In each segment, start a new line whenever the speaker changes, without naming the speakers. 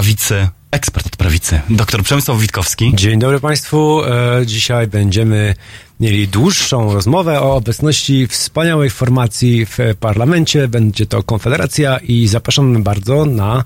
prawicy, ekspert od prawicy, dr Przemysław Witkowski.
Dzień dobry Państwu. E, dzisiaj będziemy mieli dłuższą rozmowę o obecności wspaniałej formacji w parlamencie. Będzie to Konfederacja i zapraszam bardzo na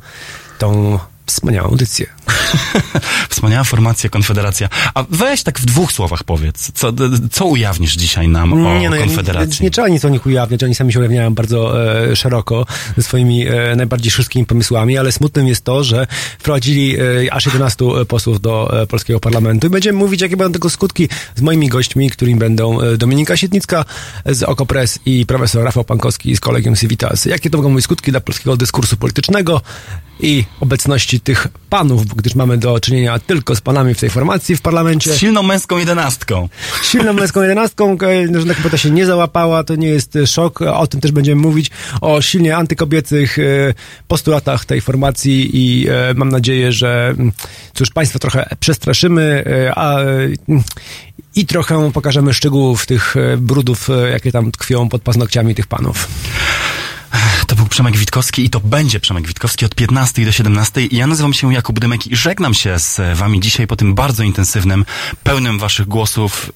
tą wspaniałą audycję.
Wspaniała formacja, Konfederacja. A weź tak w dwóch słowach powiedz, co, co ujawnisz dzisiaj nam o
nie, no,
Konfederacji?
Nie, nie trzeba nic o nich ujawniać, oni sami się ujawniają bardzo e, szeroko ze swoimi e, najbardziej wszystkimi pomysłami, ale smutnym jest to, że wprowadzili e, aż 11 posłów do e, polskiego parlamentu i będziemy mówić, jakie będą tego skutki z moimi gośćmi, którymi będą e, Dominika Sietnicka z Okopres i profesor Rafał Pankowski z Kolegium Civitas. Jakie to mogą być skutki dla polskiego dyskursu politycznego i obecności tych panów, gdyż mamy do czynienia tylko z panami w tej formacji w parlamencie.
Z silną męską jedenastką.
Silną męską jedenastką, e, że ta kobieta się nie załapała, to nie jest e, szok. O tym też będziemy mówić, o silnie antykobiecych e, postulatach tej formacji i mam nadzieję, że mm, cóż, państwa trochę przestraszymy, a i trochę pokażemy szczegółów tych brudów, jakie tam tkwią pod paznokciami tych panów.
To był Przemek Witkowski i to będzie Przemek Witkowski od 15 do 17. Ja nazywam się Jakub Dymek i żegnam się z wami dzisiaj po tym bardzo intensywnym, pełnym waszych głosów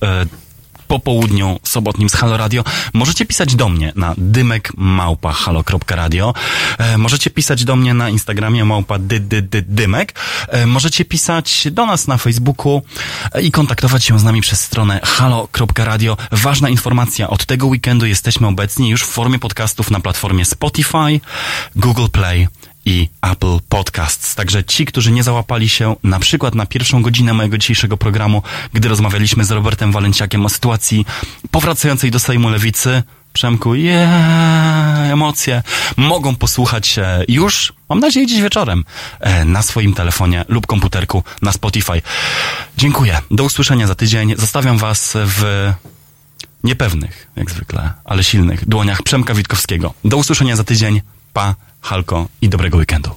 e, po południu sobotnim z Halo Radio. Możecie pisać do mnie na dymekmałpa.halo.radio. E, możecie pisać do mnie na Instagramie małpa dy, dy, dy, dymek. E, możecie pisać do nas na Facebooku e, i kontaktować się z nami przez stronę halo.radio. Ważna informacja, od tego weekendu jesteśmy obecni już w formie podcastów na platformie Spotify, Google Play i Apple Podcasts. Także ci, którzy nie załapali się na przykład na pierwszą godzinę mojego dzisiejszego programu, gdy rozmawialiśmy z Robertem Walenciakiem o sytuacji powracającej do Sejmu Lewicy, Przemku, yeah, emocje, mogą posłuchać już, mam nadzieję, dziś wieczorem e, na swoim telefonie lub komputerku na Spotify. Dziękuję. Do usłyszenia za tydzień. Zostawiam was w niepewnych, jak zwykle, ale silnych dłoniach Przemka Witkowskiego. Do usłyszenia za tydzień. Pa, Halko i dobrego weekendu.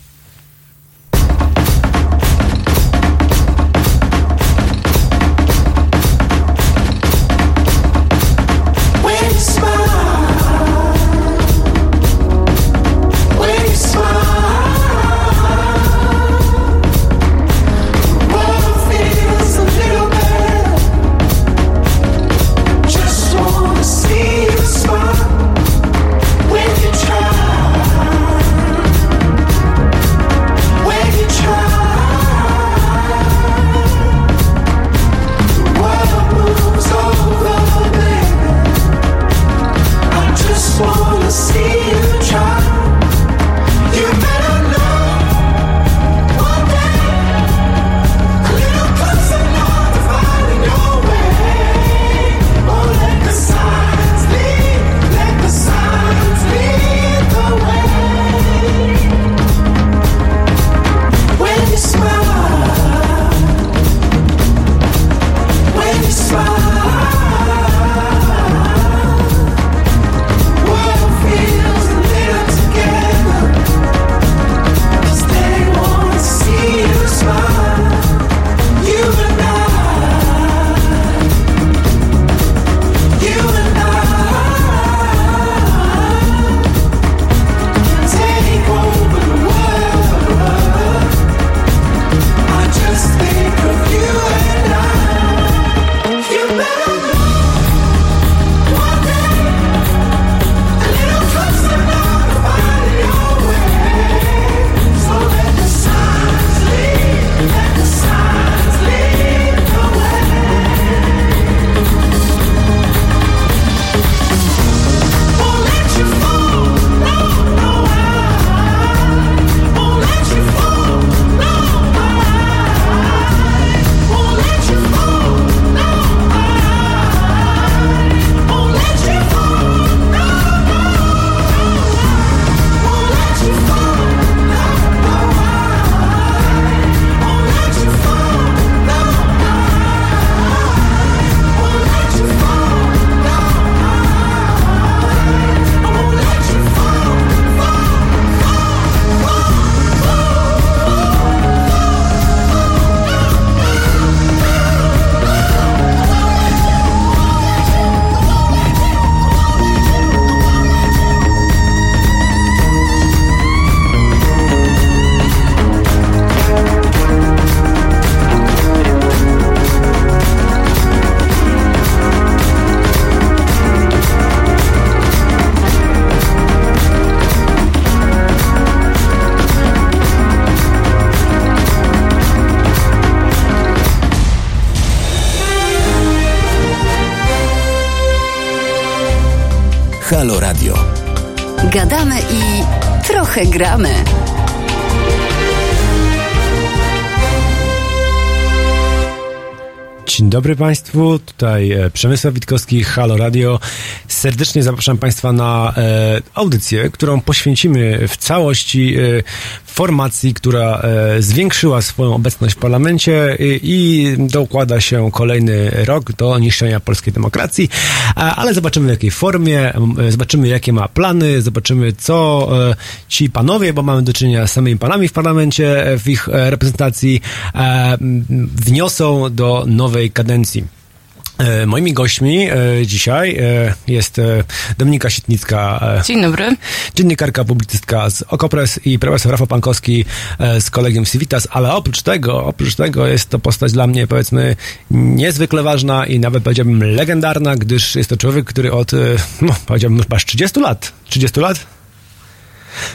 Trochę gramy.
Dzień dobry Państwu, tutaj e, Przemysław Witkowski, Halo Radio. Serdecznie zapraszam Państwa na e, audycję, którą poświęcimy w całości e, formacji, która e, zwiększyła swoją obecność w parlamencie i, i dokłada się kolejny rok do niszczenia polskiej demokracji, a, ale zobaczymy w jakiej formie, zobaczymy jakie ma plany, zobaczymy co e, ci panowie, bo mamy do czynienia z samymi panami w parlamencie, e, w ich e, reprezentacji, e, wniosą do nowej kadencji. E, Moimi gośćmi e, dzisiaj e, jest Dominika Sitnicka,
Dzień dobry.
dziennikarka, publicystka z Okopres i profesor Rafał Pankowski z kolegium Civitas, ale oprócz tego, oprócz tego jest to postać dla mnie powiedzmy niezwykle ważna i nawet powiedziałbym legendarna, gdyż jest to człowiek, który od, no powiedziałbym chyba z 30 lat, 30 lat?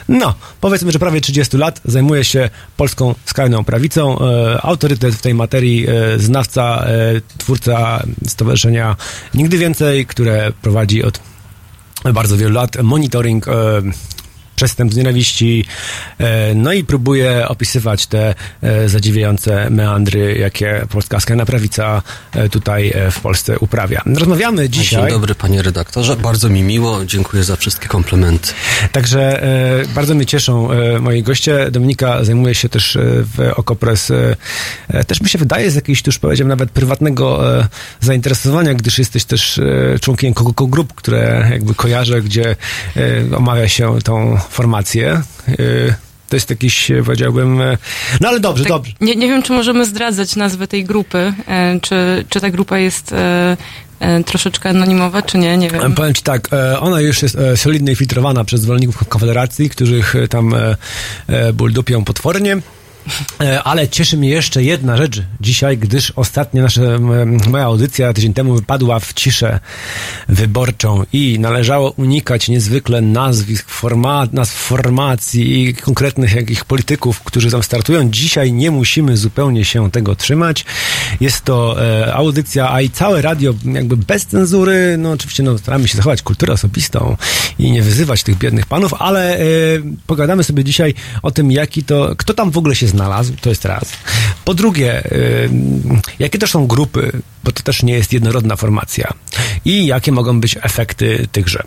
No, powiedzmy, że prawie 30 lat zajmuje się polską skrajną prawicą. E, autorytet w tej materii, e, znawca, e, twórca Stowarzyszenia Nigdy Więcej, które prowadzi od bardzo wielu lat monitoring e, przestępstw nienawiści, e, no i próbuje opisywać te e, zadziwiające meandry, jakie polska skrajna prawica e, tutaj w Polsce uprawia. Rozmawiamy dzisiaj.
Dzień dobry, panie redaktorze. Bardzo mi miło. Dziękuję za wszystkie komplementy.
Także bardzo mnie cieszą moi goście. Dominika zajmuje się też w Okopres, też mi się wydaje z jakiegoś, tu już powiedziałem, nawet prywatnego zainteresowania, gdyż jesteś też członkiem grup, które jakby kojarzę, gdzie omawia się tą formację. E, to jest jakiś, e, powiedziałbym, e, no ale dobrze,
Tak,
dobrze.
nie, nie wiem, czy możemy zdradzać nazwę tej grupy. Czy, czy ta grupa jest troszeczkę anonimowa, czy nie? Nie wiem.
Powiem ci tak, ona już jest solidnie filtrowana przez zwolenników Konfederacji, których tam buldupią potwornie. E, Ale cieszy mnie jeszcze jedna rzecz dzisiaj, gdyż ostatnia nasza, moja audycja tydzień temu wypadła w ciszę wyborczą i należało unikać niezwykle nazwisk, forma, nazw formacji i konkretnych jakich polityków, którzy tam startują. Dzisiaj nie musimy zupełnie się tego trzymać. Jest to e, audycja, a i całe radio jakby bez cenzury. No oczywiście no, staramy się zachować kulturę osobistą i nie wyzywać tych biednych panów, ale e, pogadamy sobie dzisiaj o tym, jaki to, kto tam w ogóle się znalazł, to jest raz. Po drugie, e, jakie to są grupy, bo to też nie jest jednorodna formacja i jakie mogą być efekty tychże.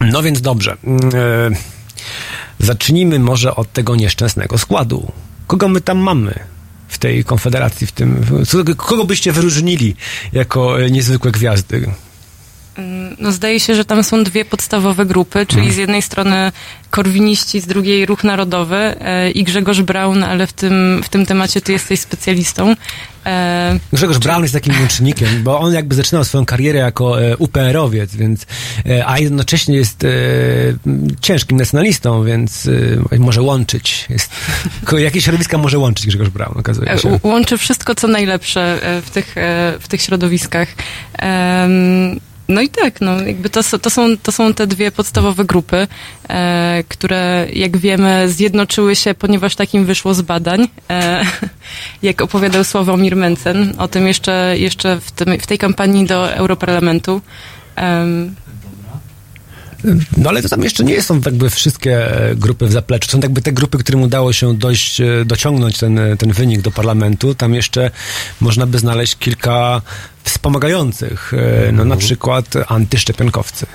No więc dobrze. E, zacznijmy może od tego nieszczęsnego składu. Kogo my tam mamy? W tej konfederacji, w tym. Kogo byście wyróżnili jako e, niezwykłe gwiazdy?
No, zdaje się, że tam są dwie podstawowe grupy, czyli z jednej strony korwiniści, z drugiej Ruch Narodowy e, i Grzegorz Braun, ale w tym, w tym temacie ty jesteś specjalistą. E,
Grzegorz Braun jest takim łącznikiem, bo on jakby zaczynał swoją karierę jako e, UPR-owiec, więc, a jednocześnie jest ciężkim nacjonalistą, więc może łączyć. Jest, jakieś środowiska może łączyć Grzegorz Braun, okazuje się.
łączy wszystko, co najlepsze w tych, w tych środowiskach. No i tak, no jakby to, to, są, to są te dwie podstawowe grupy, e, które jak wiemy zjednoczyły się, ponieważ takim wyszło z badań, e, jak opowiadał Sławomir Mencen, o tym jeszcze, jeszcze w, tym, w tej kampanii do Europarlamentu. Em,
No ale to tam jeszcze nie są jakby wszystkie e, grupy w zapleczu. Są jakby te grupy, którym udało się dojść, e, dociągnąć ten, e, ten wynik do parlamentu. Tam jeszcze można by znaleźć kilka wspomagających, no na przykład antyszczepionkowcy.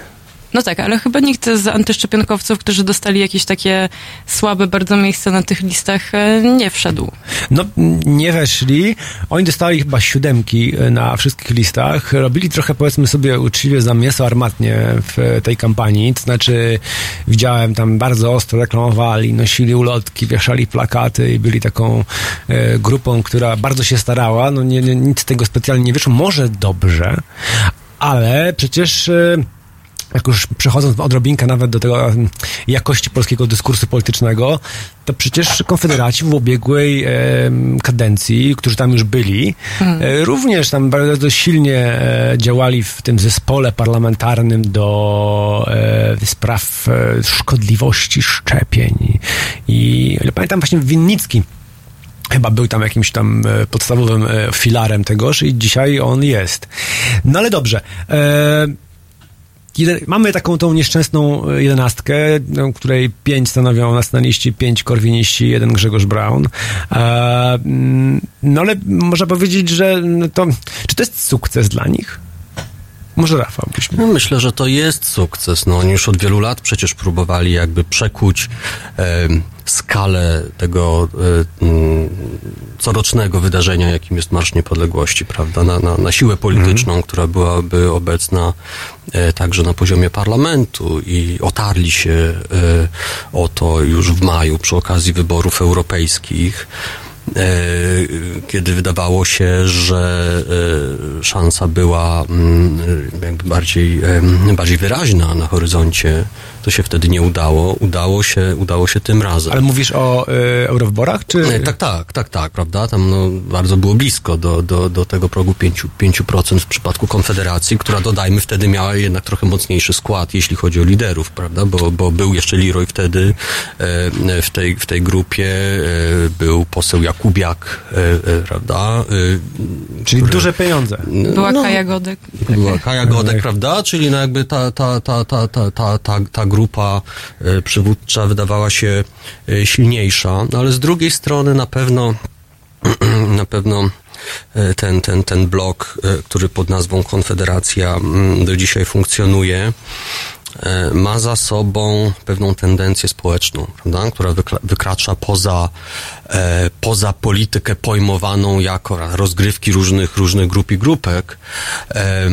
No tak, ale chyba nikt z antyszczepionkowców, którzy dostali jakieś takie słabe bardzo miejsca na tych listach, e, nie wszedł.
No, nie weszli. Oni dostali chyba siódemki e, na wszystkich listach. Robili trochę, powiedzmy sobie, uczciwie za mięso armatnie w tej kampanii. To znaczy, widziałem tam bardzo ostro reklamowali, nosili ulotki, wieszali plakaty i byli taką e, grupą, która bardzo się starała. No, nie, nie, nic z tego specjalnie nie wyszło. Może dobrze, ale przecież... E, jak już przechodząc odrobinkę nawet do tego jakości polskiego dyskursu politycznego, to przecież konfederaci w ubiegłej em, kadencji, którzy tam już byli, e, również tam bardzo silnie e, działali w tym zespole parlamentarnym do e, spraw e, szkodliwości szczepień. I pamiętam właśnie Winnicki Chyba był tam jakimś tam e, podstawowym e, filarem tegoż i dzisiaj on jest. No ale dobrze. E, mamy taką tą nieszczęsną e, jedenastkę, no, której pięć stanowią nacjonaliści, pięć korwiniści, jeden Grzegorz Braun. E, mm, no ale można powiedzieć, że no to, czy to jest sukces dla nich? Może Rafał byśmy.
No, myślę, że to jest sukces. No, oni już od wielu lat przecież próbowali jakby przekuć e, skalę tego e, m, corocznego wydarzenia, jakim jest Marsz Niepodległości, prawda, na, na, na siłę polityczną, która byłaby obecna e, także na poziomie parlamentu i otarli się e, o to już w maju przy okazji wyborów europejskich kiedy wydawało się, że e, szansa była mm, jakby bardziej, bardziej wyraźna na horyzoncie, to się wtedy nie udało. Udało się, udało się tym razem.
Ale mówisz o y, eurowyborach, czy...
Tak, tak, tak, tak, prawda? Tam no, bardzo było blisko do, do, do tego progu 5%, 5% w przypadku Konfederacji, która dodajmy wtedy miała jednak trochę mocniejszy skład, jeśli chodzi o liderów, prawda? Bo, bo był jeszcze Leroy wtedy e, w, tej, w tej grupie, e, był poseł Jakubiak, e, prawda?
Czyli
który-
duże pieniądze.
Była
no,
Kaja Godek.
była Kaja Godek, prawda? Czyli no jakby ta, ta, ta, ta, ta, ta, ta, ta grupa e, przywódcza wydawała się e, silniejsza, no ale z drugiej strony na pewno na pewno e, ten, ten, ten blok, który pod nazwą Konfederacja mm, do dzisiaj funkcjonuje, ma za sobą pewną tendencję społeczną, prawda? która wykracza poza, e, poza politykę pojmowaną jako rozgrywki różnych, różnych grup i grupek.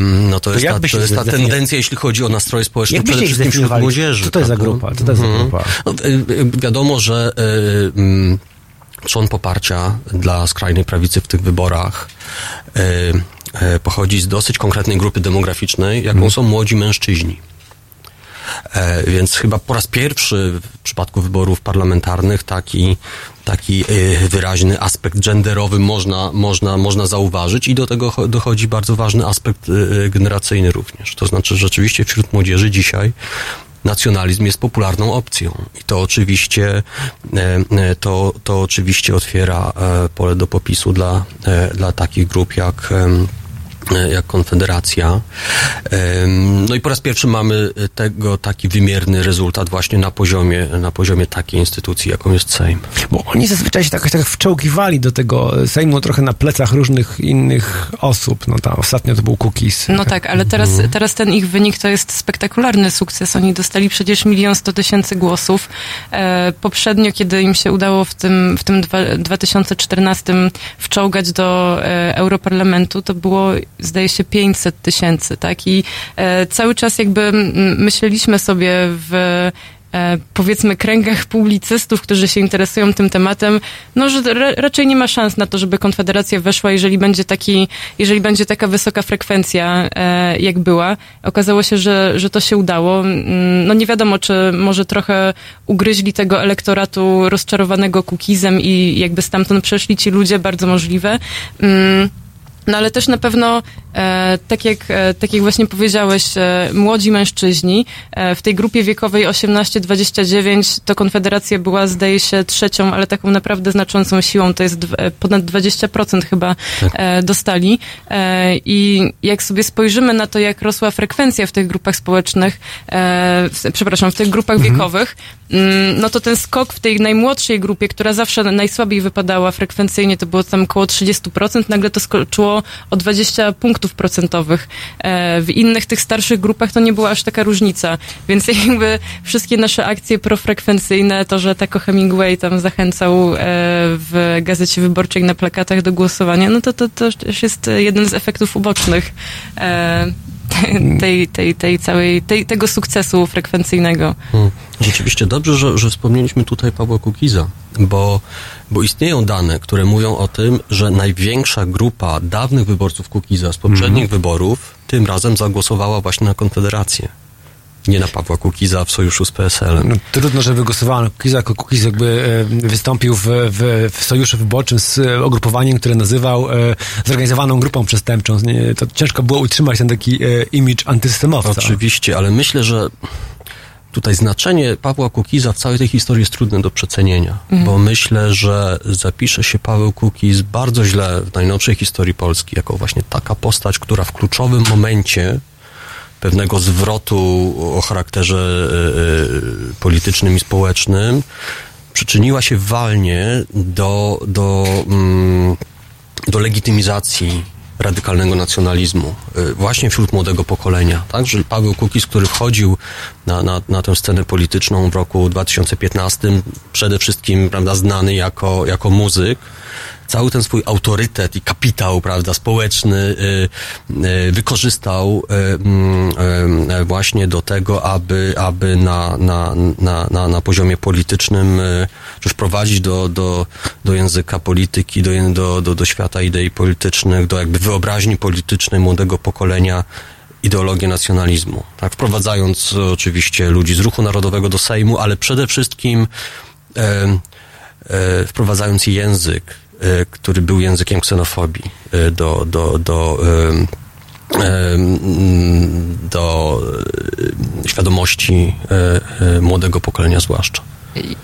No to, jest,
jak
ta, to jest ta tendencja, jeśli chodzi o nastroje społeczne,
Jak
przede wszystkim wśród młodzieży.
Co to jest za
prawda?
grupa? Co to jest za
Mhm.
grupa?
No, y, y, wiadomo, że y, mm, trzon poparcia dla skrajnej prawicy w tych wyborach y, y, pochodzi z dosyć konkretnej grupy demograficznej, jaką są młodzi mężczyźni. E, więc chyba po raz pierwszy w przypadku wyborów parlamentarnych taki, taki e, wyraźny aspekt genderowy można, można, można zauważyć i do tego cho- dochodzi bardzo ważny aspekt e, generacyjny również. To znaczy, rzeczywiście wśród młodzieży dzisiaj nacjonalizm jest popularną opcją i to oczywiście to, to oczywiście otwiera pole do popisu dla, dla takich grup jak jak Konfederacja. No i po raz pierwszy mamy tego taki wymierny rezultat właśnie na poziomie, na poziomie takiej instytucji, jaką jest Sejm.
Bo oni zazwyczaj się tak, jakoś tak wczołgiwali do tego Sejmu trochę na plecach różnych innych osób. No tam ostatnio to był Cookies.
No tak, ale teraz,
Mhm.
teraz ten ich wynik to jest spektakularny sukces. Oni dostali przecież milion sto tysięcy głosów. E, poprzednio, kiedy im się udało w tym, w tym dwa, 2014 wczołgać do e, Europarlamentu, to było, zdaje się, 500 tysięcy, tak? I e, cały czas jakby myśleliśmy sobie w e, powiedzmy kręgach publicystów, którzy się interesują tym tematem, no, że ra, raczej nie ma szans na to, żeby Konfederacja weszła, jeżeli będzie taki, jeżeli będzie taka wysoka frekwencja, e, jak była. Okazało się, że, że to się udało. No nie wiadomo, czy może trochę ugryźli tego elektoratu rozczarowanego kukizem i jakby stamtąd przeszli ci ludzie, bardzo możliwe. No ale też na pewno, e, tak, jak, e, tak jak właśnie powiedziałeś, e, młodzi mężczyźni e, w tej grupie wiekowej 18-29 to Konfederacja była, zdaje się, trzecią, ale taką naprawdę znaczącą siłą. To jest e, ponad 20% chyba e, dostali. I jak sobie spojrzymy na to, jak rosła frekwencja w tych grupach społecznych, w, przepraszam, w tych grupach wiekowych, mm, no to ten skok w tej najmłodszej grupie, która zawsze najsłabiej wypadała frekwencyjnie, to było tam około 30%, nagle to skoczyło o 20 punktów procentowych. E, w innych tych starszych grupach to nie była aż taka różnica, więc jakby wszystkie nasze akcje profrekwencyjne, to, że Taco Hemingway tam zachęcał e, w gazecie wyborczej na plakatach do głosowania, no to to, to też jest jeden z efektów ubocznych e, tej, tej, tej całej, tej, tego sukcesu frekwencyjnego.
Hmm. Rzeczywiście dobrze, że, że wspomnieliśmy tutaj Pawła Kukiza, bo, bo istnieją dane, które mówią o tym, że największa grupa dawnych wyborców Kukiza z poprzednich wyborów tym razem zagłosowała właśnie na Konfederację. Nie na Pawła Kukiza w sojuszu z PSL-em.
No, trudno, żeby głosowano na Kukiza, jako Kukiz jakby e, wystąpił w, w, w sojuszu wyborczym z e, ugrupowaniem, które nazywał e, zorganizowaną grupą przestępczą. Nie, to ciężko było utrzymać ten taki e, imidż antysystemowca.
Oczywiście, ale myślę, że tutaj znaczenie Pawła Kukiza w całej tej historii jest trudne do przecenienia, bo myślę, że zapisze się Paweł Kukiz bardzo źle w najnowszej historii Polski, jako właśnie taka postać, która w kluczowym momencie pewnego zwrotu o charakterze e, e, politycznym i społecznym przyczyniła się walnie do, do, mm, do legitymizacji radykalnego nacjonalizmu, y, właśnie wśród młodego pokolenia. Także Paweł Kukiz, który wchodził na, na, na tę scenę polityczną w roku 2015, przede wszystkim prawda, znany jako, jako muzyk, cały ten swój autorytet i kapitał, prawda, społeczny y, y, wykorzystał y, mm, właśnie do tego, aby, aby na, na, na, na, na poziomie politycznym czy wprowadzić do, do, do języka polityki, do, do, do, do świata idei politycznych, do jakby wyobraźni politycznej młodego pokolenia ideologię nacjonalizmu, tak, wprowadzając oczywiście ludzi z ruchu narodowego do Sejmu, ale przede wszystkim e, e, wprowadzając język, który był językiem ksenofobii e, do, do, do, e, e, do e, świadomości e, e, młodego pokolenia zwłaszcza.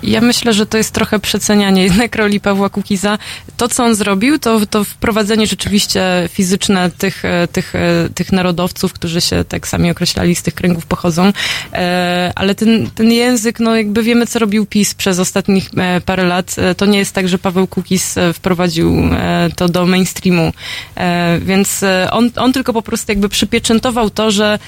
Ja myślę, że to jest trochę przecenianie jednak roli Pawła Kukiza. To, co on zrobił, to, to wprowadzenie rzeczywiście fizyczne tych, e, tych, e, tych narodowców, którzy się tak sami określali, z tych kręgów pochodzą. E, Ale ten, ten język, no jakby wiemy, co robił PiS przez ostatnich parę lat. To nie jest tak, że Paweł Kukiz wprowadził to do mainstreamu. Więc on, on tylko po prostu jakby przypieczętował to, że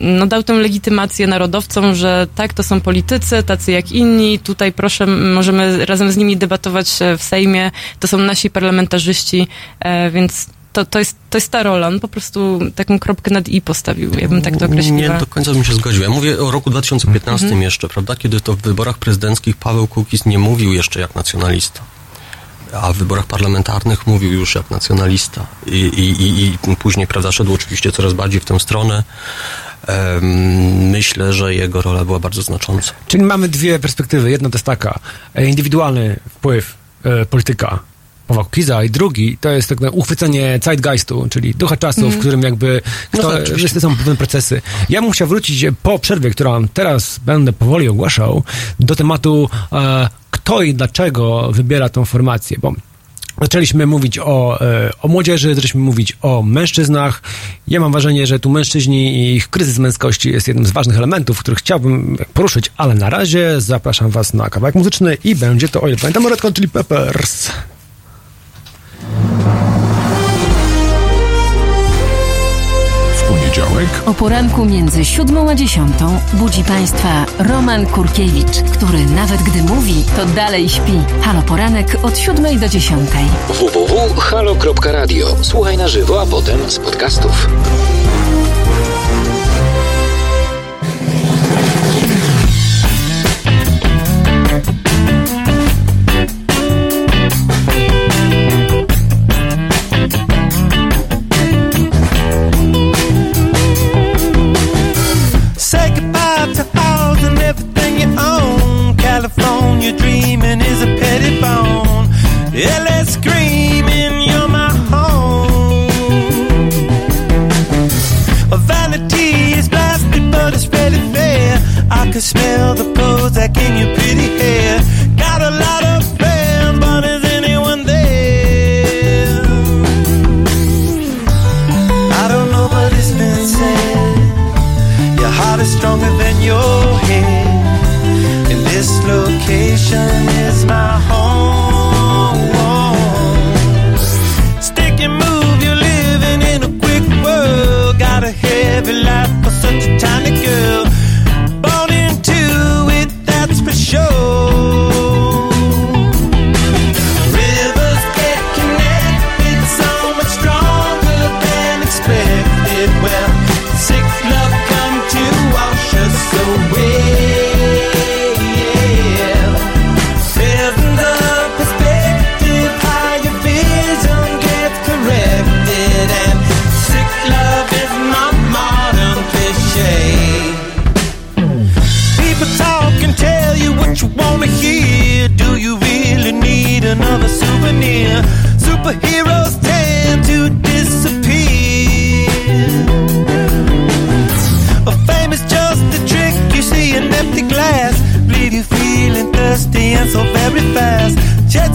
no, dał tę legitymację narodowcom, że tak, to są politycy, tacy jak inni. Tutaj proszę, możemy razem z nimi debatować e, w Sejmie. To są nasi parlamentarzyści, e, więc to, to, jest, to jest ta rola. On po prostu taką kropkę nad i postawił. Ja bym tak to określiła.
Nie do końca bym się zgodził. Ja mówię o roku 2015 jeszcze, prawda? Kiedy to w wyborach prezydenckich Paweł Kukiz nie mówił jeszcze jak nacjonalista. A w wyborach parlamentarnych mówił już jak nacjonalista. I, i, i, i później, prawda, szedł oczywiście coraz bardziej w tę stronę. Myślę, że jego rola była bardzo znacząca.
Czyli mamy dwie perspektywy. Jedna to jest taka, e, indywidualny wpływ e, polityka Pawła Kukiza i drugi to jest tak uchwycenie zeitgeistu, czyli ducha czasu, w którym jakby
No
kto,
tak, oczywiście.
że to są pewne procesy. Ja bym chciał wrócić po przerwie, którą teraz będę powoli ogłaszał, do tematu e, kto i dlaczego wybiera tą formację, bo Zaczęliśmy mówić o, e, o młodzieży, zaczęliśmy mówić o mężczyznach. Ja mam wrażenie, że tu mężczyźni i ich kryzys męskości jest jednym z ważnych elementów, których chciałbym poruszyć, ale na razie zapraszam Was na kawałek muzyczny i będzie to, o ile pamiętam, Red Hot Chili Peppers.
Poniedziałek
O poranku między siódmą a dziesiątą budzi Państwa Roman Kurkiewicz, który nawet gdy mówi, to dalej śpi. Halo Poranek od siódmej do dziesiątej.
www.halo.radio. Słuchaj na żywo, a potem z podcastów.
Stronger than your head. And this location show.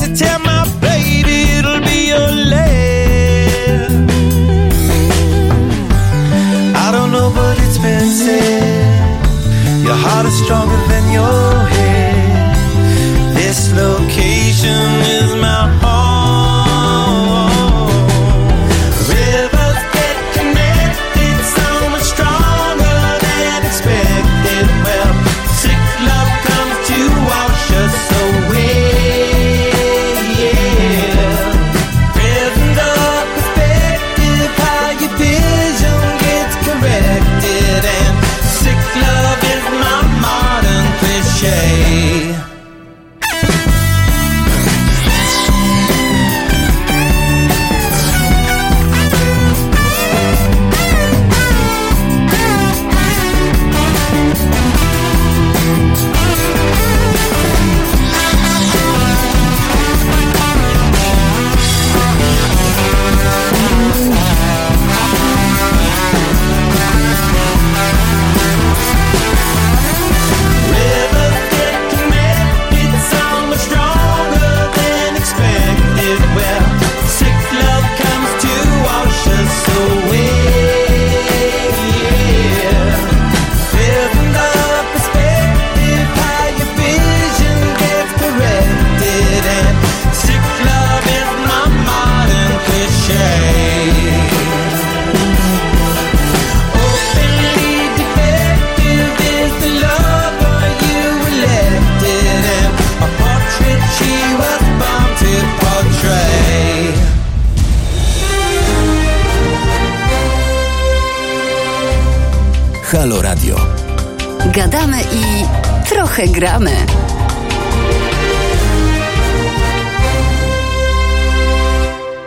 To tell my baby it'll be your last. I don't know, but it's been said, your heart is stronger than your
gramy.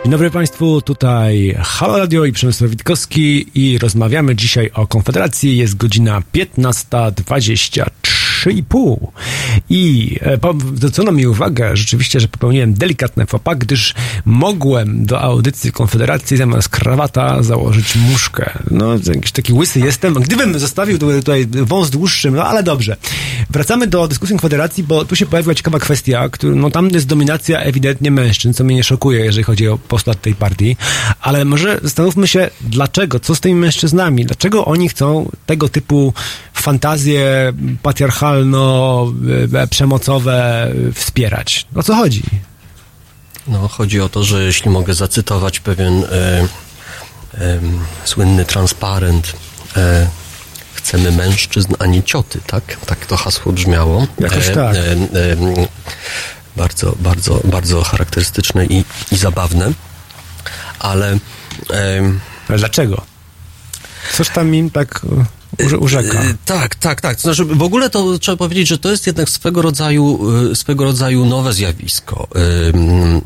Dzień dobry Państwu, tutaj Halo Radio i Przemysław Witkowski i rozmawiamy dzisiaj o Konfederacji. Jest godzina 15.23,5 i e, zwrócono mi uwagę rzeczywiście, że popełniłem delikatne fopa, gdyż mogłem do audycji Konfederacji zamiast krawata założyć muszkę. No, jakiś taki łysy jestem. Gdybym zostawił tutaj, wąs dłuższy, no ale dobrze. Wracamy do dyskusji Konfederacji, bo tu się pojawiła ciekawa kwestia, który, no tam jest dominacja ewidentnie mężczyzn, co mnie nie szokuje, jeżeli chodzi o postulat tej partii, ale może zastanówmy się, dlaczego, co z tymi mężczyznami, dlaczego oni chcą tego typu fantazje patriarchalno-przemocowe wspierać. O co chodzi?
No, chodzi o to, że jeśli mogę zacytować pewien e, em, słynny transparent, e, chcemy mężczyzn, a nie cioty, tak? Tak to hasło brzmiało.
Jakoś tak.
em, bardzo, bardzo, bardzo charakterystyczne i, i zabawne, ale
Ale dlaczego? Coś tam im tak e, urzeka.
Y, Tak, tak, tak. To znaczy, w ogóle to trzeba powiedzieć, że to jest jednak swego rodzaju, y, swego rodzaju nowe zjawisko. Ym,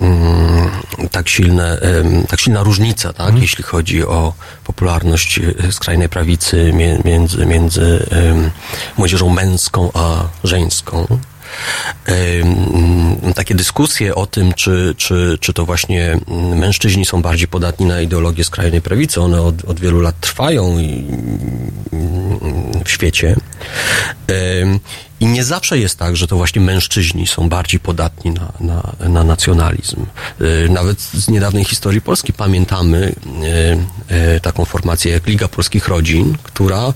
ym, tak silne, tak silna różnica, tak, jeśli chodzi o popularność y, skrajnej prawicy między, między młodzieżą męską a żeńską. Takie dyskusje o tym, czy, czy, czy to właśnie mężczyźni są bardziej podatni na ideologię skrajnej prawicy, one od, od wielu lat trwają i, w świecie. I nie zawsze jest tak, że to właśnie mężczyźni są bardziej podatni na, na, na nacjonalizm. Yy, Nawet z niedawnej historii Polski pamiętamy yy, yy, taką formację jak Liga Polskich Rodzin, która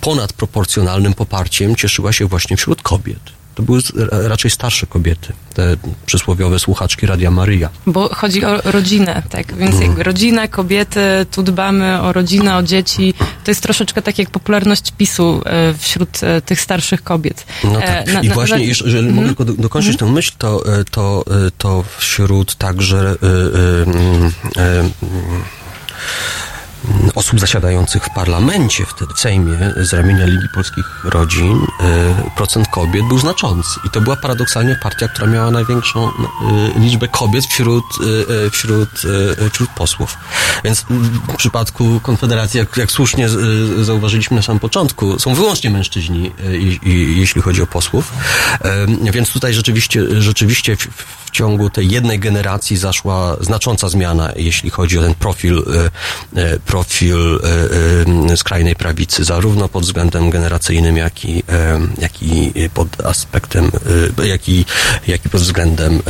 ponad proporcjonalnym poparciem cieszyła się właśnie wśród kobiet. To były raczej starsze kobiety, te przysłowiowe słuchaczki Radia Maryja.
Bo chodzi o rodzinę, tak? Więc jakby rodzina, kobiety, tu dbamy o rodzinę, o dzieci. To jest troszeczkę tak jak popularność PiSu e, wśród e, tych starszych kobiet.
No
E,
tak. I
na-
właśnie,
na-
jeż- jeżeli mogę tylko do, dokończyć tę myśl, to, to, to wśród także mm, mm, osób zasiadających w parlamencie, wtedy w Sejmie, z ramienia Ligi Polskich Rodzin, e, procent kobiet był znaczący. I to była paradoksalnie partia, która miała największą e, liczbę kobiet wśród, e, wśród, wśród posłów. Więc mm, w przypadku Konfederacji, jak, jak słusznie zauważyliśmy na samym początku, są wyłącznie mężczyźni, jeśli chodzi o posłów. Więc tutaj rzeczywiście, rzeczywiście ciągu tej jednej generacji zaszła znacząca zmiana, jeśli chodzi o ten profil, e, e, profil e, skrajnej prawicy, zarówno pod względem generacyjnym, jak i, jak i pod aspektem, jak i, jak i pod względem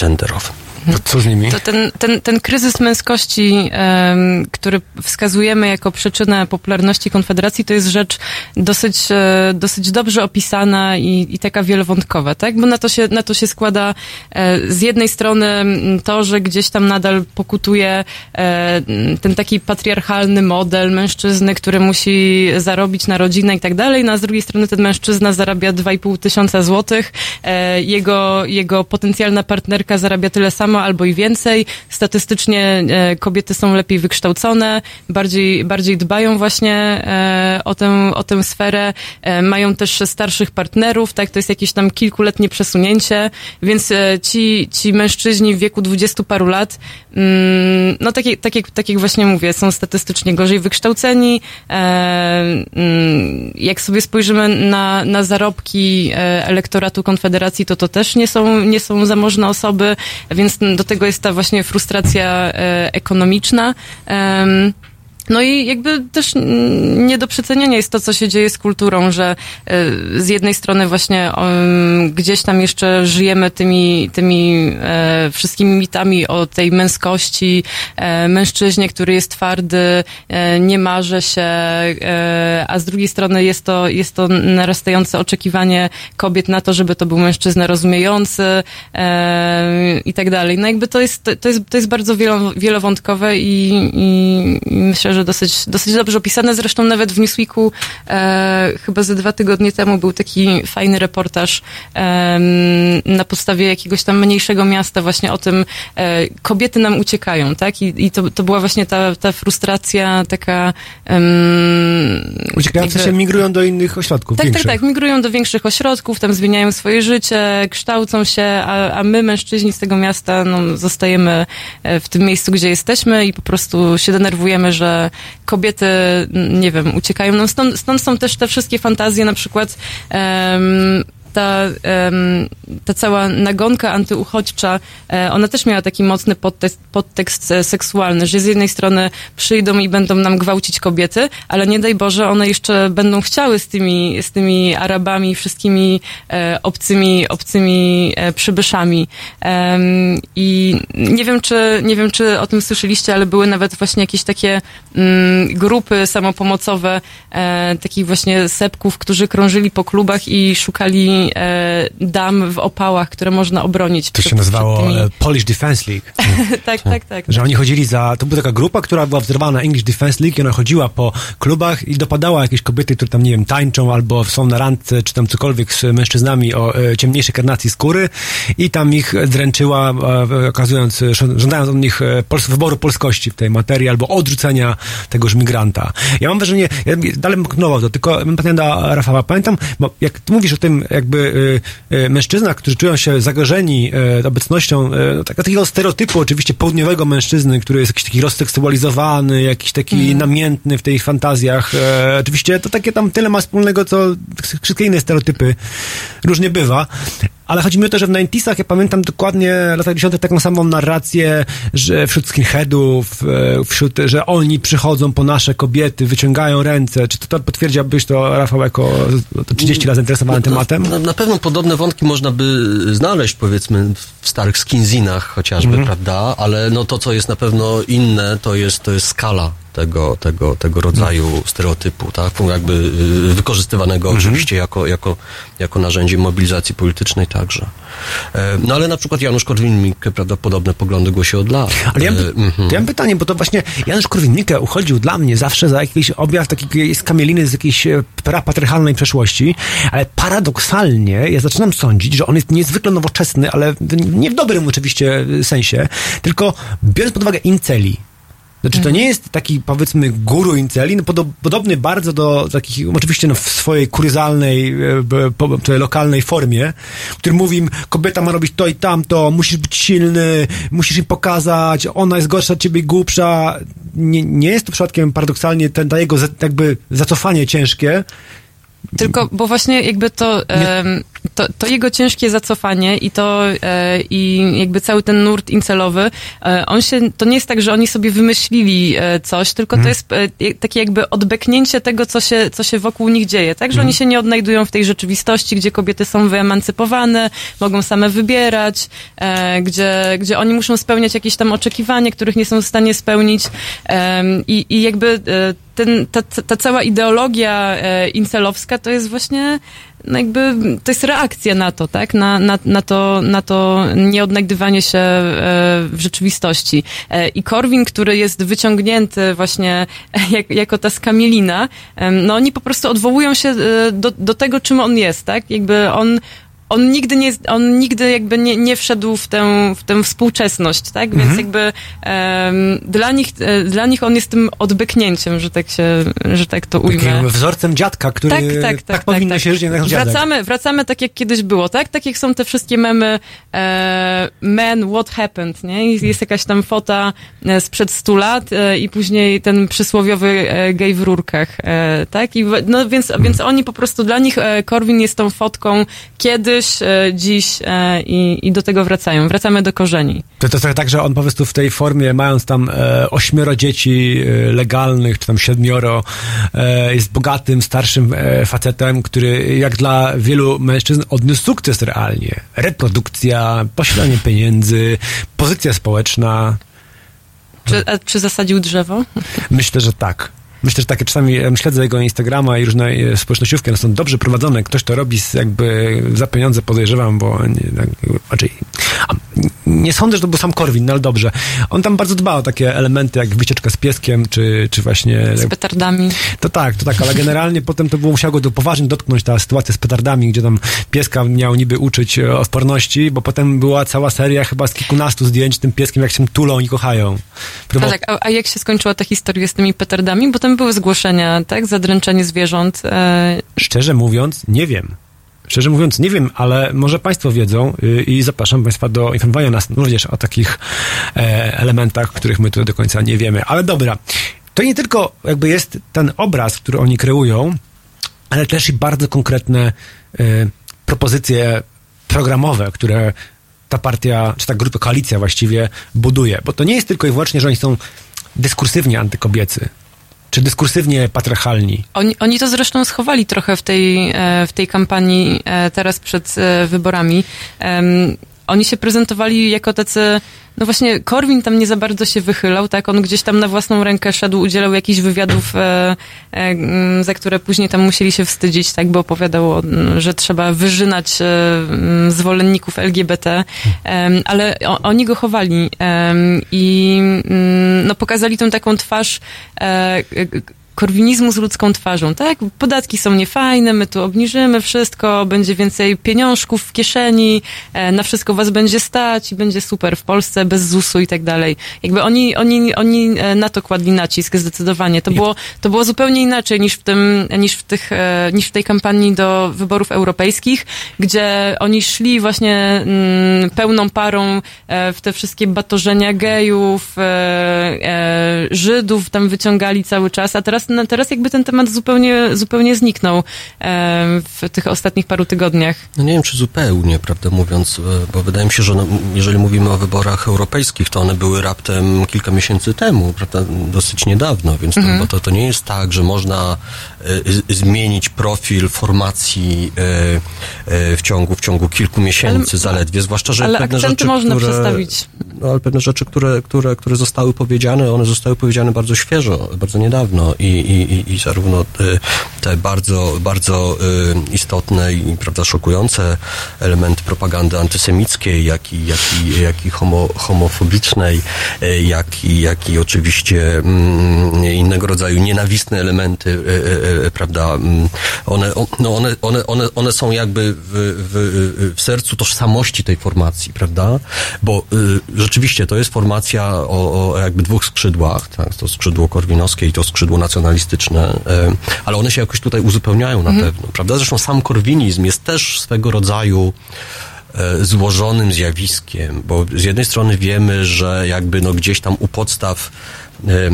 genderowym.
To co z nimi?
To ten, ten, ten kryzys męskości, em, który wskazujemy jako przyczynę popularności Konfederacji, to jest rzecz dosyć, e, dosyć dobrze opisana i, i taka wielowątkowa, tak? Bo na to się, na to się składa e, z jednej strony to, że gdzieś tam nadal pokutuje e, ten taki patriarchalny model mężczyzny, który musi zarobić na rodzinę i tak dalej, no a z drugiej strony ten mężczyzna zarabia 2,5 tysiąca złotych, e, jego, jego potencjalna partnerka zarabia tyle samo albo i więcej. Statystycznie e, kobiety są lepiej wykształcone, bardziej, bardziej dbają właśnie e, o, tę, o tę sferę, e, mają też starszych partnerów, tak, to jest jakieś tam kilkuletnie przesunięcie, więc ci, ci mężczyźni w wieku dwudziestu paru lat, mm, no tak, tak, jak, tak jak właśnie mówię, są statystycznie gorzej wykształceni. Mm, jak sobie spojrzymy na, na zarobki elektoratu Konfederacji, to to też nie są, nie są zamożne osoby, więc do tego jest ta właśnie frustracja e, ekonomiczna. No i jakby też nie do przecenienia jest to, co się dzieje z kulturą, że e, z jednej strony właśnie em, gdzieś tam jeszcze żyjemy tymi, tymi e, wszystkimi mitami o tej męskości, e, mężczyźnie, który jest twardy, e, nie marzy się, a z drugiej strony jest to, jest to narastające oczekiwanie kobiet na to, żeby to był mężczyzna rozumiejący i tak dalej. No jakby to jest, to jest, to jest bardzo wielo, wielowątkowe i, i myślę, że dosyć, dosyć dobrze opisane. Zresztą nawet w Newsweeku e, chyba ze dwa tygodnie temu był taki fajny reportaż em, na podstawie jakiegoś tam mniejszego miasta właśnie o tym, e, kobiety nam uciekają, tak? I, i to, to była właśnie ta, ta frustracja taka... jakby-
się migrują do innych ośrodków
tak, tak,
większych.
tak. Migrują do większych ośrodków, tam zmieniają swoje życie, kształcą się, a, a my, mężczyźni z tego miasta, no, zostajemy e, w tym miejscu, gdzie jesteśmy i po prostu się denerwujemy, że kobiety, nie wiem, uciekają. No, stąd, stąd są też te wszystkie fantazje, na przykład em, ta, ta cała nagonka antyuchodźcza, e, ona też miała taki mocny podtekst, podtekst seksualny, że z jednej strony przyjdą i będą nam gwałcić kobiety, ale nie daj Boże, one jeszcze będą chciały z tymi, z tymi Arabami, wszystkimi e, obcymi, obcymi e, przybyszami. I nie wiem, czy, nie wiem, czy o tym słyszeliście, ale były nawet właśnie jakieś takie mm, grupy samopomocowe, takich właśnie sepków, którzy krążyli po klubach i szukali e, dam w opałach, które można obronić.
To się nazywało e, Polish Defense League.
tak, tak, tak.
Że oni chodzili za. To była taka grupa, która była wzorowana na English Defense League i ona chodziła po klubach i dopadała jakieś kobiety, które tam, nie wiem, tańczą albo są na randce, czy tam cokolwiek z mężczyznami o e, ciemniejszej karnacji skóry i tam ich dręczyła, e, okazując, żądając od nich e, pols- wyboru polskości w tej materii albo odrzucenia tegoż migranta. Ja mam wrażenie, ja dalej bym kontynuował to, tylko do Rafała. Pamiętam, bo jak mówisz o tym, jakby y, y, mężczyznach, którzy czują się zagrożeni y, obecnością no, tak- takiego stereotypu oczywiście południowego mężczyzny, który jest jakiś taki rozseksualizowany, jakiś taki namiętny w tych fantazjach. E, oczywiście to takie tam tyle ma wspólnego, co wszystkie inne stereotypy różnie bywa. Ale chodzi mi o to, że w 90sach ja pamiętam dokładnie w latach 10 taką samą narrację, że wśród skinheadów, e, wśród, że oni przychodzą po nasze kobiety, wyciągają ręce. Czy to, to potwierdziłbyś to, Rafał, jako 30 lat zainteresowany tematem?
Na, na pewno podobne wątki można by znaleźć, powiedzmy, w starych skinzinach chociażby,
Mhm.
prawda? Ale no to, co jest na pewno inne, to jest, to jest skala tego, tego, tego rodzaju
Mhm.
stereotypu, tak? Jakby y, wykorzystywanego oczywiście jako, jako, jako narzędzie mobilizacji politycznej także. E, No ale na przykład Janusz Korwin-Mikke, prawda, podobne poglądy głosi od lat.
Ale ja mam,
E, mhm.
ja mam pytanie, bo to właśnie Janusz Korwin-Mikke uchodził dla mnie zawsze za jakiś objaw takiej skamieliny z jakiejś e, prapatriarchalnej przeszłości, ale paradoksalnie ja zaczynam sądzić, że on jest niezwykle nowoczesny, ale nie w dobrym oczywiście sensie, tylko biorąc pod uwagę inceli. Znaczy, to nie jest taki, powiedzmy, guru inceli, no, podo- podobny bardzo do takich, oczywiście no, w swojej kuryzalnej, e, lokalnej formie, który mówi im, kobieta ma robić to i tamto, musisz być silny, musisz im pokazać, ona jest gorsza od ciebie i głupsza. Nie, nie jest to przypadkiem paradoksalnie ten, ta jego za- jakby zacofanie ciężkie.
Tylko, bo właśnie jakby to, em, to, to jego ciężkie zacofanie i to e, i jakby cały ten nurt incelowy, e, on się, to nie jest tak, że oni sobie wymyślili e, coś, tylko to jest e, takie jakby odbeknięcie tego, co się, co się wokół nich dzieje, tak? Że oni się nie odnajdują w tej rzeczywistości, gdzie kobiety są wyemancypowane, mogą same wybierać, e, gdzie, gdzie oni muszą spełniać jakieś tam oczekiwania, których nie są w stanie spełnić. I, i jakby e, ten, ta, ta cała ideologia incelowska to jest właśnie no jakby to jest reakcja na to, tak? Na, na, na, to, na to nieodnajdywanie się e, w rzeczywistości. E, I Korwin, który jest wyciągnięty właśnie jak, jako ta skamielina, no oni po prostu odwołują się e, do, do tego, czym on jest, tak? Jakby on on nigdy nie, on nigdy jakby nie, nie wszedł w tę, w tę współczesność, tak? Więc jakby em, dla nich, e, dla nich on jest tym odbyknięciem, że tak się, że tak to ujmę.
Takim wzorcem dziadka, który
Tak, tak, tak.
powinno
tak,
się żyć jak dziadek.
wracamy, wracamy tak, jak kiedyś było, tak? Tak jak są te wszystkie memy e, Man, what happened, nie? Jest jakaś tam fota e, sprzed 100 lat e, i później ten przysłowiowy e, gej w rurkach, e, tak? I, no więc, więc oni po prostu, dla nich e, Korwin jest tą fotką kiedyś, e, dziś e, i, i do tego wracają. Wracamy do korzeni.
To, to trochę tak, że on po prostu w tej formie, mając tam e, ośmioro dzieci e, legalnych, czy tam siedmioro, e, jest bogatym, starszym e, facetem, który jak dla wielu mężczyzn odniósł sukces realnie. Reprodukcja, posiadanie pieniędzy, pozycja społeczna.
Czy, a, czy zasadził drzewo?
Myślę, że tak. Myślę, że takie czasami śledzę jego Instagrama i różne e, społecznościówki, one są dobrze prowadzone. Ktoś to robi z, jakby za pieniądze, podejrzewam, bo nie, tak, raczej... Nie sądzę, że to był sam Korwin, no ale dobrze. On tam bardzo dba o takie elementy, jak wycieczka z pieskiem, czy, czy właśnie...
Z petardami.
To tak, to tak, ale generalnie potem to było musiało go do, poważnie dotknąć ta sytuacja z petardami, gdzie tam pieska miał niby uczyć e, odporności, bo potem była cała seria chyba z kilkunastu zdjęć z tym pieskiem, jak się tulą i kochają.
A, tak, a, a jak się skończyła ta historia z tymi petardami? Bo tam były zgłoszenia, tak? Zadręczenie zwierząt. E,
Szczerze mówiąc, nie wiem. Szczerze mówiąc, nie wiem, ale może Państwo wiedzą y, i zapraszam Państwa do informowania nas również o takich e, elementach, których my tu do końca nie wiemy. Ale dobra, to nie tylko jakby jest ten obraz, który oni kreują, ale też i bardzo konkretne e, propozycje programowe, które ta partia, czy ta grupa, koalicja właściwie buduje. Bo to nie jest tylko i wyłącznie, że oni są dyskursywnie antykobiecy, czy dyskursywnie patriarchalni.
Oni, oni to zresztą schowali trochę w tej, e, w tej kampanii e, teraz przed e, wyborami. Oni się prezentowali jako tacy, no właśnie Korwin tam nie za bardzo się wychylał, tak? On gdzieś tam na własną rękę szedł, udzielał jakichś wywiadów, e, e, mm, za które później tam musieli się wstydzić, tak? Bo opowiadał, mm, że trzeba wyżynać e, mm, zwolenników LGBT, ale o, oni go chowali i no pokazali tą taką twarz e, korwinizmu z ludzką twarzą, tak? Podatki są niefajne, my tu obniżymy wszystko, będzie więcej pieniążków w kieszeni, e, na wszystko was będzie stać i będzie super w Polsce, bez ZUS-u i tak dalej. Jakby oni, oni, oni e, na to kładli nacisk zdecydowanie. To było, to było zupełnie inaczej niż w tym, niż w tych, e, niż w tej kampanii do wyborów europejskich, gdzie oni szli właśnie mm, pełną parą w te wszystkie batorzenia gejów, Żydów tam wyciągali cały czas, a teraz, no, teraz jakby ten temat zupełnie, zupełnie zniknął w tych ostatnich paru tygodniach.
No nie wiem, czy zupełnie, prawdę mówiąc, e, bo wydaje mi się, że no, jeżeli mówimy o wyborach europejskich, to one były raptem kilka miesięcy temu, prawda, dosyć niedawno, więc to, bo to, to nie jest tak, że można e, zmienić profil formacji e, w ciągu, w ciągu kilku miesięcy
Ale-
zaledwie, zwłaszcza, że
ale
pewne rzeczy,
można
które,
przestawić.
No, ale pewne rzeczy, które, które, które zostały powiedziane, one zostały powiedziane bardzo świeżo, bardzo niedawno i, i, i, zarówno e, te bardzo, bardzo e, istotne i prawda, szokujące elementy propagandy antysemickiej, jak i, jak i, jak i homo, homofobicznej, e, jak i, jak i oczywiście mm, innego rodzaju nienawistne elementy, prawda, mm, one, no one, one, one, one są jakby w, w, w sercu tożsamości tej formacji, prawda? Bo y, rzeczywiście to jest formacja o, o jakby dwóch skrzydłach, tak? to skrzydło korwinowskie i to skrzydło nacjonalistyczne, y, ale one się jakoś tutaj uzupełniają na pewno, prawda? Zresztą sam korwinizm jest też swego rodzaju e, złożonym zjawiskiem, bo z jednej strony wiemy, że jakby no gdzieś tam u podstaw e,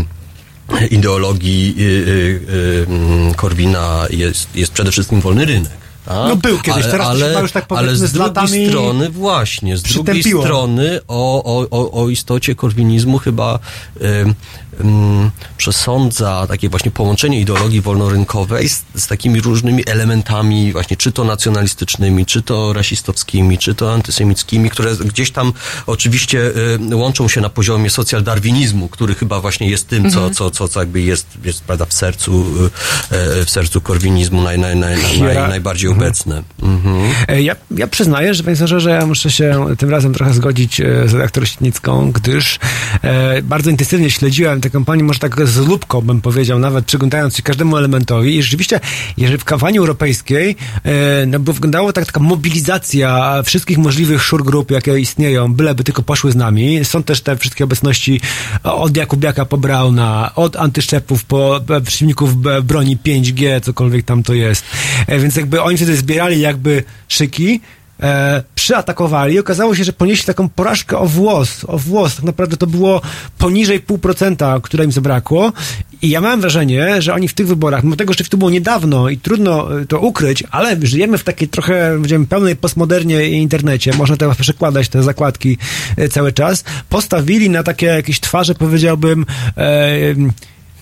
ideologii y, y, y, mm, Korwina jest, jest przede wszystkim wolny rynek.
No był kiedyś, teraz to się chyba już tak
ale z
z
drugiej strony, właśnie, z drugiej strony o, o, o, o istocie korwinizmu chyba ym, ym, przesądza takie właśnie połączenie ideologii wolnorynkowej z, z takimi różnymi elementami właśnie, czy to nacjonalistycznymi, czy to rasistowskimi, czy to antysemickimi, które gdzieś tam oczywiście y, łączą się na poziomie socjaldarwinizmu, który chyba właśnie jest tym, co, co, co, co jakby jest, jest prawda, w sercu, y, y, w sercu korwinizmu naj, naj, naj, naj, najbardziej obecne. Mhm.
E, Ja, ja przyznaję, że panie że ja muszę się tym razem trochę zgodzić e, z redaktor Sitnicką, gdyż e, bardzo intensywnie śledziłem tę kampanię, może tak z lubką bym powiedział, nawet przyglądając się każdemu elementowi i rzeczywiście, jeżeli w kampanii europejskiej e, no tak taka mobilizacja wszystkich możliwych szur grup, jakie istnieją, byleby tylko poszły z nami. Są też te wszystkie obecności od Jakubiaka po Brauna, od antyszczepów po e, przeciwników b- broni 5G, cokolwiek tam to jest. E, Więc jakby oni wtedy zbierali jakby szyki, e, przyatakowali okazało się, że ponieśli taką porażkę o włos, o włos. Tak naprawdę to było poniżej pół procenta, które im zabrakło. I ja miałem wrażenie, że oni w tych wyborach, mimo tego, że to było niedawno i trudno e, to ukryć, ale żyjemy w takiej trochę, powiedziałem, pełnej postmodernie internecie, można teraz przekładać te zakładki e, cały czas, postawili na takie jakieś twarze, powiedziałbym, e,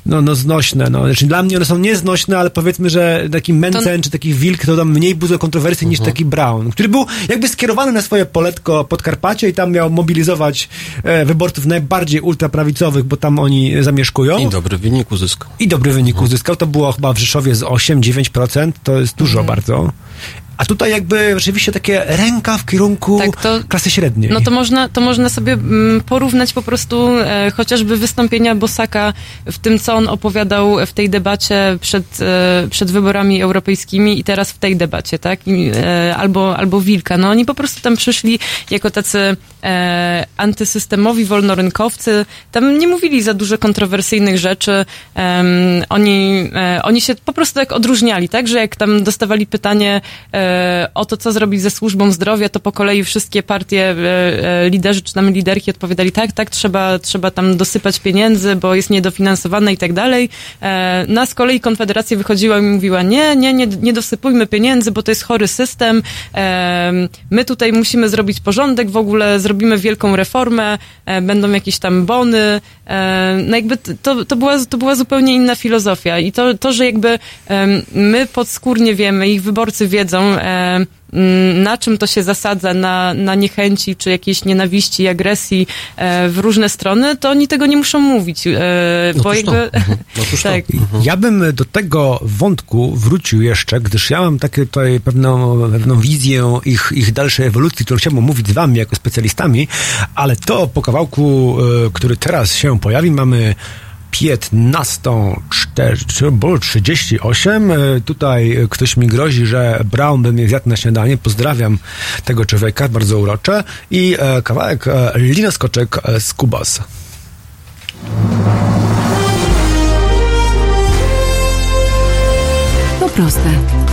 no, no znośne, no. Znaczy, dla mnie one są nieznośne, ale powiedzmy, że taki Mencen czy taki Wilk to tam mniej budzą kontrowersji niż taki Brown, który był jakby skierowany na swoje poletko Podkarpacie i tam miał mobilizować e, wyborców najbardziej ultraprawicowych, bo tam oni zamieszkują.
I dobry wynik uzyskał.
I dobry wynik uzyskał. To było chyba w Rzeszowie z 8-9%. To jest dużo bardzo. A tutaj jakby rzeczywiście takie ręka w kierunku
Tak, to-
klasy średniej.
No to można, to można sobie mm, porównać po prostu e, chociażby wystąpienia Bosaka w tym, co on opowiadał w tej debacie przed, e, przed wyborami europejskimi i teraz w tej debacie, tak? I, e, albo, albo Wilka. No oni po prostu tam przyszli jako tacy e, antysystemowi wolnorynkowcy. Tam nie mówili za dużo kontrowersyjnych rzeczy. Em, oni, e, oni się po prostu tak odróżniali, tak? Że jak tam dostawali pytanie e, o to, co zrobić ze służbą zdrowia, to po kolei wszystkie partie, e, e, liderzy czy tam liderki odpowiadali tak, tak, trzeba, trzeba tam dosypać pieniędzy, bo jest niedofinansowane i tak dalej. E, no z kolei Konfederacja wychodziła i mówiła, nie, nie, nie, nie dosypujmy pieniędzy, bo to jest chory system. E, my tutaj musimy zrobić porządek, w ogóle zrobimy wielką reformę, e, będą jakieś tam bony. E, no jakby to, to, była, to była zupełnie inna filozofia i to, to że jakby my podskórnie wiemy, ich wyborcy wiedzą, na czym to się zasadza, na, na niechęci, czy jakiejś nienawiści, agresji e, w różne strony, to oni tego nie muszą mówić, e, bo
Otóż to.
jakby...
Mhm. To.
tak.
Ja bym do tego wątku wrócił jeszcze, gdyż ja mam takie tutaj pewną, pewną wizję ich, ich dalszej ewolucji, którą chciałbym omówić z wami jako specjalistami, ale to po kawałku, e, który teraz się pojawi, mamy 15.38. E, Tutaj ktoś mi grozi, że Brown by mnie zjadł na śniadanie. Pozdrawiam tego człowieka, bardzo urocze. I e, kawałek e, Lina Skoczek z Kubas.
To proste.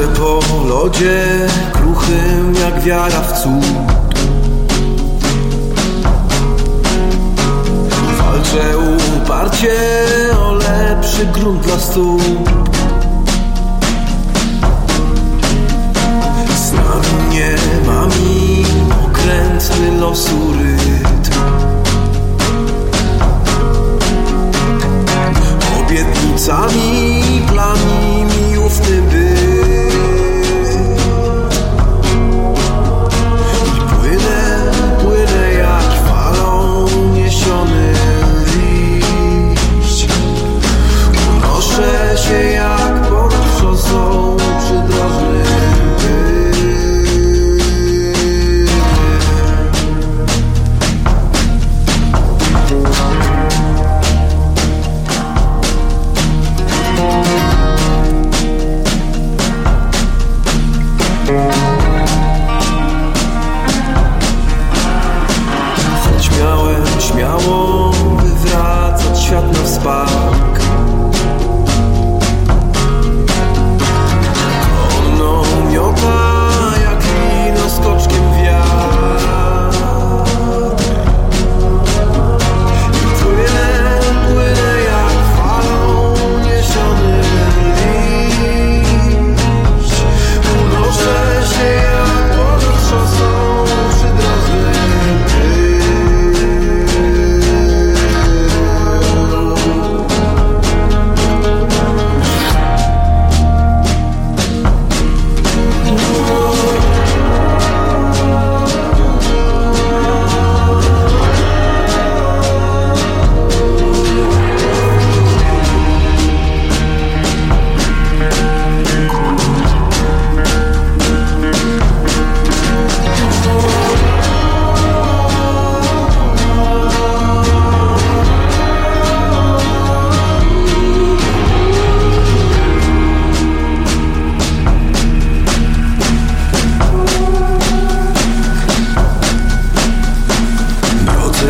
Chodzę po lodzie kruchym jak wiara w cud. Walczę uparcie o lepszy grunt dla stóp Z nami nie ma mi okrętny losu rytm. Obietnicami, plami mi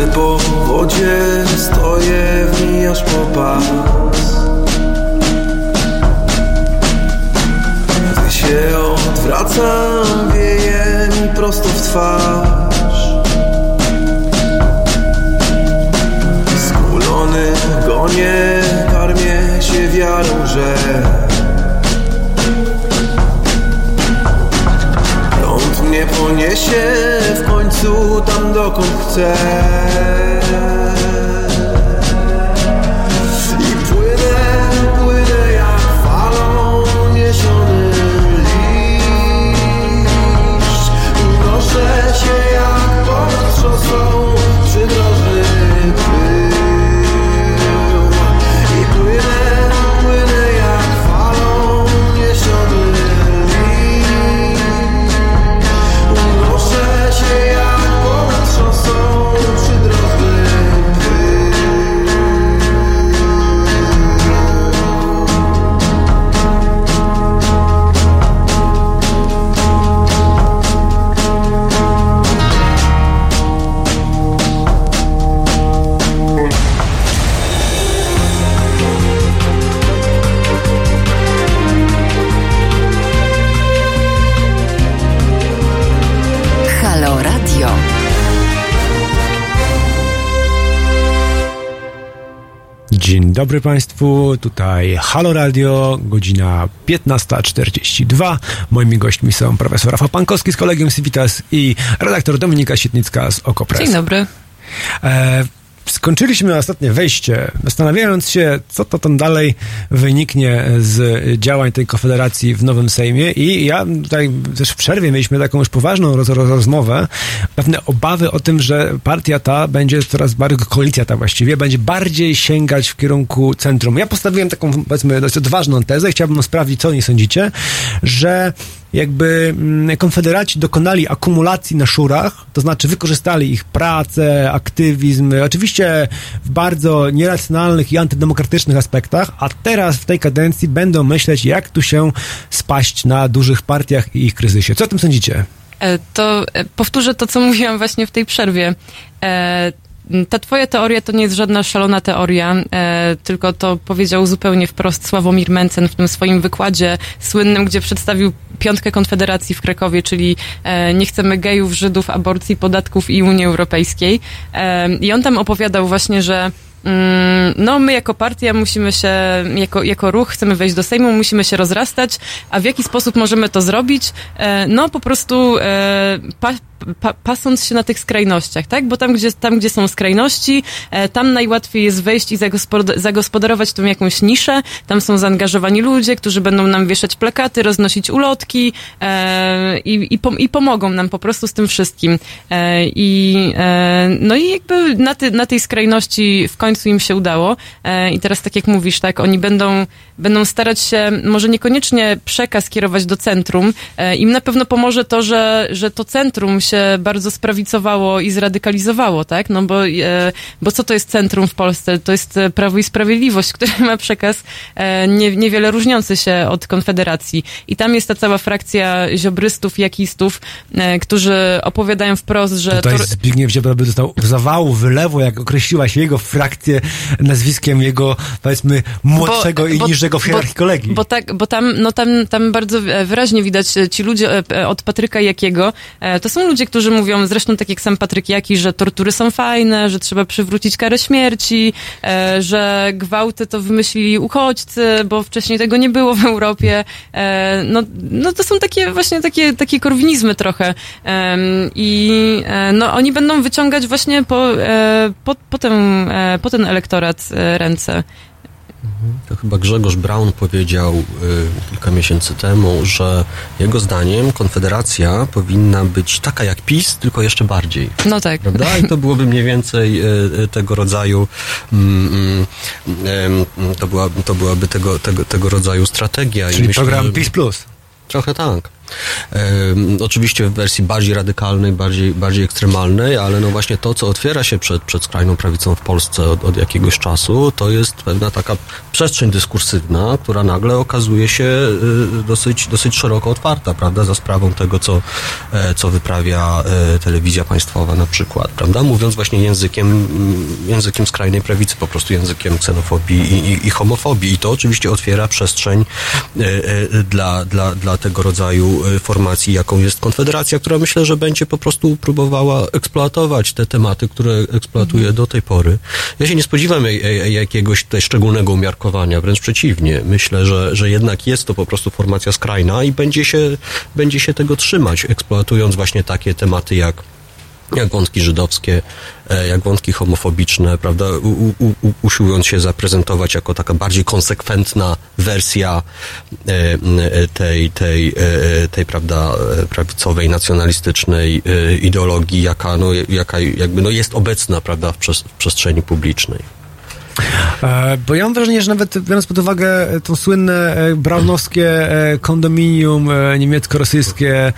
Po wodzie, stoję w niej aż po pas Gdy się odwracam, wieje mi prosto w twarz. Skulony gonię, karmię się wiarą, że Prąd mnie poniesie końcu tam dokąd chcę
Dzień dobry Państwu, tutaj Halo Radio, godzina 15.42. Moimi gośćmi są profesor Rafał Pankowski z Kolegium Civitas i redaktor Dominika Sietnicka z Okopres.
Dzień dobry.
E, skończyliśmy ostatnie wejście, zastanawiając się, co to tam dalej wyniknie z działań tej konfederacji w Nowym Sejmie. I ja tutaj też w przerwie mieliśmy taką już poważną roz, roz, rozmowę, pewne obawy o tym, że partia ta będzie coraz bardziej, koalicja ta właściwie, będzie bardziej sięgać w kierunku centrum. Ja postawiłem taką, powiedzmy, dość odważną tezę, chciałbym sprawdzić, co nie sądzicie, że jakby mm, konfederaci dokonali akumulacji na szurach, to znaczy wykorzystali ich pracę, aktywizm, oczywiście w bardzo nieracjonalnych i antydemokratycznych aspektach, a teraz w tej kadencji będą myśleć, jak tu się spaść na dużych partiach i ich kryzysie. Co o tym sądzicie?
E, To e, powtórzę to, co mówiłam właśnie w tej przerwie. Ta twoja teoria to nie jest żadna szalona teoria, e, tylko to powiedział zupełnie wprost Sławomir Mencen w tym swoim wykładzie słynnym, gdzie przedstawił piątkę Konfederacji w Krakowie, czyli e, nie chcemy gejów, Żydów, aborcji, podatków i Unii Europejskiej. E, I on tam opowiadał właśnie, że No, my jako partia musimy się, jako, jako ruch chcemy wejść do Sejmu, musimy się rozrastać, a w jaki sposób możemy to zrobić? E, No, po prostu e, pa, pa, pasąc się na tych skrajnościach, tak? Bo tam, gdzie, tam, gdzie są skrajności, e, tam najłatwiej jest wejść i zagospod- zagospodarować tą jakąś niszę. Tam są zaangażowani ludzie, którzy będą nam wieszać plakaty, roznosić ulotki i, i, pom- i pomogą nam po prostu z tym wszystkim. I, no i jakby na, ty, na tej skrajności w końcu końcu im się udało. E, I teraz, tak jak mówisz, tak, oni będą, będą starać się może niekoniecznie przekaz kierować do centrum. E, Im na pewno pomoże to, że, że to centrum się bardzo sprawicowało i zradykalizowało, tak? No bo, e, bo co to jest centrum w Polsce? To jest Prawo i Sprawiedliwość, które ma przekaz nie, niewiele różniący się od Konfederacji. I tam jest ta cała frakcja ziobrystów, jakistów, którzy opowiadają wprost, że...
Tutaj
to-
Zbigniew Ziobro by dostał zawału, wylewu, jak określiła się jego frakcję nazwiskiem jego, powiedzmy, młodszego i niższego w hierarchii kolegi.
Bo tak, bo tam, no tam, tam bardzo e, wyraźnie widać e, ci ludzie e, od Patryka Jakiego, to są ludzie, którzy mówią, zresztą tak jak sam Patryk Jaki, że tortury są fajne, że trzeba przywrócić karę śmierci, że gwałty to wymyślili uchodźcy, bo wcześniej tego nie było w Europie. No, no to są takie właśnie takie, takie korwinizmy trochę. I no oni będą wyciągać właśnie po, po, po, e, po ten elektorat e, ręce.
To chyba Grzegorz Braun powiedział y, kilka miesięcy temu, że jego zdaniem Konfederacja powinna być taka jak PiS, tylko jeszcze bardziej.
No tak.
Prawda? I to byłoby mniej więcej y, y, tego rodzaju mm, em, to, była, to byłaby tego, tego, tego rodzaju strategia. I
Czyli
myślę,
program
że-
PiS Plus.
Trochę tak. Oczywiście w wersji bardziej radykalnej, bardziej, bardziej ekstremalnej, ale no właśnie to, co otwiera się przed, przed skrajną prawicą w Polsce od, od jakiegoś czasu, to jest pewna taka przestrzeń dyskursywna, która nagle okazuje się y, dosyć, dosyć szeroko otwarta, prawda, za sprawą tego, co, e, co wyprawia e, telewizja państwowa na przykład, prawda, mówiąc właśnie językiem, językiem skrajnej prawicy, po prostu językiem ksenofobii i, i, i homofobii. I to oczywiście otwiera przestrzeń e, dla, dla, dla tego rodzaju formacji, jaką jest Konfederacja, która myślę, że będzie po prostu próbowała eksploatować te tematy, które eksploatuje do tej pory. Ja się nie spodziewam e- e- jakiegoś tutaj szczególnego umiarkowania, wręcz przeciwnie. Myślę, że, że jednak jest to po prostu formacja skrajna i będzie się, będzie się tego trzymać, eksploatując właśnie takie tematy jak jak wątki żydowskie, e, jak wątki homofobiczne, prawda, u, u, u, usiłując się zaprezentować jako taka bardziej konsekwentna wersja e, e, tej, tej, tej prawda, prawicowej, nacjonalistycznej ideologii, jaka, no, jaka jakby no, jest obecna, prawda, w przestrzeni publicznej.
E, Bo ja mam wrażenie, że nawet biorąc pod uwagę e, to słynne e, braunowskie kondominium niemiecko-rosyjskie,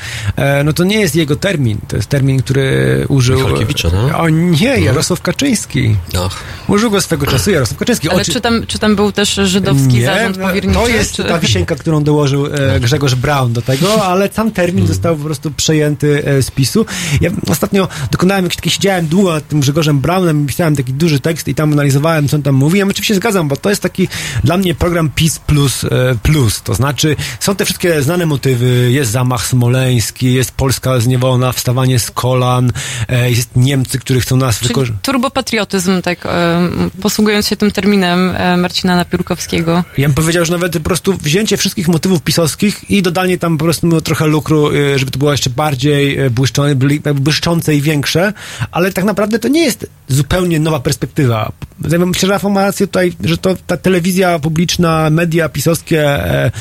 no to nie jest jego termin. To jest termin, który użył...
Michalkiewicza, no?
O nie, Jarosław Kaczyński.
Ach.
Użył go swego czasu Jarosław Kaczyński.
Ale
Oczy-
czy tam, czy tam był też żydowski zarząd powierniczy?
to jest
czy...
ta wisienka, którą dołożył e, Grzegorz Braun do tego, ale sam termin został po prostu przejęty z PiSu. Ja ostatnio dokonałem, jak taki siedziałem długo nad tym Grzegorzem Braunem i pisałem taki duży tekst i tam analizowałem, co on tam mówi. Ja oczywiście zgadzam, bo to jest taki dla mnie program PiS plus, e, plus. To znaczy, są te wszystkie znane motywy, jest zamach smoleński, jest Polska zniewolona, wstawanie z kolan, e, jest Niemcy, którzy chcą nas wykorzystać.
turbopatriotyzm, tak, e, posługując się tym terminem Marcina Napiórkowskiego.
Ja bym powiedział, że nawet po prostu wzięcie wszystkich motywów pisowskich i dodanie tam po prostu trochę lukru, żeby to było jeszcze bardziej błyszczące, i większe, ale tak naprawdę to nie jest zupełnie nowa perspektywa. Myślę, Rafał ma rację tutaj, że to ta telewizja publiczna, media pisowskie, e,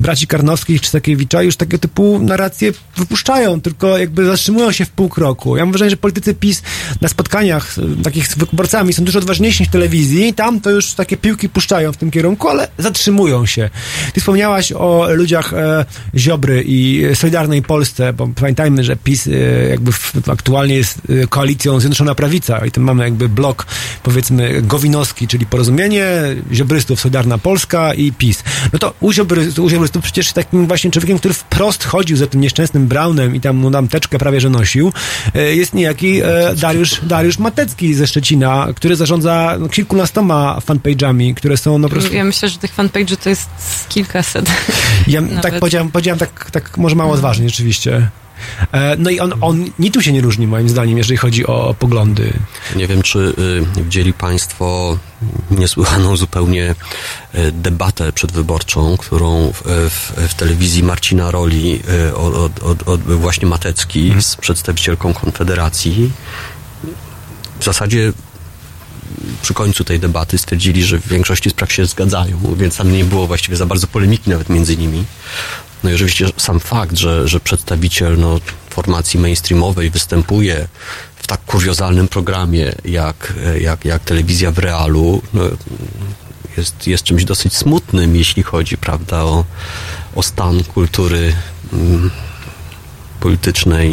braci Karnowskich czy Sakiewicza już takie typu narracje wypuszczają, tylko jakby zatrzymują się w pół kroku. Ja mam wrażenie, że politycy PiS na spotkaniach y, takich z wyborcami są dużo odważniejsi niż w telewizji. Tam to już takie piłki puszczają w tym kierunku, ale zatrzymują się. Ty wspomniałaś o ludziach e, Ziobry i Solidarnej Polsce, bo pamiętajmy, że PiS e, jakby w, aktualnie jest e, koalicją Zjednoczona Prawica i tam mamy jakby blok, powiedzmy, Gowinowski, czyli Porozumienie, Ziobrystów, Solidarna Polska i PiS. No to u, Ziobry, u Ziobrystów przecież takim właśnie człowiekiem, który wprost chodził za tym nieszczęsnym Braunem i tam mu tam teczkę prawie, że nosił, e, jest niejaki e, Dariusz, Dariusz Matecki ze Szczecina, który zarządza no, kilkunastoma fanpage'ami, które są no po prostu...
Ja myślę, że tych fanpage'y to jest kilkaset.
Ja
Nawet.
tak powiedziałem, powiedziałem tak, tak może mało odważnie rzeczywiście. E, No i on, on niczym się nie różni moim zdaniem, jeżeli chodzi o poglądy.
Nie wiem, czy y, widzieli Państwo niesłychaną zupełnie y, debatę przedwyborczą, którą w, w, w telewizji Marcina Roli y, od, od, od, właśnie Matecki z przedstawicielką Konfederacji. W zasadzie przy końcu tej debaty stwierdzili, że w większości spraw się zgadzają, więc tam nie było właściwie za bardzo polemiki nawet między nimi. No i oczywiście sam fakt, że, że przedstawiciel no, formacji mainstreamowej występuje w tak kuriozalnym programie jak, jak, jak telewizja w realu no, jest, jest czymś dosyć smutnym, jeśli chodzi, prawda, o, o stan kultury mm, politycznej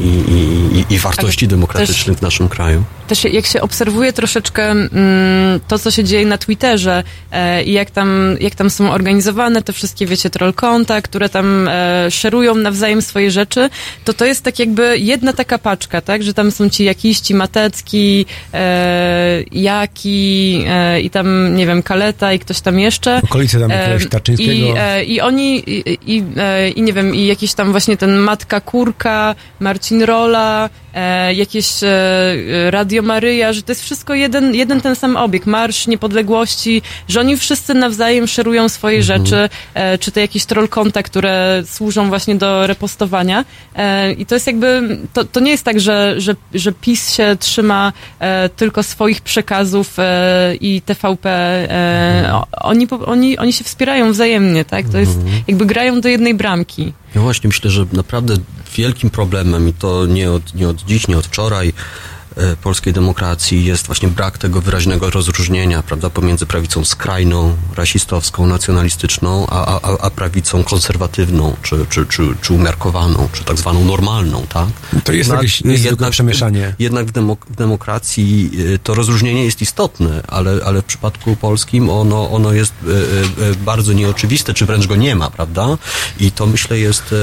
i, i, i, i wartości
Ale
demokratycznych w naszym kraju.
Też jak się obserwuje troszeczkę mm, to, co się dzieje na Twitterze e, i jak tam, jak tam są organizowane te wszystkie, wiecie, troll konta, które tam e, szerują nawzajem swoje rzeczy, to to jest tak jakby jedna taka paczka, tak, że tam są ci jakiś, ci Matecki, e, Jaki e, i tam, nie wiem, Kaleta i ktoś tam jeszcze.
Okolice tam jakiegoś
E,
Tarczyńskiego.
I, e, I oni, i, i, e, i nie wiem, i jakiś tam właśnie ten Matka Kurka, Marcin Rola, e, jakieś e, e, Radio Maryja, że to jest wszystko jeden, jeden ten sam obieg, Marsz Niepodległości, że oni wszyscy nawzajem szerują swoje rzeczy, e, czy to jakieś troll konta, które służą właśnie do repostowania. E, I to jest jakby, to, to nie jest tak, że, że, że PiS się trzyma e, tylko swoich przekazów i TVP. O- oni, oni, oni się wspierają wzajemnie, tak? To jest, jakby grają do jednej bramki.
No właśnie, myślę, że naprawdę wielkim problemem, i to nie od, nie od dziś, nie od wczoraj, polskiej demokracji jest właśnie brak tego wyraźnego rozróżnienia, prawda, pomiędzy prawicą skrajną, rasistowską, nacjonalistyczną, a, a, a- prawicą konserwatywną, czy, czy, czy, czy umiarkowaną, czy tak zwaną normalną, tak?
To jest jakieś niezwykłe przemieszanie.
Jednak w, demok- w demokracji y, to rozróżnienie jest istotne, ale, ale w przypadku polskim ono, ono jest y, bardzo nieoczywiste, czy wręcz go nie ma, prawda? I to myślę jest,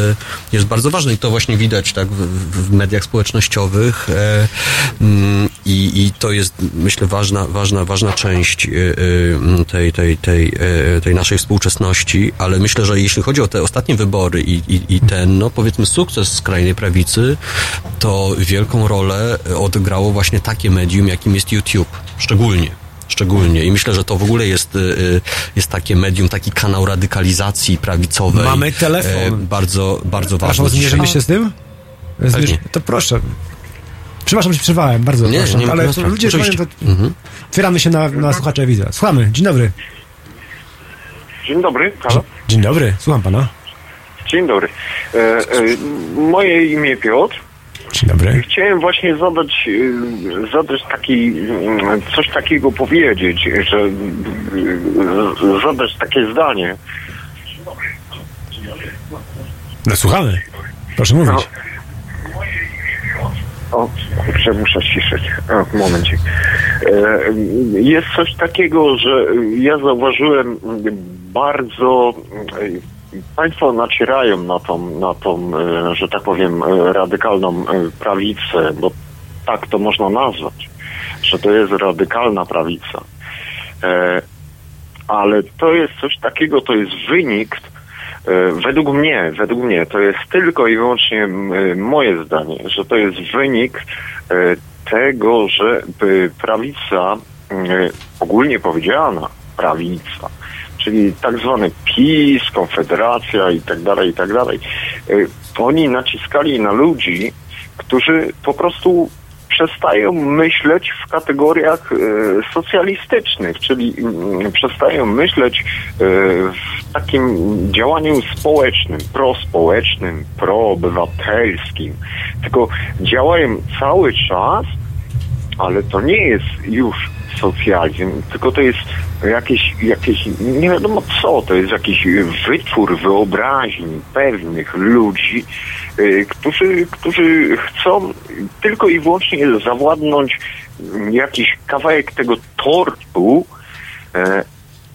jest bardzo ważne i to właśnie widać tak w, w mediach społecznościowych e, i, i to jest myślę ważna, ważna, ważna część y, y, tej, tej, tej, y, tej naszej współczesności, ale myślę, że jeśli chodzi o te ostatnie wybory i, i, i ten, no powiedzmy sukces skrajnej prawicy, to wielką rolę odegrało właśnie takie medium, jakim jest YouTube, szczególnie. Szczególnie. I myślę, że to w ogóle jest, jest takie medium, taki kanał radykalizacji prawicowej.
Mamy telefon.
Bardzo, bardzo ważny.
zmierzymy
dzisiaj.
się z tym? Zmierz... To proszę. Przepraszam, że przerwałem, bardzo
Nie,
proszę.
nie
ale
problemu,
ludzie powiem, to...
Mhm.
Otwieramy się na, na słuchacza widza. Słuchamy. Dzień dobry.
Dzień dobry, halo.
Dzień dobry, słucham pana.
Dzień dobry. E, e, moje imię Piotr.
Dzień dobry.
Chciałem właśnie zadać, e, zadać taki, coś takiego powiedzieć, że e, zadać takie zdanie.
No słuchamy. Proszę mówić.
O, kurczę, muszę ściszyć. O, momencik. E, Jest coś takiego, że ja zauważyłem bardzo... Państwo nacierają na tą, na tą, e, że tak powiem, e, radykalną prawicę, bo tak to można nazwać, że to jest radykalna prawica. Ale to jest coś takiego, to jest wynik Według mnie, według mnie, to jest tylko i wyłącznie e, moje zdanie, że to jest wynik e, tego, że e, prawica, e, ogólnie powiedziana prawica, czyli tak zwany PiS, Konfederacja i tak dalej, i tak dalej, e, oni naciskali na ludzi, którzy po prostu przestają myśleć w kategoriach e, socjalistycznych, czyli mm, przestają myśleć e, w takim działaniu społecznym, prospołecznym, proobywatelskim, tylko działają cały czas, ale to nie jest już socjalizm, tylko to jest jakieś, jakieś nie wiadomo co, to jest jakiś wytwór wyobraźni pewnych ludzi, y, którzy, którzy chcą tylko i wyłącznie zawładnąć jakiś kawałek tego tortu e,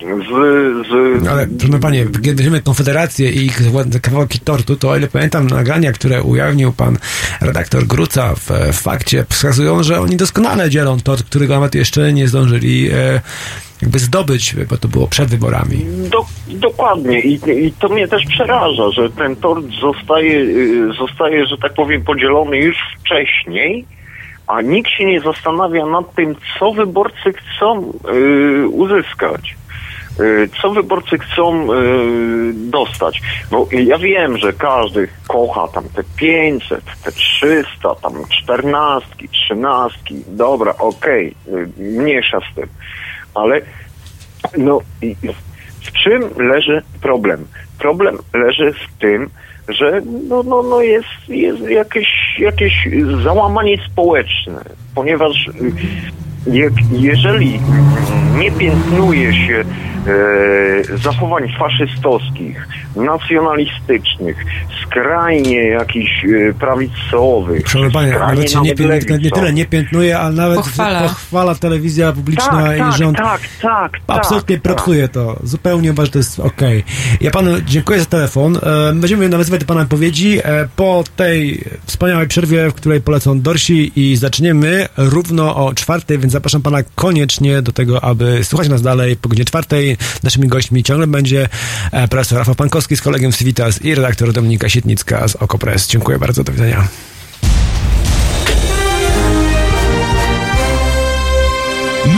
z, z
No Ale, proszę panie, kiedy weźmiemy Konfederację i ich kawałki tortu, to o ile pamiętam nagrania, które ujawnił pan redaktor Gruca w, w fakcie, wskazują, że oni doskonale dzielą tort, którego nawet jeszcze nie zdążyli e, jakby zdobyć, bo to było przed wyborami.
Do, dokładnie I, i to mnie też przeraża, że ten tort zostaje, y, zostaje, że tak powiem, podzielony już wcześniej, a nikt się nie zastanawia nad tym, co wyborcy chcą y, uzyskać. Y, Co wyborcy chcą y, dostać? Bo ja wiem, że każdy kocha tam te 500, te 300, tam 14, 13, dobra, okej, y, mniejsza z tym. Ale no w czym leży problem? Problem leży w tym, że no, no, no jest, jest jakieś jakieś załamanie społeczne, ponieważ y, jak, jeżeli nie piętnuje się e, zachowań faszystowskich, nacjonalistycznych, skrajnie jakichś e, prawicowych,
Proszę Panie, nawet się nie,
nawet
pię- nie, tyle nie piętnuje, ale nawet
Pochwala.
pochwala telewizja publiczna
tak,
i
tak,
rząd.
tak, tak,
Absolutnie
tak,
propsuje to. Zupełnie uważam, że to jest okej. Ja panu dziękuję za telefon. E, Będziemy nawiązywać do pana odpowiedzi e, po tej wspaniałej przerwie, w której polecą Dorsi i zaczniemy równo o czwartej, więc zapraszam pana koniecznie do tego, aby słuchać nas dalej po godzinie czwartej. Naszymi gośćmi ciągle będzie e, profesor Rafał Pankowski z kolegiem z Civitas i redaktor Dominika Sietnicka z Okopres. Dziękuję bardzo, do widzenia.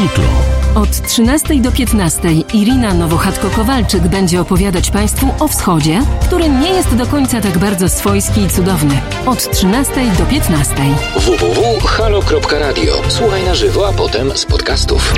Jutro.
Od 13 do 15 Irina Nowochatko-Kowalczyk będzie opowiadać Państwu o wschodzie, który nie jest do końca tak bardzo swojski i cudowny. Od 13 do 15.
www.halo.radio. Słuchaj na żywo, a potem z podcastów.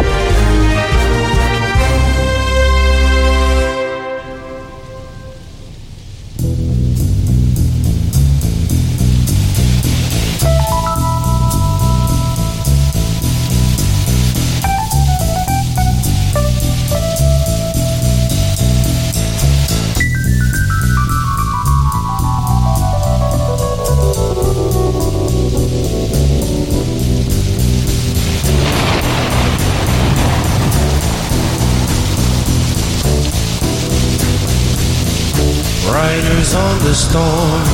The storm.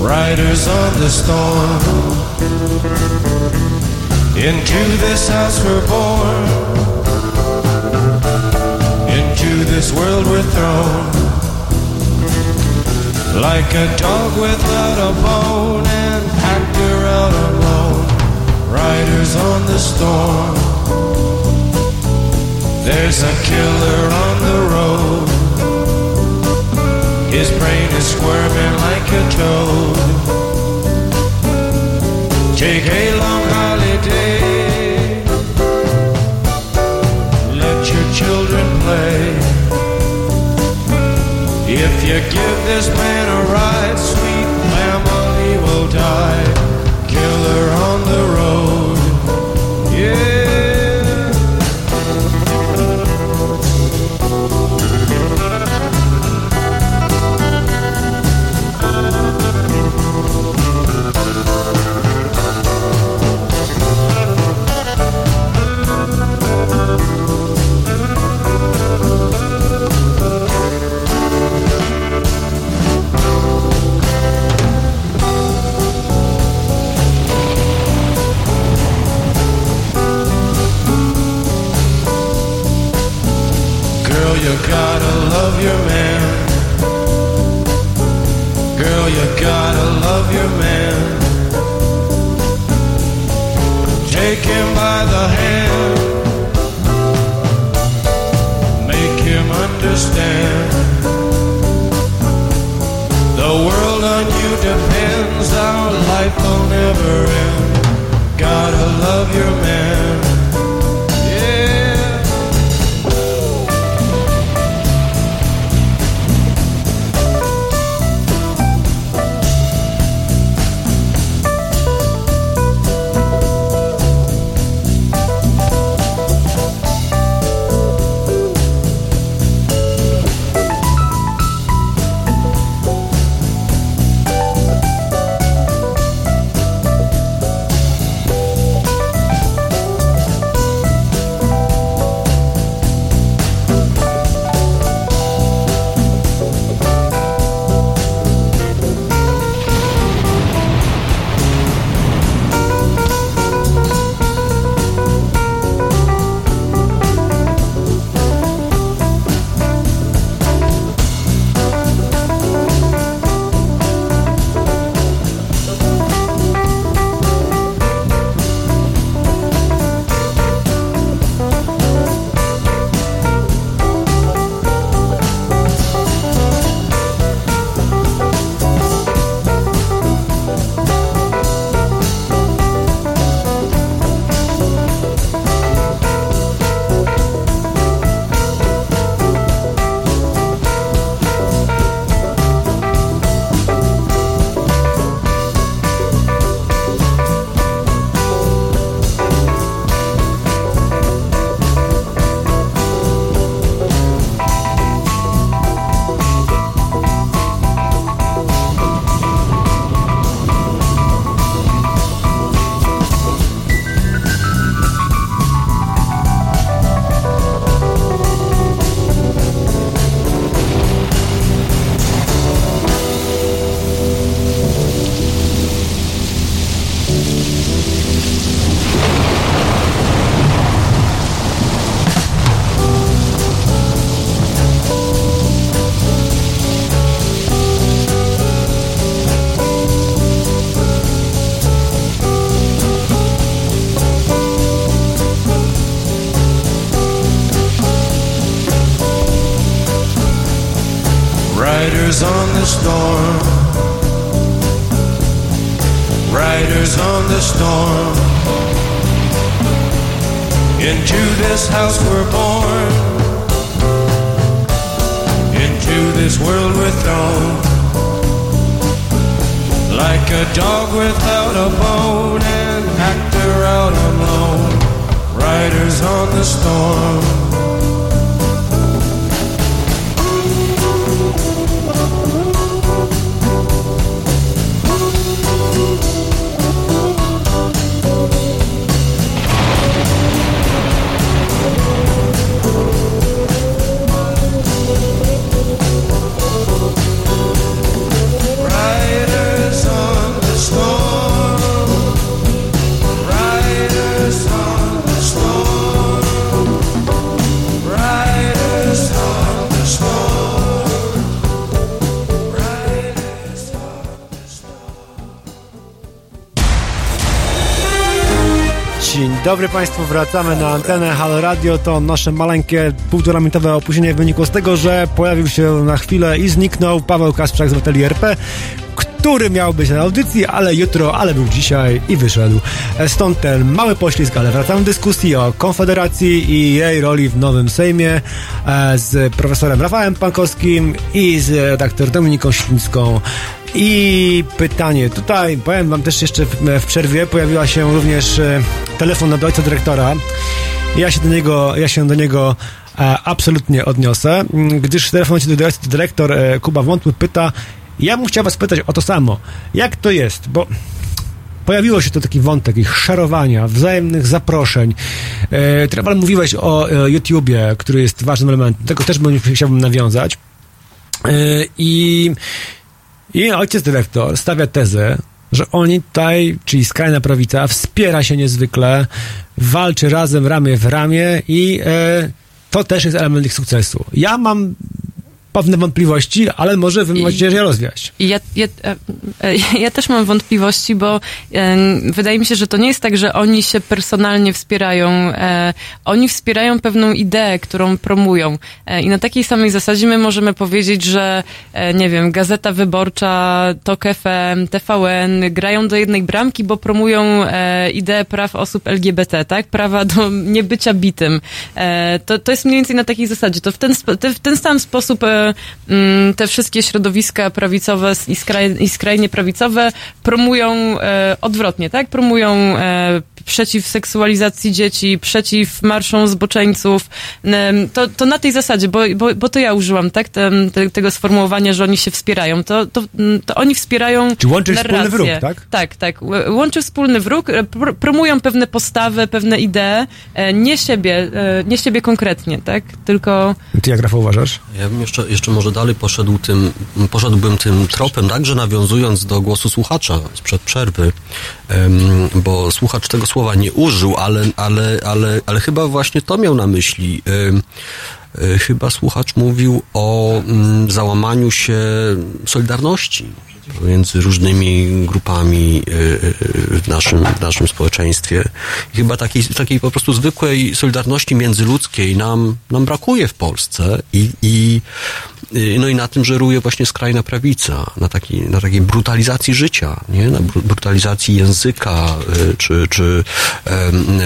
Riders on the storm. Into this house we're born. Into this world we're thrown. Like a dog without a bone and packed around alone. Riders on the storm. There's a killer on the road. His brain is squirming like a toad. Take a long holiday. Let your children play. If you give this man a ride, sweet family will die. Depends. Our life will never end. Gotta love your man.
Wracamy na antenę Halo Radio. To nasze maleńkie, półtoramintowe opóźnienie wynikło z tego, że pojawił się na chwilę i zniknął Paweł Kasprzak z Hoteli RP, który miał być na audycji, ale jutro, ale był dzisiaj i wyszedł. Stąd ten mały poślizg, ale wracamy do dyskusji o Konfederacji i jej roli w nowym Sejmie e, z profesorem Rafałem Pankowskim i z redaktor Dominiką Ślińską. I pytanie, tutaj powiem wam też jeszcze w, w przerwie pojawiła się również e, telefon od ojca dyrektora. Ja się do niego, ja się do niego e, absolutnie odniosę, m, gdyż telefon do ojca dyrektor e, Kuba Wątły pyta, ja bym chciał was pytać o to samo. Jak to jest? Bo pojawiło się to taki wątek ich szerowania, wzajemnych zaproszeń. E, Trewal, mówiłeś o e, YouTubie, który jest ważnym elementem. Tego też bym, chciałbym nawiązać. E, I, I ojciec dyrektor stawia tezę, że oni tutaj, czyli skrajna prawica, wspiera się niezwykle, walczy razem ramię w ramię i e, to też jest element ich sukcesu. Ja mam pewne wątpliwości, ale może wy możecie je rozwiać.
Ja, ja, e, e, ja też mam wątpliwości, bo wydaje mi się, że to nie jest tak, że oni się personalnie wspierają. E, oni wspierają pewną ideę, którą promują. I na takiej samej zasadzie my możemy powiedzieć, że nie wiem, Gazeta Wyborcza, TOK FM, TVN grają do jednej bramki, bo promują ideę praw osób LGBT, tak? Prawa do niebycia bitym. To, to jest mniej więcej na takiej zasadzie. To w ten, w ten sam sposób mm, te wszystkie środowiska prawicowe i, skraj, i skrajnie prawicowe promują e, odwrotnie, tak? Promują e, przeciw seksualizacji dzieci, przeciw marszom zboczeńców. To, to na tej zasadzie, bo, bo, bo to ja użyłam, tak? Tem, te, tego sformułowania, że oni się wspierają. To, to, mm, to oni wspierają
Czy łączy ich wspólny
narrację.
wróg, tak?
Tak, tak. Łączy wspólny wróg, e, pr- promują pewne postawy, pewne idee, e, nie siebie, e, nie siebie konkretnie, tak? Tylko
Ty jak Rafał uważasz?
Ja bym jeszcze, jeszcze może dalej poszedł tym, poszedłbym tym tropem, także nawiązując do głosu słuchacza sprzed przerwy, bo słuchacz tego słowa nie użył, ale, ale, ale, ale chyba właśnie to miał na myśli. E, Chyba słuchacz mówił o mm, załamaniu się solidarności pomiędzy różnymi grupami y, y, w naszym, w naszym społeczeństwie. Chyba takiej, takiej po prostu zwykłej solidarności międzyludzkiej nam, nam brakuje w Polsce i, i y, no i na tym żeruje właśnie skrajna prawica, na, taki, na takiej brutalizacji życia, nie? na bru- brutalizacji języka, y, czy, czy,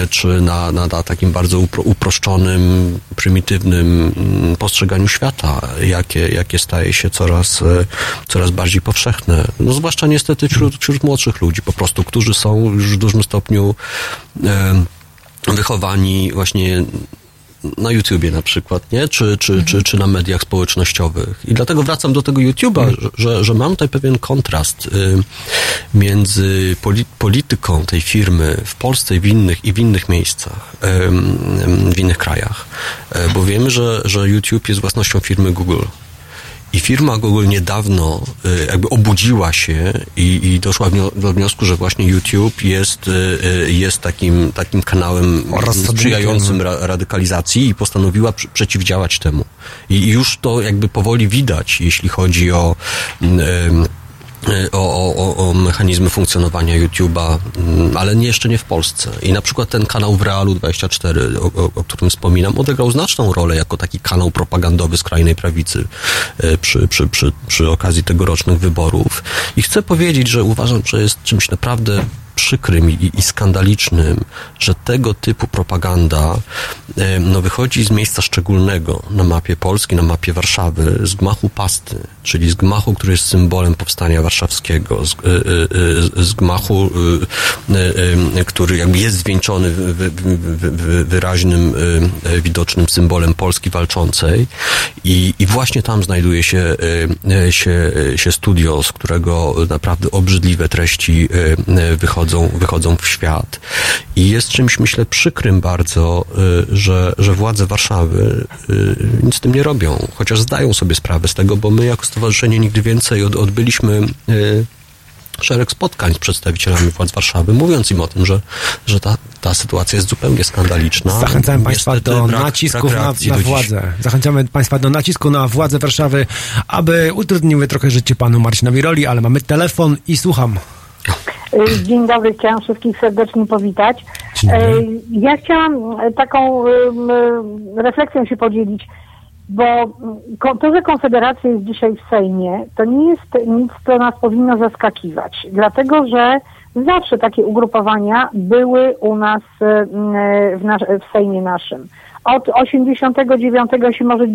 czy na, na, na takim bardzo upro, uproszczonym, prymitywnym mm, postrzeganiu świata, jakie, jakie staje się coraz, e, coraz bardziej powszechne. No, zwłaszcza niestety wśród, wśród młodszych ludzi, po prostu, którzy są już w dużym stopniu wychowani właśnie na YouTubie na przykład, nie? Czy, czy, czy, czy na mediach społecznościowych. I dlatego wracam do tego YouTube'a, że, że, że mam tutaj pewien kontrast y, między poli, polityką tej firmy w Polsce i w innych, i w innych miejscach, w innych krajach. E, Bo wiemy, że, że YouTube jest własnością firmy Google. I firma Google niedawno y, jakby obudziła się i, i doszła do wniosku, że właśnie YouTube jest, y, y, jest takim, takim kanałem sprzyjającym ra, radykalizacji i postanowiła przy, przeciwdziałać temu. I już to jakby powoli widać, jeśli chodzi o ym, y, o, o, o- mechanizmy funkcjonowania YouTube'a, mm, ale nie, jeszcze nie w Polsce. I na przykład ten kanał w Realu 24, o, o, którym wspominam, odegrał znaczną rolę jako taki kanał propagandowy skrajnej prawicy y, przy, przy, przy, przy okazji tegorocznych wyborów. I chcę powiedzieć, że uważam, że jest czymś naprawdę przykrym i, i skandalicznym, że tego typu propaganda e, no, wychodzi z miejsca szczególnego na mapie Polski, na mapie Warszawy, z gmachu pasty, czyli z gmachu, który jest symbolem powstania warszawskiego, z, e, e, z gmachu, który jakby jest zwieńczony wy, wy, wy, wy, wyraźnym, widocznym symbolem Polski walczącej. I, i właśnie tam znajduje się, się, się studio, z którego naprawdę obrzydliwe treści e, wychodzą, wychodzą w świat. I jest czymś, myślę, przykrym bardzo, e, że, że władze Warszawy e, nic z tym nie robią, chociaż zdają sobie sprawę z tego, bo my jako stowarzyszenie nigdy więcej od, odbyliśmy e, szereg spotkań z przedstawicielami władz Warszawy, mówiąc im o tym, że, że ta, ta sytuacja jest zupełnie skandaliczna.
Zachęcamy Państwa do
brak-
nacisków
brak
na, na władzę. Zachęcamy Państwa do nacisku na władzę Warszawy, aby utrudniły trochę życie panu Marcinowi Roli, ale mamy telefon i słucham.
Y, Dzień dobry, chciałam wszystkich serdecznie powitać. Y, Ja chciałam y, taką refleksją się podzielić, bo to, że Konfederacja jest dzisiaj w Sejmie, to nie jest nic, co nas powinno zaskakiwać, dlatego że zawsze takie ugrupowania były u nas w, nasz, w Sejmie naszym. Od 89 się może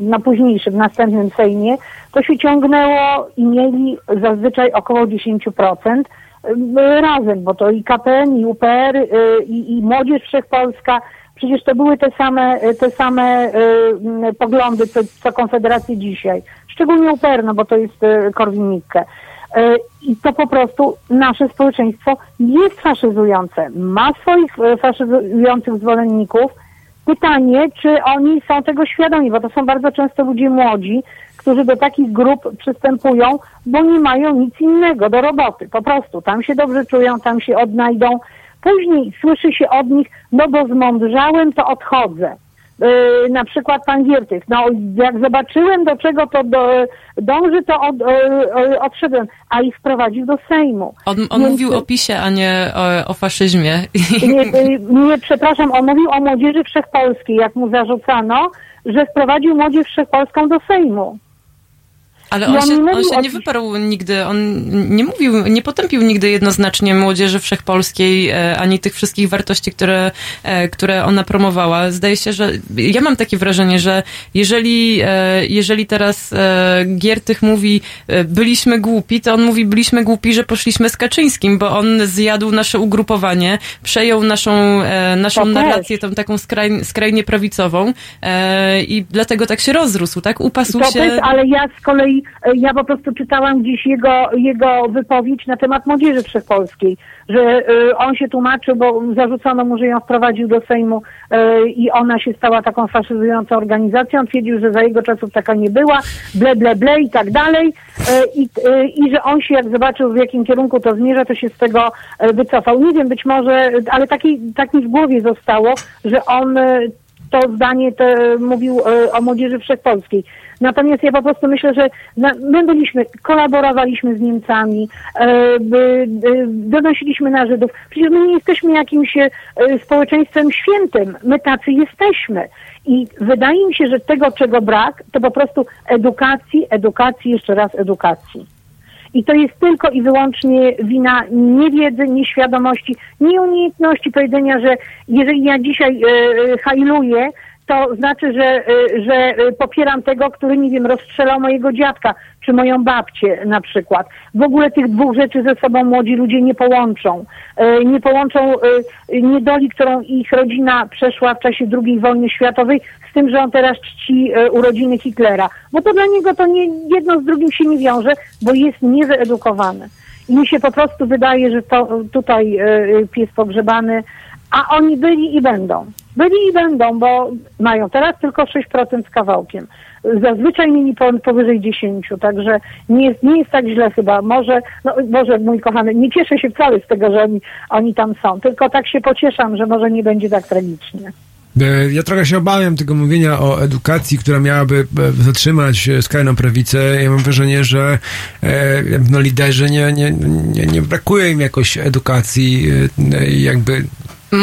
na późniejszym, następnym Sejmie, to się ciągnęło i mieli zazwyczaj około 10% y, razem, bo to i KPN, i UPR, y, i, i Młodzież Wszechpolska, przecież to były te same, y, te same poglądy, co, co Konfederacji dzisiaj. Szczególnie UPR, no bo to jest Korwin-Mikke. I to po prostu nasze społeczeństwo jest faszyzujące. Ma swoich faszyzujących zwolenników. Pytanie, czy oni są tego świadomi, bo to są bardzo często ludzie młodzi, którzy do takich grup przystępują, bo nie mają nic innego do roboty. Po prostu tam się dobrze czują, tam się odnajdą. Później słyszy się od nich, no bo zmądrzałem, to odchodzę. Yy, na przykład pan Giertych, no jak zobaczyłem do czego to do, dąży, to od, yy, yy, odszedłem, a ich wprowadził do Sejmu.
On, on
Więc-
mówił o PiSie, a nie o, o faszyzmie.
nie, y, nie, przepraszam, on mówił o Młodzieży Wszechpolskiej, jak mu zarzucano, że wprowadził Młodzież Wszechpolską do Sejmu.
Ale on
on
się,
nie
on się nie wyparł nigdy, on nie mówił, nie potępił nigdy jednoznacznie młodzieży wszechpolskiej, e, ani tych wszystkich wartości, które, e, które ona promowała. Zdaje się, że ja mam takie wrażenie, że jeżeli, e, jeżeli teraz Giertych mówi byliśmy głupi, to on mówi byliśmy głupi, że poszliśmy z Kaczyńskim, bo on zjadł nasze ugrupowanie, przejął naszą, naszą narrację, tą taką skraj, skrajnie prawicową i dlatego tak się rozrósł, tak? Upasł
To
się...
też, ale ja z kolei, ja po prostu czytałam gdzieś jego, jego wypowiedź na temat Młodzieży Wszechpolskiej, że e, on się tłumaczył, bo zarzucono mu, że ją wprowadził do Sejmu e, i ona się stała taką faszyzującą organizacją. Twierdził, że za jego czasów taka nie była, ble, ble, ble i tak dalej. E, I, e, I że on się, jak zobaczył, w jakim kierunku to zmierza, to się z tego e, wycofał. Nie wiem, być może, ale taki, tak mi w głowie zostało, że on e, to zdanie te, mówił e, o młodzieży wszechpolskiej. Natomiast ja po prostu myślę, że na, my byliśmy, kolaborowaliśmy z Niemcami, e, e, donosiliśmy na Żydów. Przecież my nie jesteśmy jakimś e, społeczeństwem świętym. My tacy jesteśmy. I wydaje mi się, że tego, czego brak, to po prostu edukacji, edukacji, jeszcze raz edukacji. I to jest tylko i wyłącznie wina niewiedzy, nieświadomości, nieumiejętności powiedzenia, że jeżeli ja dzisiaj e, e, hajluję, to znaczy, że, e, że e, popieram tego, który, nie wiem, rozstrzelał mojego dziadka, czy moją babcię na przykład. W ogóle tych dwóch rzeczy ze sobą młodzi ludzie nie połączą. E, Nie połączą niedoli, którą ich rodzina przeszła w czasie II wojny światowej, z tym, że on teraz czci urodziny Hitlera. Bo to dla niego to nie, jedno z drugim się nie wiąże, bo jest niewyedukowany. I mi się po prostu wydaje, że to tutaj pies pogrzebany, a oni byli i będą. Byli i będą, bo mają teraz tylko 6% z kawałkiem. Zazwyczaj mieli po, powyżej 10, także nie jest, nie jest tak źle chyba. Może, no Boże mój kochany, nie cieszę się wcale z tego, że oni, oni tam są, tylko tak się pocieszam, że może nie będzie tak tragicznie.
E, Ja trochę się obawiam tego mówienia o edukacji, która miałaby e, zatrzymać e, skrajną prawicę. Ja mam wrażenie, że no, liderzy nie, nie, nie, nie brakuje im jakoś edukacji, jakby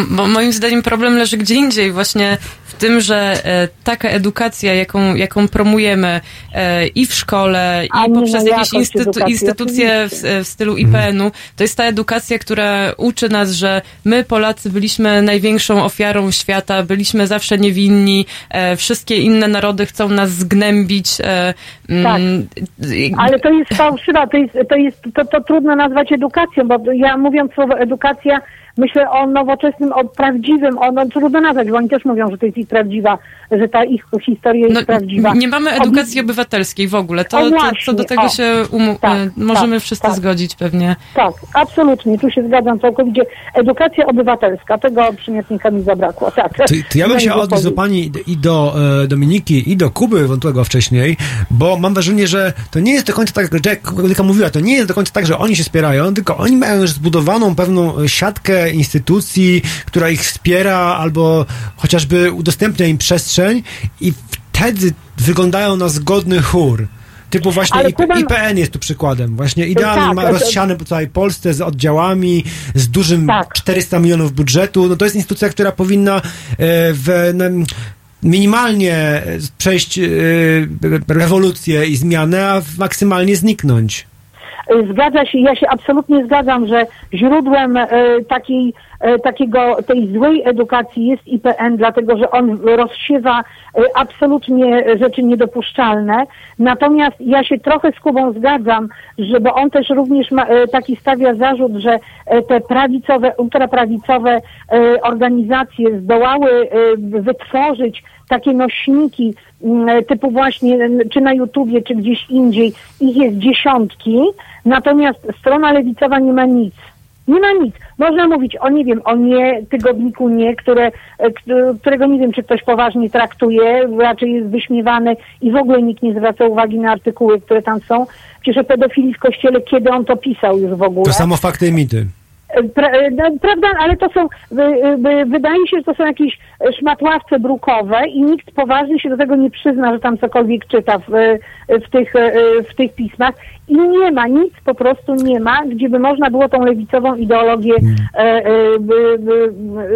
Bo moim zdaniem problem leży gdzie indziej, właśnie w tym, że e, taka edukacja, jaką, jaką promujemy e, i w szkole,
A
i poprzez jakieś instytu- instytucje w, w stylu IPN-u, to jest ta edukacja, która uczy nas, że my Polacy byliśmy największą ofiarą świata, byliśmy zawsze niewinni, e, wszystkie inne narody chcą nas zgnębić. E, mm,
Ale to jest fałszywa, to jest, to jest, to, to trudno nazwać edukacją, bo ja mówiąc słowo edukacja, myślę o nowoczesnym, o prawdziwym, o, no trudno nazwać, bo oni też mówią, że to jest ich prawdziwa, że ta ich historia jest prawdziwa.
No, Nie mamy edukacji obywatelskiej w ogóle. To, to, do tego
o.
się umu-
Tak,
e, możemy
tak,
wszyscy
tak.
zgodzić pewnie.
Tak, absolutnie, tu się zgadzam całkowicie. Edukacja obywatelska, tego przymiotnika mi zabrakło, tak.
To, to ja bym się
Mojej
odniósł do pani i do e, Dominiki, i do Kuby wątłego wcześniej, bo mam wrażenie, że to nie jest do końca tak, jak Kolika mówiła, to nie jest do końca tak, że oni się wspierają, tylko oni mają już zbudowaną pewną siatkę instytucji, która ich wspiera albo chociażby udostępnia im przestrzeń i wtedy wyglądają na zgodny chór. Typu właśnie IP,
to wam-
IPN jest tu przykładem. Właśnie idealnie
tak,
ma
to-
rozsiany po całej Polsce z oddziałami, z dużym
Tak.
400 milionów budżetu. No to jest instytucja, która powinna e, w, minimalnie e, przejść e, rewolucję i zmianę, a maksymalnie zniknąć.
Zgadza się, ja się absolutnie zgadzam, że źródłem e, takiej, e, takiego, tej złej edukacji jest IPN, dlatego że on rozsiewa e, absolutnie rzeczy niedopuszczalne. Natomiast ja się trochę z Kubą zgadzam, że bo on też również ma, taki stawia zarzut, że te prawicowe, ultraprawicowe organizacje zdołały wytworzyć takie nośniki mm, typu właśnie n- czy na YouTubie, czy gdzieś indziej, ich jest dziesiątki, natomiast strona lewicowa nie ma nic. Nie ma nic. Można mówić o, nie wiem, o nie, tygodniku nie, które, e, którego nie wiem, czy ktoś poważnie traktuje, raczej jest wyśmiewany i w ogóle nikt nie zwraca uwagi na artykuły, które tam są. Przecież o pedofilii w kościele, kiedy on to pisał już w ogóle.
To samo fakty i mity.
Pra, no, prawda, ale to są, wy, wydaje się, że to są jakieś szmatławce brukowe i nikt poważnie się do tego nie przyzna, że tam cokolwiek czyta w, w, tych, w tych pismach. I nie ma, nic po prostu nie ma, gdzie by można było tą lewicową ideologię e, e, by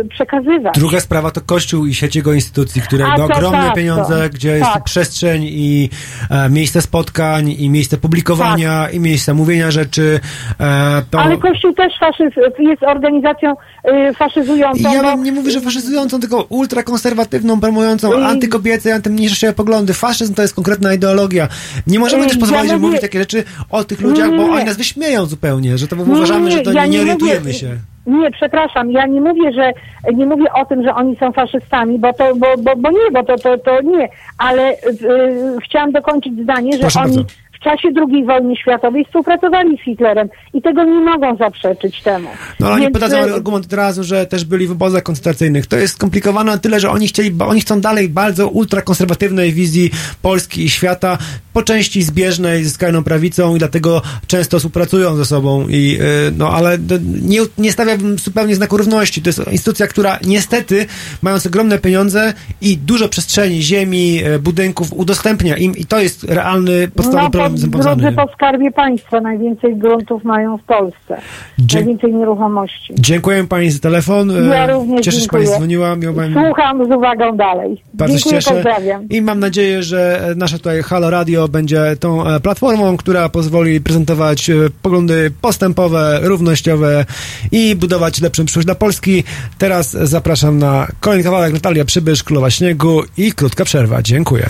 przekazywać.
Druga sprawa to Kościół i sieć jego instytucji, które
A
ma
to
ogromne
tak,
pieniądze,
to.
gdzie jest
Tak.
przestrzeń i e, miejsce spotkań, i miejsce publikowania, i miejsce mówienia rzeczy. E, to...
Tak. Ale Kościół też faszyz, jest organizacją y, faszyzującą.
Ja bym nie mówię, że faszyzującą, tylko ultrakonserwatywną, promującą
I-
antykobiece, antymniejszościowe poglądy. Faszyzm to jest konkretna ideologia. Nie możemy
I-
też pozwolić, żeby mówić takie rzeczy o tych ludziach, bo
Nie.
oni nas wyśmieją zupełnie, że to uważamy, że to nie, nie orientujemy się.
Nie, przepraszam, ja nie mówię, że nie mówię o tym, że oni są faszystami, bo to, bo, bo, bo nie, bo to, to, to nie, ale y, chciałam dokończyć zdanie, że
Proszę
oni
bardzo.
W czasie II wojny światowej współpracowali z Hitlerem i tego nie mogą zaprzeczyć temu.
No ale oni
Więc,
podają
y,
argument od razu, że też byli w obozach koncentracyjnych. To jest skomplikowane na tyle, że oni chcieli, bo oni chcą dalej bardzo ultrakonserwatywnej wizji Polski i świata, po części zbieżnej ze skrajną prawicą i dlatego często współpracują ze sobą i y, no ale nie, nie stawiałbym zupełnie znaku równości. To jest instytucja, która niestety, mając ogromne pieniądze i dużo przestrzeni, ziemi, e, budynków, udostępnia im i to jest realny, podstawowy
no,
problem
drodzy po skarbie państwa najwięcej gruntów mają w Polsce.
Dzie-
Najwięcej nieruchomości.
Dziękuję pani za telefon.
Ja
E,
również
Cieszę się, że pani dzwoniła. Miał pani...
Słucham z uwagą dalej.
Bardzo
Dziękuję,
się cieszę
pozdrawiam.
i mam nadzieję, że nasze tutaj Halo Radio będzie tą e, platformą, która pozwoli prezentować e, poglądy postępowe, równościowe i budować lepszą przyszłość dla Polski. Teraz zapraszam na kolejny kawałek Natalia Przybysz, Królowa Śniegu i krótka przerwa. Dziękuję.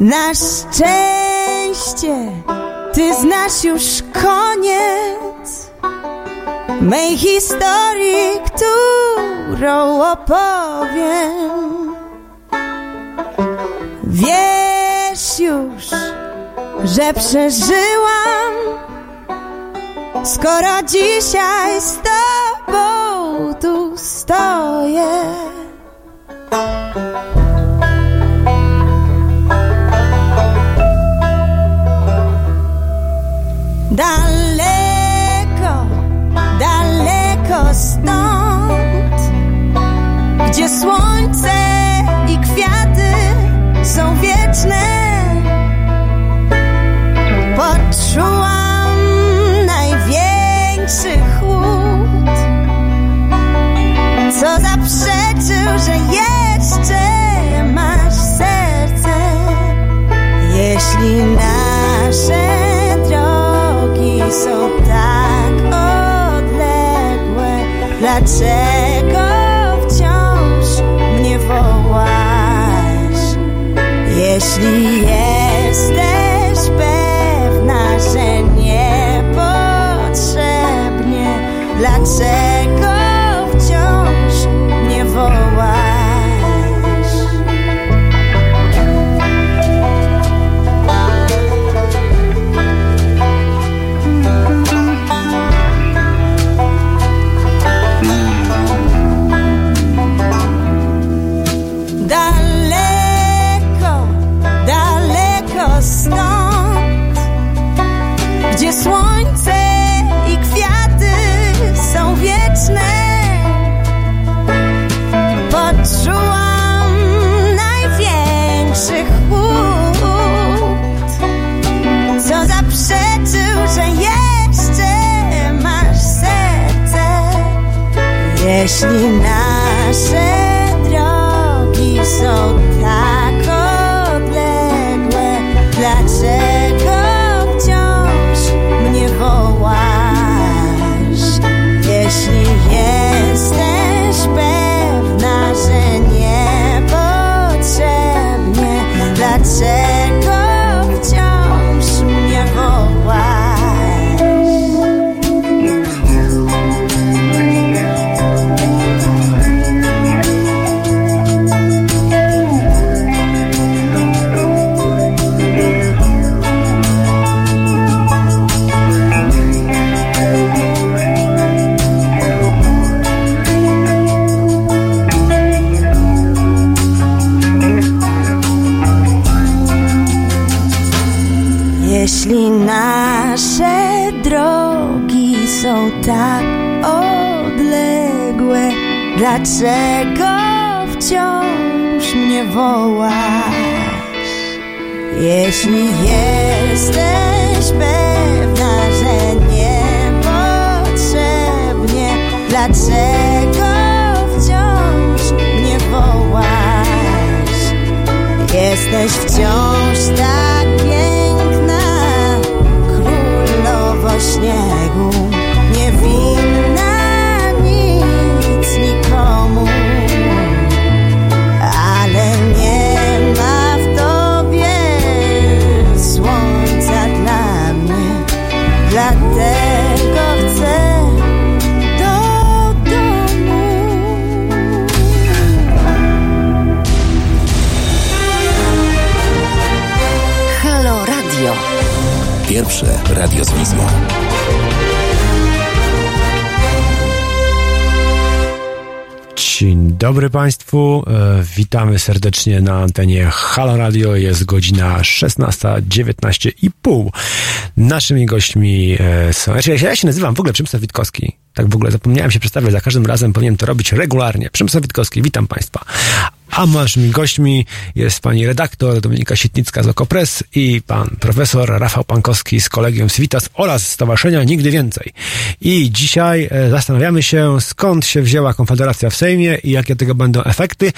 Na szczęście ty znasz już koniec. mej historii, którą opowiem. Wiesz już, że przeżyłam, skoro dzisiaj z tobą tu stoję. Daleko, daleko stąd, gdzie słońce i kwiaty są wieczne, poczułam największy Jeśli dlaczego wciąż mnie wołasz? Jeśli jesteś pewna, że niepotrzebnie, dlaczego wciąż mnie wołasz? Jesteś wciąż tak piękna, królowo śniegu,
Pierwsze radio z.
Dzień dobry Państwu, e, witamy serdecznie na antenie Halo Radio, jest godzina 16.19 i pół. Naszymi gośćmi e, są, znaczy ja się- ja się nazywam w ogóle Przemysław Witkowski, tak w ogóle zapomniałem się przedstawiać, za każdym razem powinienem to robić regularnie. Przemysław Witkowski, witam Państwa. A naszymi gośćmi jest pani redaktor Dominika Sitnicka z Okopres i pan profesor Rafał Pankowski z Kolegium Civitas oraz Stowarzyszenia Nigdy Więcej. I dzisiaj e, zastanawiamy się, skąd się wzięła Konfederacja w Sejmie i jakie tego będą efekty.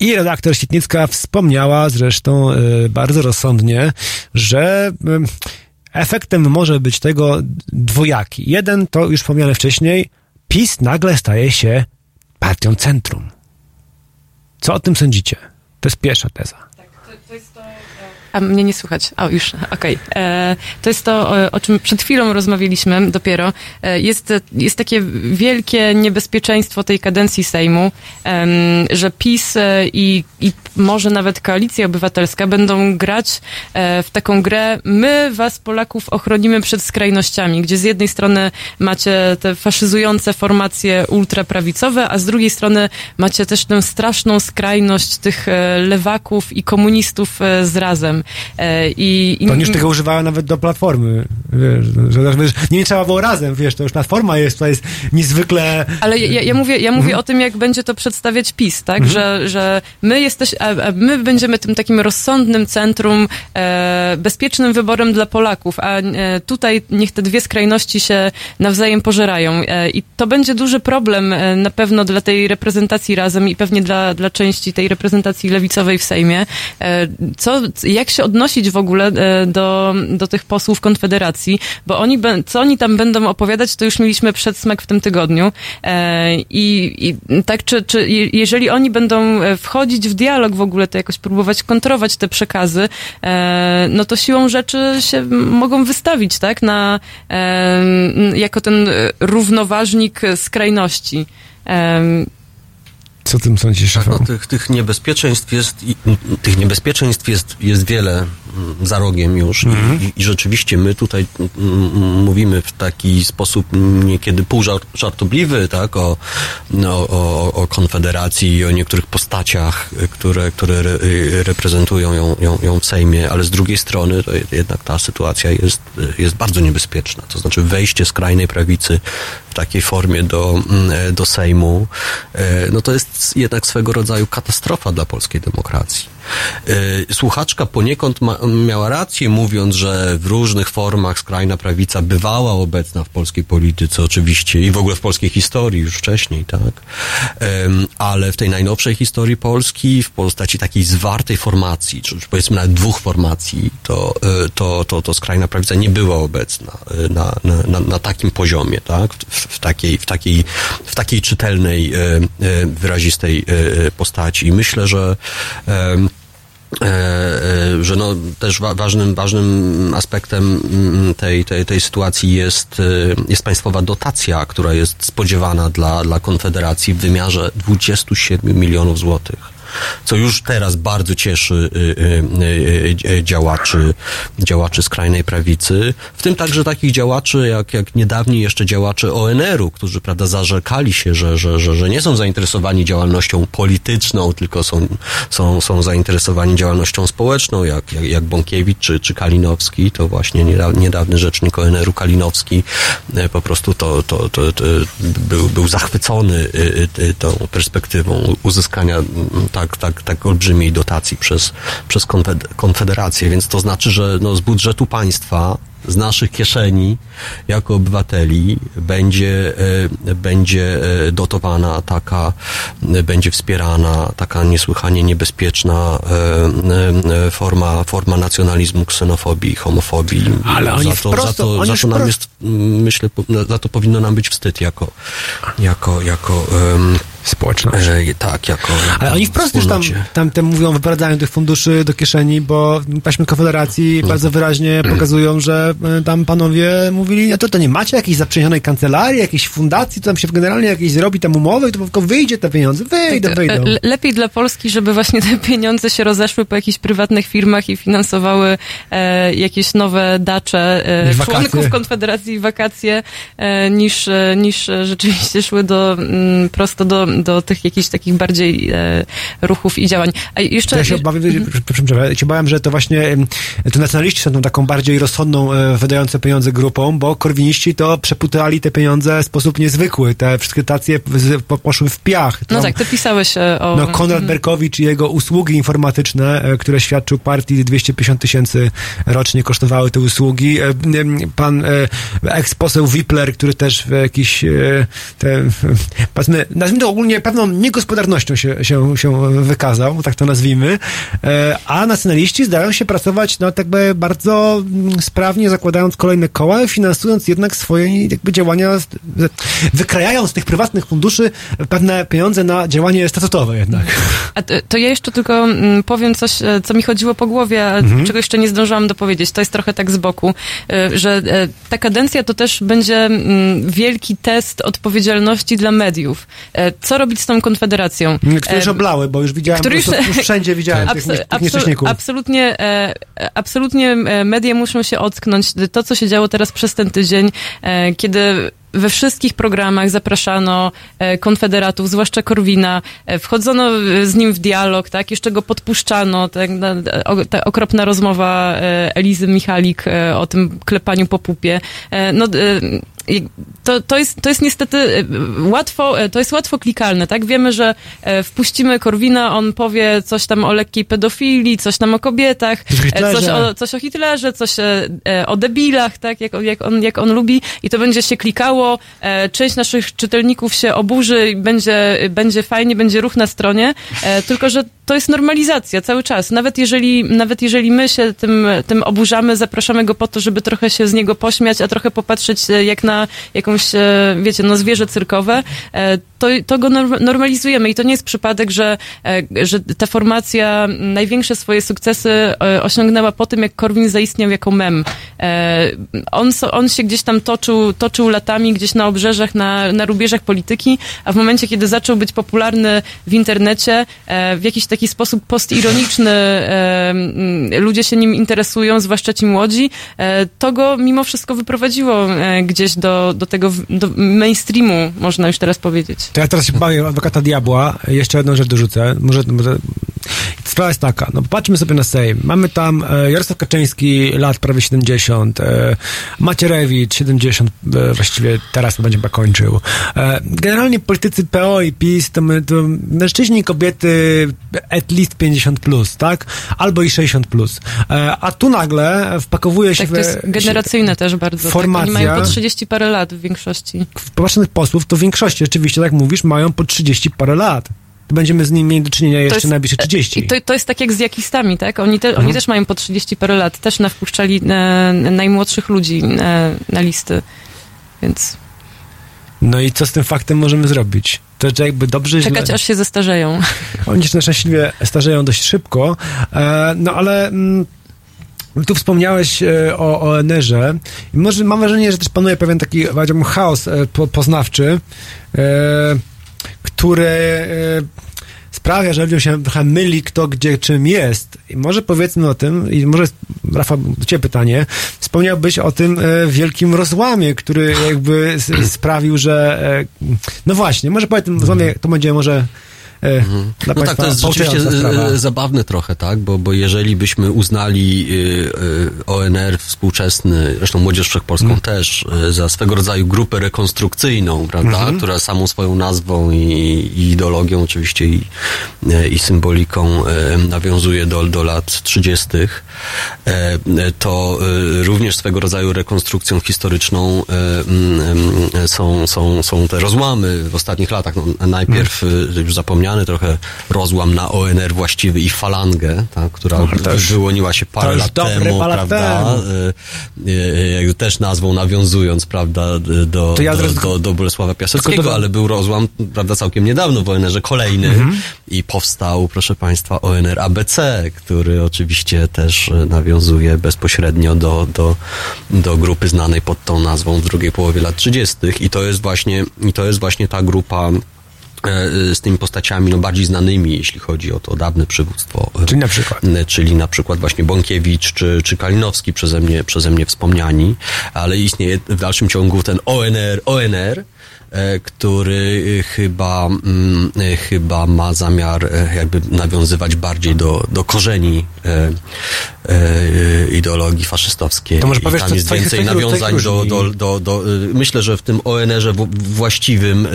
I redaktor Sitnicka wspomniała zresztą e, bardzo rozsądnie, że e, efektem może być tego dwojaki. Jeden to już wspomniane wcześniej, PiS nagle staje się partią centrum. Co o tym sądzicie? To jest pierwsza teza.
A mnie nie słychać. O, już, okej. E, To jest to, o- czym przed chwilą rozmawialiśmy dopiero. E, Jest, jest takie wielkie niebezpieczeństwo tej kadencji Sejmu, że PiS e, i, i może nawet Koalicja Obywatelska będą grać w taką grę my was, Polaków, ochronimy przed skrajnościami, gdzie z jednej strony macie te faszyzujące formacje ultraprawicowe, a z drugiej strony macie też tę straszną skrajność tych lewaków i komunistów z razem. E, I, i
To już tego używają nawet do platformy. Wiesz, że, wiesz, nie trzeba było razem, wiesz, to już platforma jest, to jest niezwykle...
Ale ja, ja mówię, ja mówię o tym, jak będzie to przedstawiać PiS, tak? Że, że my jesteś, my będziemy tym takim rozsądnym centrum, e, bezpiecznym wyborem dla Polaków, a e, tutaj niech te dwie skrajności się nawzajem pożerają. E, I to będzie duży problem e, na pewno dla tej reprezentacji razem i pewnie dla, dla części tej reprezentacji lewicowej w Sejmie. E, co, jak się odnosić w ogóle e, do, do tych posłów Konfederacji, bo oni, co oni tam będą opowiadać, to już mieliśmy przedsmak w tym tygodniu. E, I, i tak, czy, czy je- jeżeli oni będą e, wchodzić w dialog w ogóle, to jakoś próbować kontrować te przekazy, no to siłą rzeczy się mogą wystawić, tak, na, jako ten równoważnik skrajności.
Co tym sądzisz,
Tak, no, tych, tych niebezpieczeństw jest, i, tych niebezpieczeństw jest, jest wiele mm, za rogiem już
Mhm.
I, i, rzeczywiście my tutaj mm, mówimy w taki sposób niekiedy półżartobliwy, tak, o, no, o, o Konfederacji i o niektórych postaciach, które, które re, y, reprezentują ją, ją, ją w Sejmie, ale z drugiej strony to je- jednak ta sytuacja jest, jest bardzo niebezpieczna. To znaczy wejście skrajnej prawicy w takiej formie do, mm, do Sejmu, e, no to jest jednak swego rodzaju katastrofa dla polskiej demokracji. E, Słuchaczka poniekąd ma, miała rację, mówiąc, że w różnych formach skrajna prawica bywała obecna w polskiej polityce, oczywiście, i w ogóle w polskiej historii już wcześniej, tak? Ale w tej najnowszej historii Polski, w postaci takiej zwartej formacji, czy powiedzmy nawet dwóch formacji, to, e, to, to, to skrajna prawica nie była obecna e, na, na, na, takim poziomie, tak? W, w, takiej, w, takiej, w takiej czytelnej, wyrazistej postaci. I myślę, że że no, też wa- ważnym, ważnym aspektem mm, tej, tej, tej sytuacji jest, e, jest państwowa dotacja, która jest spodziewana dla, dla Konfederacji w wymiarze 27 milionów złotych. Co już teraz bardzo cieszy y, y, y, działaczy, działaczy skrajnej prawicy, w tym także takich działaczy, jak, jak niedawni jeszcze działacze ONR-u, którzy prawda, zarzekali się, że, że, że, że nie są zainteresowani działalnością polityczną, tylko są, są, są zainteresowani działalnością społeczną, jak, jak, jak Bąkiewicz czy, czy Kalinowski, to właśnie nieda- niedawny rzecznik ONR-u Kalinowski e, po prostu to, to, to, to był, był zachwycony tą perspektywą uzyskania mm, tak, tak, tak olbrzymiej dotacji przez, przez konfed- Konfederację, więc to znaczy, że no, z budżetu państwa z naszych kieszeni jako obywateli będzie, e, będzie e, dotowana taka, e, będzie wspierana taka niesłychanie niebezpieczna forma, forma nacjonalizmu, ksenofobii, homofobii.
Ale oni
za to,
wprost-
za to, za to nam jest, myślę, po- za to powinno nam być wstyd jako, jako, jako em,
Społeczność.
e, tak, jako
Ale oni wprost też tam, tam te mówią o wyprowadzaniu tych funduszy do kieszeni, bo taśmy Konfederacji bardzo wyraźnie pokazują, że e, tam panowie mówili, no to, to nie macie jakiejś zaprzyjaźnionej kancelarii, jakiejś fundacji, to tam się generalnie jakieś zrobi tam umowy, to tylko wyjdzie te pieniądze, wyjdą, wyjdą.
E, Le- Lepiej dla Polski, żeby właśnie te pieniądze się rozeszły po jakichś prywatnych firmach i finansowały e, jakieś nowe dacze e, członków Konfederacji i wakacje, e, niż, e, niż rzeczywiście szły do, mm, prosto do, do tych jakichś takich bardziej e, ruchów i działań. A jeszcze...
Ja się obawiam, ja się bałem, że to właśnie to nacjonaliści są tą taką bardziej rozsądną, wydające pieniądze grupą, bo korwiniści to przeputali te pieniądze w sposób niezwykły. Te wszystkie tacje poszły w piach.
No tak, ty pisałeś o...
No, Konrad Berkowicz i jego usługi informatyczne, które świadczył partii 250 tysięcy rocznie kosztowały te usługi. Pan eks-poseł Wipler, który też w jakiś, e, te, powiedzmy, nazwijmy to ogólnie pewną niegospodarnością się, się, się wykazał, tak to nazwijmy, e, a nacjonaliści zdają się pracować, no tak by bardzo mm, sprawnie zakładając kolejne koła, finansując jednak swoje jakby działania, wykrajając z tych prywatnych funduszy pewne pieniądze na działanie statutowe jednak.
A to, ja jeszcze tylko mm, powiem coś, e, co mi chodziło po głowie, a
Mhm.
czego jeszcze nie zdążyłam dopowiedzieć. To jest trochę tak z boku, że ta kadencja to też będzie mm, wielki test odpowiedzialności dla mediów. E, Co robić z tą konfederacją?
Które już
E,
oblały, bo już widziałem,
który
prostu, już wszędzie widziałem tych,
Abso-
tych
absolutnie, e, absolutnie media muszą się ocknąć. To, co się działo teraz przez ten tydzień, kiedy we wszystkich programach zapraszano e, konfederatów, zwłaszcza Korwina, e, wchodzono e, z nim w dialog, tak, jeszcze go podpuszczano, tak, ta okropna rozmowa Elizy Michalik o tym klepaniu po pupie. No, to, to, jest, to jest niestety e, łatwo, e, to jest łatwo klikalne, tak? Wiemy, że e, wpuścimy Korwina, on powie coś tam o lekkiej pedofilii, coś tam o kobietach,
Coś o
e,
Hitlerze.
coś o, coś o Hitlerze, coś e, o debilach, tak? Jak, jak, on, jak on lubi i to będzie się klikało, część naszych czytelników się oburzy i będzie, będzie fajnie, będzie ruch na stronie, tylko, że to jest normalizacja cały czas. Nawet jeżeli, nawet jeżeli my się tym, tym oburzamy, zapraszamy go po to, żeby trochę się z niego pośmiać, a trochę popatrzeć e, jak na jakąś, e, wiecie, no zwierzę cyrkowe, e, to, to go norm- normalizujemy i to nie jest przypadek, że, e, że ta formacja największe swoje sukcesy e, osiągnęła po tym, jak Korwin zaistniał jako mem. E, On, on się gdzieś tam toczył, toczył latami, gdzieś na obrzeżach, na, na rubieżach polityki, a w momencie, kiedy zaczął być popularny w internecie, w jakiś taki sposób postironiczny, ludzie się nim interesują, zwłaszcza ci młodzi, to go mimo wszystko wyprowadziło gdzieś do, do tego do mainstreamu, można już teraz powiedzieć.
To ja teraz się bawię adwokata diabła. Jeszcze jedną rzecz dorzucę. Może, może... Sprawa jest taka, no patrzmy sobie na Sejm. Mamy tam e, Jarosław Kaczyński, lat prawie 70, e, Macierewicz, 70, e, właściwie teraz to będzie chyba kończył. E, generalnie politycy PO i PiS to, my, to mężczyźni i kobiety at least 50 plus, tak? Albo i 60 plus. E, a tu nagle wpakowuje się
Tak, to jest generacyjne też bardzo.
formacja-
Tak, oni mają po 30 parę lat w większości.
popatrznych posłów, to w większości rzeczywiście, tak mówisz, mają po 30 parę lat. Będziemy z nimi mieli do czynienia jeszcze
jest-
najbliższe 30.
I to, to jest tak jak z jakistami, tak? Oni, te,
Mhm.
oni też mają po 30 parę lat. Też nawpuszczali e, najmłodszych ludzi e, na listy. Więc
No i co z tym faktem możemy zrobić? To że jakby dobrze,
czekać
źle...
aż się zestarzeją.
Oni się na szczęśliwie starzeją dość szybko, e, no ale... Mm, tu wspomniałeś e, o ONR-ze i może mam wrażenie, że też panuje pewien taki, powiedziałbym, chaos e, po, poznawczy, e, który sprawia, że ludziom się trochę myli, kto gdzie czym jest. I może powiedzmy o tym, i może, Rafał, do ciebie pytanie, wspomniałbyś o tym wielkim rozłamie, który jakby sprawił, że no właśnie, może po tym rozłamie to będzie może e, dla
No tak, to jest rzeczywiście
sprawa.
zabawne trochę, tak? Bo, bo jeżeli byśmy uznali e, e, ONR współczesny, zresztą Młodzież Wszechpolską
Mhm.
też, e, za swego rodzaju grupę rekonstrukcyjną, prawda?
Mhm.
Która samą swoją nazwą i, i ideologią oczywiście i, i symboliką nawiązuje do, do lat 30., e, e, to również swego rodzaju rekonstrukcją historyczną mm, są, są, są te rozłamy w ostatnich latach. No, najpierw e, już trochę rozłam na ONR właściwy i falangę, tak, która
No,
wyłoniła się parę lat temu, prawda?
temu.
E, e, też nazwą nawiązując, prawda, do,
To ja
do,
teraz-
do, do Bolesława Piaseckiego,
dodam-
ale był rozłam, prawda, całkiem niedawno w ONR-ze kolejny
Mhm.
i powstał, proszę Państwa, ONR ABC, który oczywiście też e, nawiązuje bezpośrednio do, do, do grupy znanej pod tą nazwą w drugiej połowie lat 30. i to jest właśnie, i to jest właśnie ta grupa z tymi postaciami no, bardziej znanymi, jeśli chodzi o to dawne przywództwo. e,
Czyli na przykład?
e, Czyli na przykład właśnie Bąkiewicz czy, czy Kalinowski przeze mnie, przeze mnie wspomniani, ale istnieje w dalszym ciągu ten ONR, ONR, e, który e, chyba, mm, e, chyba ma zamiar e, jakby nawiązywać bardziej do, do korzeni e, e, ideologii faszystowskiej.
To może
I
powiesz,
tam
co
jest więcej nawiązań do, do, do, do, myślę, że w tym ONR-ze właściwym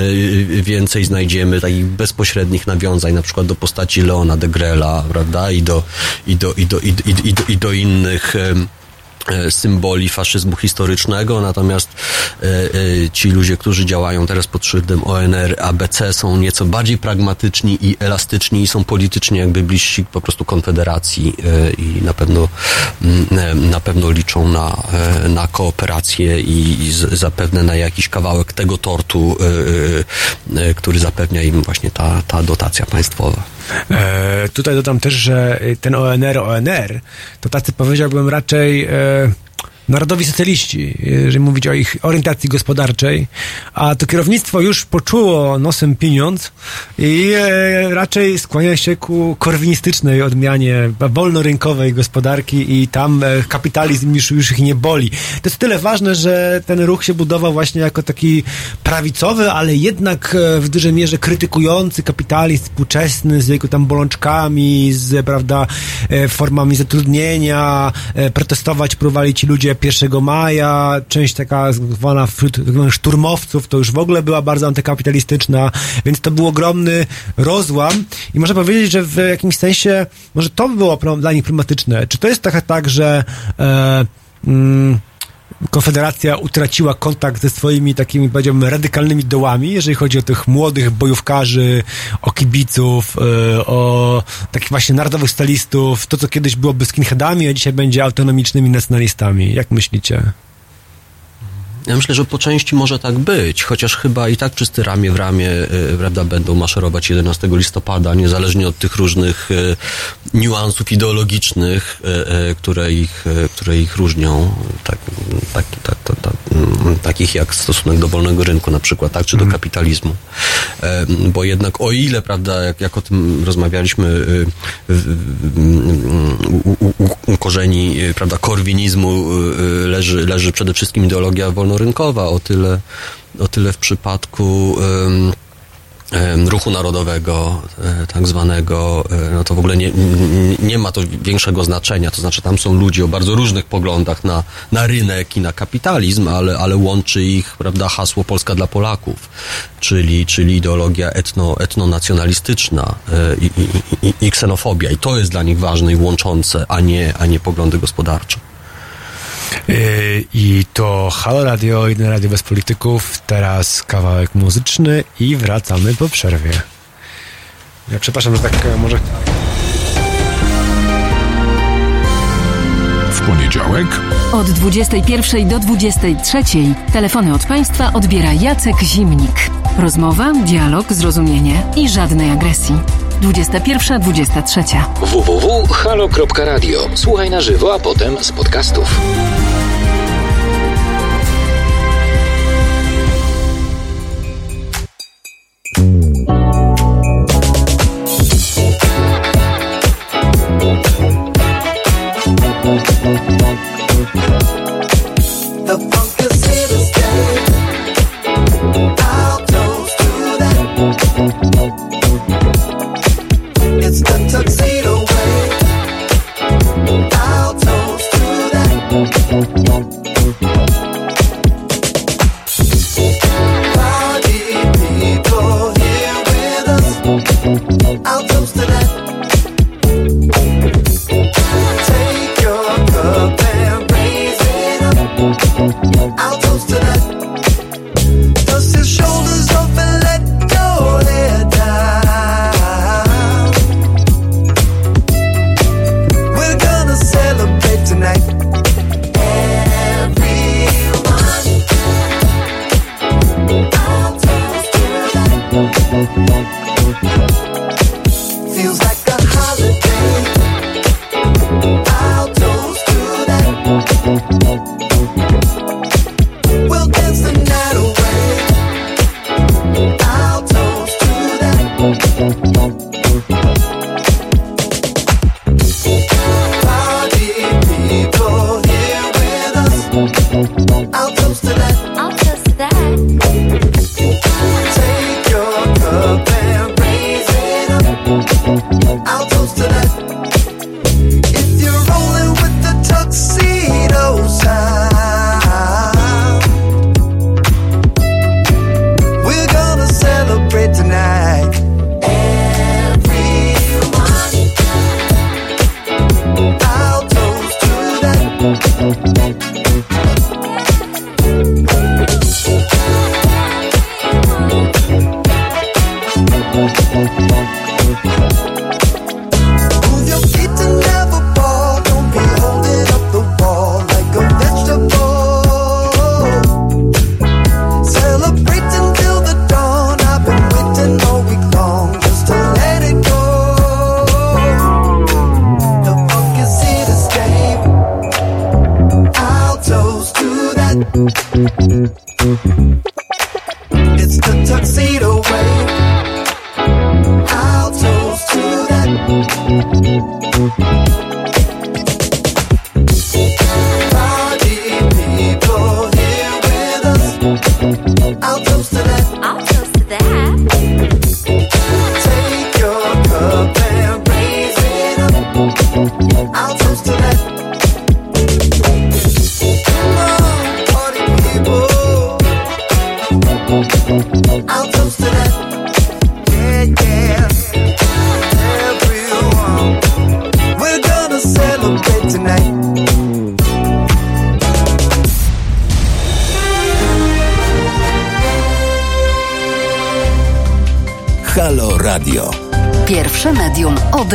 więcej znajdziemy takich bezpośrednich nawiązań, na przykład do postaci Leona de Grela, prawda, i do, i do, i do, i do, i do, i i innych e, symboli faszyzmu historycznego, natomiast e, e, ci ludzie, którzy działają teraz pod szyldem ONR, ABC są nieco bardziej pragmatyczni i elastyczni i są politycznie jakby bliżsi po prostu Konfederacji e, i na pewno e, na pewno liczą na, e, na kooperację i, zapewne na jakiś kawałek tego tortu, e, e, który zapewnia im właśnie ta, ta dotacja państwowa.
E, tutaj dodam też, że ten ONR, ONR, to tacy powiedziałbym raczej e, narodowi socjaliści, jeżeli mówić o ich orientacji gospodarczej, a to kierownictwo już poczuło nosem pieniądz i e, raczej skłania się ku korwinistycznej odmianie wolnorynkowej gospodarki i tam e, kapitalizm już, już ich nie boli. To jest tyle ważne, że ten ruch się budował właśnie jako taki prawicowy, ale jednak e, w dużej mierze krytykujący kapitalizm współczesny z jego tam bolączkami, z, prawda, formami zatrudnienia, protestować próbowali ci ludzie 1 maja, część taka zwana wśród tak szturmowców, to już w ogóle była bardzo antykapitalistyczna, więc to był ogromny rozłam i można powiedzieć, że w jakimś sensie może to by było dla nich problematyczne. Czy to jest trochę tak, że e, mm, Konfederacja utraciła kontakt ze swoimi takimi, powiedziałbym, radykalnymi dołami, jeżeli chodzi o tych młodych bojówkarzy, o kibiców, e, o takich właśnie narodowych stalistów, to co kiedyś byłoby skinheadami, a dzisiaj będzie autonomicznymi nacjonalistami. Jak myślicie?
Ja myślę, że po części może tak być, chociaż chyba i tak wszyscy ramię w ramię e, prawda, będą maszerować 11 listopada, niezależnie od tych różnych e, niuansów ideologicznych, e, e, które, ich, e, które ich różnią, tak, tak, tak, tak, tak, mm, takich jak stosunek do wolnego rynku na przykład, tak, czy do kapitalizmu. E, Bo jednak o ile, prawda, jak, jak o tym rozmawialiśmy, e, u, u, u- u korzeni, e, prawda, korwinizmu e, leży, leży przede wszystkim ideologia wolnorynkowa, o tyle, o tyle w przypadku ruchu narodowego, e, tak zwanego, e, no to w ogóle nie, nie, nie ma to większego znaczenia. To znaczy, tam są ludzie o bardzo różnych poglądach na, na rynek i na kapitalizm, ale, ale łączy ich, prawda, hasło Polska dla Polaków, czyli, czyli ideologia etno, etnonacjonalistyczna e, i, i, i, i ksenofobia. I to jest dla nich ważne i łączące, a nie, a nie poglądy gospodarcze.
Yy, I to Halo Radio, jedyne radio bez polityków, teraz kawałek muzyczny i wracamy po przerwie. Ja przepraszam, że tak e, może...
W poniedziałek
Od 21 do 23 telefony od państwa odbiera Jacek Zimnik. Rozmowa, dialog, zrozumienie i żadnej agresji. 21-23.
www.halo.radio. Słuchaj na żywo, a potem z podcastów.
The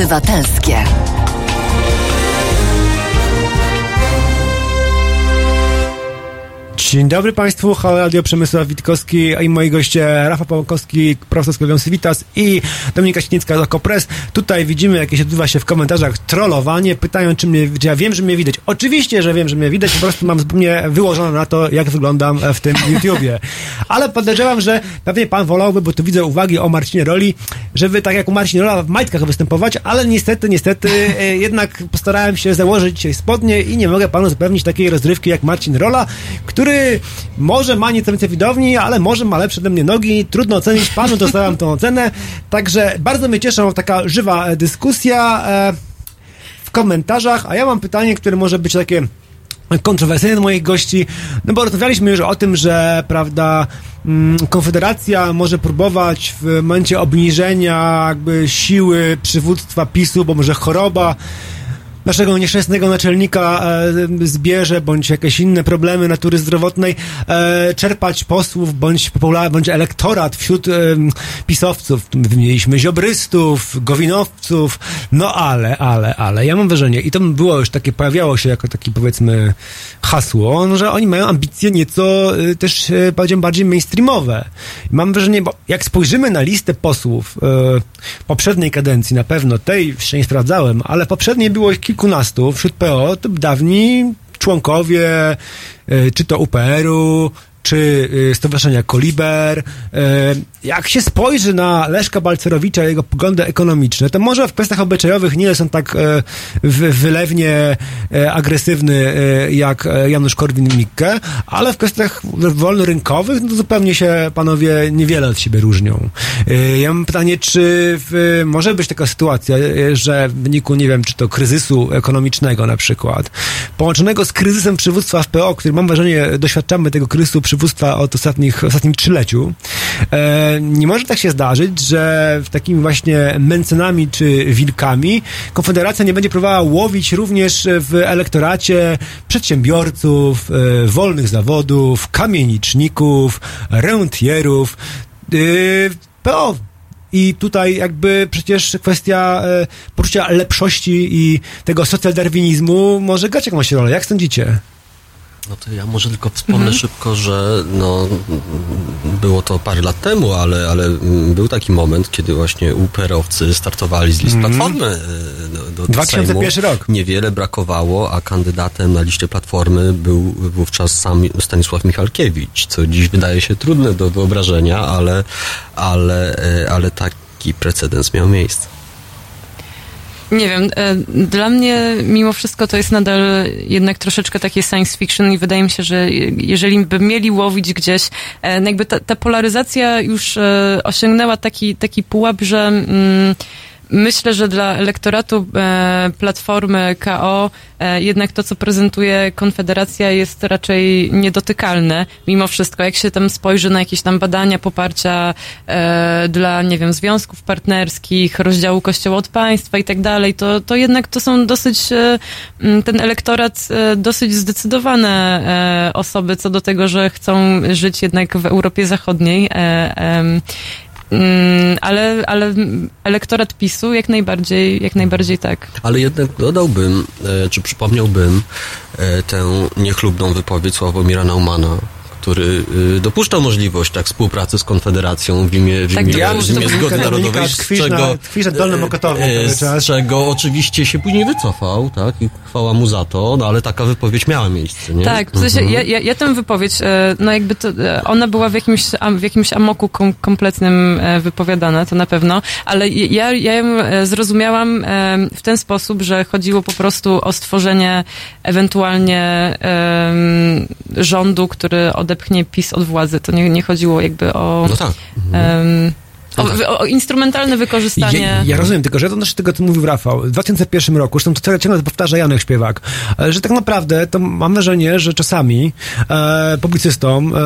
Obywatelskie.
Dzień dobry Państwu, Halo Radio Przemysław Witkowski i moi goście Rafał Pałkowski, profesor Sklewion Civitas i Dominika Sitnicka z Okopres. Tutaj widzimy, jakieś odbywa się w komentarzach trollowanie, pytają, czy, mnie, czy ja wiem, że mnie widać. Oczywiście, że wiem, że mnie widać, po prostu mam zupełnie wyłożone na to, jak wyglądam w tym YouTubie. Ale podejrzewam, że pewnie Pan wolałby, bo tu widzę uwagi o Marcinie Roli, żeby tak jak u Marcin Rola w majtkach występować, ale niestety, niestety e, jednak postarałem się założyć dzisiaj spodnie i nie mogę Panu zapewnić takiej rozrywki jak Marcin Rola, który może ma nieco więcej widowni, ale może ma lepsze ode mnie nogi. Trudno ocenić, Panu dostałem tą ocenę. Także bardzo mnie cieszy taka żywa dyskusja e, w komentarzach, a ja mam pytanie, które może być takie kontrowersyjne do moich gości, no bo rozmawialiśmy już o tym, że prawda, mm, Konfederacja może próbować w momencie obniżenia jakby siły przywództwa PiSu, bo może choroba naszego nieszczęsnego naczelnika e, zbierze, bądź jakieś inne problemy natury zdrowotnej, e, czerpać posłów, bądź popular, bądź elektorat wśród e, pisowców. Wymieniliśmy ziobrystów, gowinowców, no ale, ale, ale, ja mam wrażenie, i to było już takie, pojawiało się jako taki powiedzmy hasło, że oni mają ambicje nieco e, też, e, bardziej mainstreamowe. Mam wrażenie, bo jak spojrzymy na listę posłów e, poprzedniej kadencji, na pewno tej jeszcze nie sprawdzałem, ale poprzedniej było ich kilkunastu wśród PO, to dawni członkowie, e, czy to UPR-u, czy y, Stowarzyszenia Koliber. E, Jak się spojrzy na Leszka Balcerowicza i jego poglądy ekonomiczne, to może w kwestiach obyczajowych nie są tak e, wy- wylewnie agresywny jak Janusz Korwin-Mikke, ale w kwestiach wolnorynkowych no, zupełnie się panowie niewiele od siebie różnią. Ja mam pytanie, czy może być taka sytuacja, że w wyniku, nie wiem, czy to kryzysu ekonomicznego na przykład, połączonego z kryzysem przywództwa w PO, który mam wrażenie, doświadczamy tego kryzysu przywództwa od ostatnich, ostatnim trzyleciu, e, nie może tak się zdarzyć, że w takimi właśnie męcenami czy wilkami Konfederacja nie będzie próbowała łowić również w elektoracie przedsiębiorców, e, wolnych zawodów, kamieniczników, rentierów, e, PO i tutaj jakby przecież kwestia e, poczucia lepszości i tego socjaldarwinizmu może grać jakąś rolę. Jak sądzicie?
No to ja może tylko wspomnę
Mhm.
szybko, że no, było to parę lat temu, ale, ale był taki moment, kiedy właśnie UPR-owcy startowali z list
Mhm.
Platformy e, do, do
2001
Sejmu.
rok.
Niewiele brakowało, a kandydatem na liście Platformy był wówczas sam Stanisław Michalkiewicz, co dziś wydaje się trudne do wyobrażenia, ale, ale, e, ale taki precedens miał miejsce.
Nie wiem, e, dla mnie mimo wszystko to jest nadal jednak troszeczkę takie science fiction i wydaje mi się, że jeżeli by mieli łowić gdzieś, e, no jakby ta, ta polaryzacja już e, osiągnęła taki, taki pułap, że mm, myślę, że dla elektoratu e, Platformy KO e, jednak to, co prezentuje Konfederacja jest raczej niedotykalne mimo wszystko. Jak się tam spojrzy na jakieś tam badania poparcia e, dla, nie wiem, związków partnerskich, rozdziału Kościoła od państwa i tak dalej, to, to jednak to są dosyć, ten elektorat, dosyć zdecydowane osoby co do tego, że chcą żyć jednak w Europie Zachodniej. Mm, ale, ale elektorat PiSu jak najbardziej, jak najbardziej tak.
Ale jednak dodałbym, e, czy przypomniałbym e, tę niechlubną wypowiedź Sławomira Naumana, który y, dopuszczał możliwość tak współpracy z Konfederacją w imię, w
Tak,
imię,
to
w imię
był-
zgody
to
narodowej,
komunikat
z czego,
tkwisz
z czego oczywiście się później wycofał, tak, i chwała mu za to, no ale taka wypowiedź miała miejsce, nie?
Tak, w sensie
Mhm.
ja, ja, ja tę wypowiedź, e, no jakby to, e, ona była w jakimś, w jakimś amoku kom, kompletnym e, wypowiadana, to na pewno, ale ja, ja ją zrozumiałam w ten sposób, że chodziło po prostu o stworzenie ewentualnie rządu, który odepchnie PiS od władzy. To nie, nie chodziło jakby o...
No tak.
em, o, o instrumentalne wykorzystanie...
Ja, ja rozumiem, tylko że to też tego, co mówił Rafał. W 2001 roku, zresztą to ciągle- ciągle powtarza Janek Śpiewak, e, że tak naprawdę to mam wrażenie, że czasami e, publicystom e,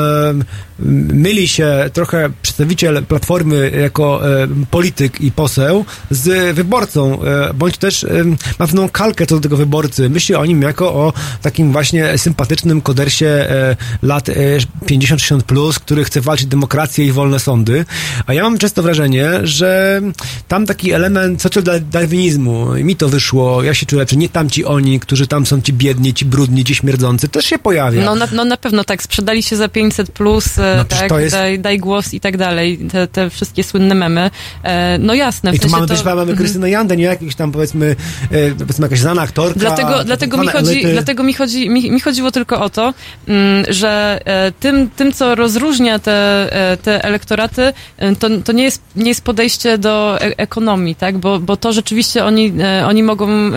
myli się trochę przedstawiciel Platformy jako e, polityk i poseł z wyborcą, e, bądź też e, ma pewną kalkę co do tego wyborcy. Myśli o nim jako o takim właśnie sympatycznym kodersie e, lat e, 50-60+, plus, który chce walczyć o demokrację i wolne sądy. A ja mam często wrażenie, że tam taki element socjodarwinizmu, mi to wyszło, ja się czuję lepszy, nie tamci oni, którzy tam są ci biedni, ci brudni, ci śmierdzący, też się pojawia.
No na, no na pewno tak, sprzedali się za 500 plus, e,
No
tak,
to jest-
daj, daj głos i tak dalej, te, te wszystkie słynne memy. E, no jasne,
I tu mamy
to...
też mamy
Mhm.
Krystynę Jandę, nie jakiś tam powiedzmy, e, powiedzmy jakaś znana aktorka.
Dlatego, dlatego, mi, chodzi, dlatego mi, chodzi, mi, mi chodziło tylko o to, mm, że e, tym, tym, co rozróżnia te, e, te elektoraty, e, to, to nie, jest, nie jest podejście do e- ekonomii, tak? Bo, bo to rzeczywiście oni, e, oni mogą e,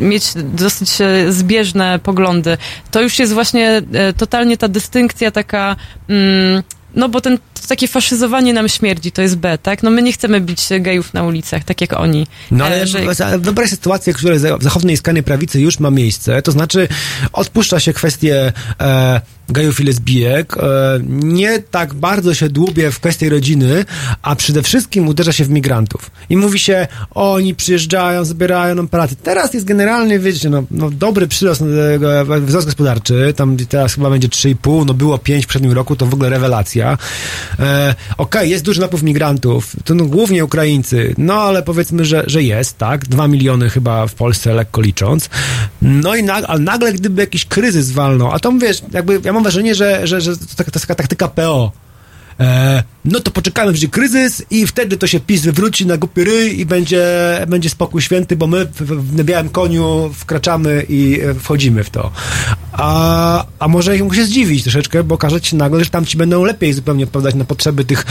mieć dosyć e, zbieżne poglądy. To już jest właśnie e, totalnie ta dystynkcja taka. Mm, no bo ten, to takie faszyzowanie nam śmierdzi, to jest B, tak? No my nie chcemy bić gejów na ulicach, tak jak oni.
No ale
E, że-
wyobraź sytuację, która w zachodniej skrajnej prawicy już ma miejsce, to znaczy odpuszcza się kwestię e, gejów i lesbijek, e, nie tak bardzo się dłubie w kwestii rodziny, a przede wszystkim uderza się w migrantów. I mówi się, oni przyjeżdżają, zabierają nam pracę. Teraz jest generalnie, wiecie, no, no dobry przyrost e, wzrost gospodarczy, tam teraz chyba będzie 3,5, no było 5 w poprzednim roku, to w ogóle rewelacja. E, Okej, jest duży napływ migrantów, to no, głównie Ukraińcy, no ale powiedzmy, że, że jest, tak? Dwa miliony chyba w Polsce, lekko licząc. No i nag, ale nagle, gdyby jakiś kryzys walnął, a to wiesz, jakby ja mam wrażenie, że, że, że to, taka- taka taktyka PO. E, no to poczekamy, będzie kryzys i wtedy to się PiS wywróci na głupi ryj i będzie, będzie spokój święty, bo my w, w, białym koniu wkraczamy i e, wchodzimy w to. A, a może mógł się zdziwić troszeczkę, bo okaże się nagle, że tamci będą lepiej zupełnie odpowiadać na potrzeby tych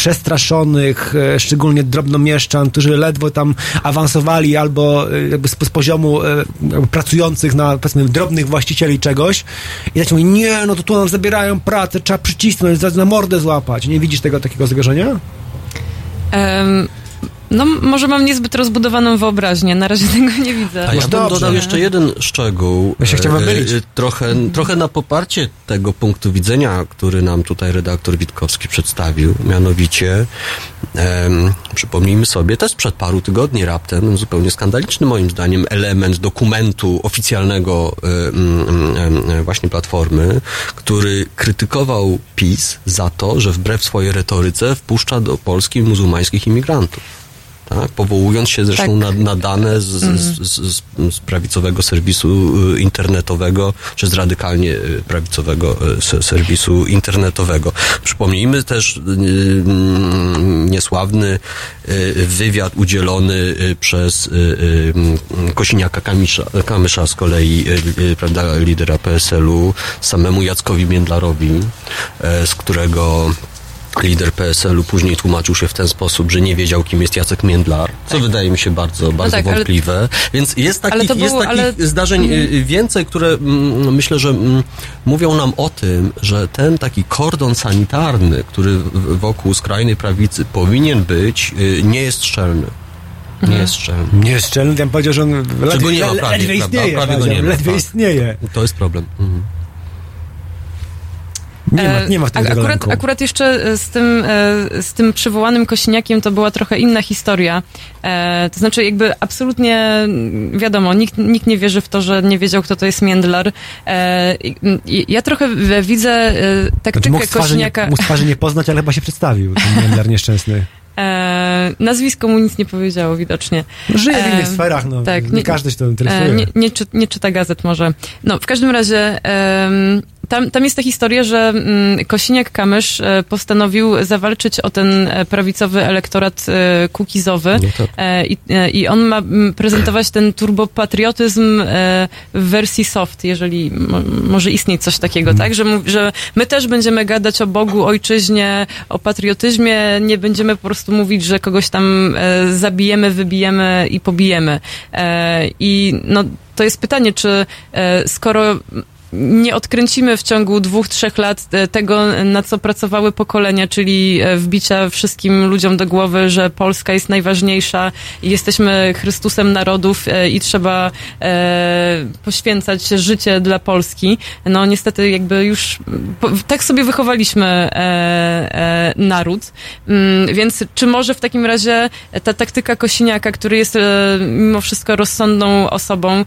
przestraszonych, e, szczególnie drobnomieszczan, którzy ledwo tam awansowali albo e, jakby z, z poziomu e, pracujących na powiedzmy drobnych właścicieli czegoś i tak mówią, nie, no to tu nam zabierają pracę, trzeba przycisnąć, na mordę złapać. Nie widzisz tego takiego zagrożenia?
Em, no, może mam niezbyt rozbudowaną wyobraźnię, na razie tego nie widzę.
A ja bym
dobrze.
dodał jeszcze jeden szczegół.
Ja się chciałem
e,
mylić.
e, Trochę, trochę na poparcie tego punktu widzenia, który nam tutaj redaktor Witkowski przedstawił. Mianowicie, em, przypomnijmy sobie, też przed paru tygodni raptem, zupełnie skandaliczny moim zdaniem element dokumentu oficjalnego em, e, właśnie Platformy, który krytykował PiS za to, że wbrew swojej retoryce wpuszcza do Polski muzułmańskich imigrantów tak? powołując się zresztą
Tak.
na, na dane z, z, z, z, z prawicowego serwisu y, internetowego, czy z radykalnie y, prawicowego y, se- serwisu internetowego. Przypomnijmy też mm, niesławny wywiad udzielony przez Kosiniaka Kamisza, Kamysza z kolei, prawda, lidera PSL-u, samemu Jackowi Międlarowi, z którego lider PSL-u później tłumaczył się w ten sposób, że nie wiedział, kim jest Jacek Międlar, co wydaje mi się bardzo, bardzo
tak, ale-
wątpliwe. Więc jest
Ale
takich,
to
jest
było-
takich
ale-
zdarzeń y, więcej, które mm, myślę, że mm, mówią nam o tym, że ten taki kordon sanitarny, który wokół skrajnej prawicy powinien być, y, nie jest szczelny. Nie jest szczelny.
Nie jest szczelny, ja bym powiedział, że on ledwie,
Czego nie ma prawie,
ledwie istnieje.
Prawie go nie ma,
ledwie
tak.
istnieje.
To jest problem. Mhm.
Nie ma,
E,
nie ma w tego
akurat, akurat jeszcze e, z tym, e, z tym przywołanym Kosiniakiem to była trochę inna historia. E, To znaczy jakby absolutnie wiadomo, nikt, nikt nie wierzy w to, że nie wiedział, kto to jest Międlar. E, Ja trochę widzę e,
Znaczy,
taktykę
mógł, z twarzy nie,
Kosiniaka...
mógł twarzy nie poznać, ale chyba się przedstawił, ten Międlar nieszczęsny.
E, nazwisko mu nic nie powiedziało widocznie.
Żyje w innych
E,
sferach, no.
Tak,
nie, każdy się to interesuje.
E, nie, nie, czy, nie czyta gazet może. No, w każdym razie em, tam, tam jest ta historia, że mm, Kosiniak-Kamysz e, postanowił zawalczyć o ten e, prawicowy elektorat e, kukizowy e, i, e, i on ma mm, prezentować ten turbopatriotyzm w wersji soft, jeżeli mo, może istnieć coś takiego, tak? Że, że my też będziemy gadać o Bogu, ojczyźnie, o patriotyzmie, nie będziemy po prostu mówić, że kogoś tam zabijemy, wybijemy i pobijemy. I no, to jest pytanie, czy skoro nie odkręcimy w ciągu dwóch, trzech lat e, tego, na co pracowały pokolenia, czyli e, wbicia wszystkim ludziom do głowy, że Polska jest najważniejsza jesteśmy Chrystusem narodów e, i trzeba poświęcać życie dla Polski. No niestety jakby już tak sobie wychowaliśmy naród. Mm, więc czy może w takim razie ta taktyka Kosiniaka, który jest mimo wszystko rozsądną osobą,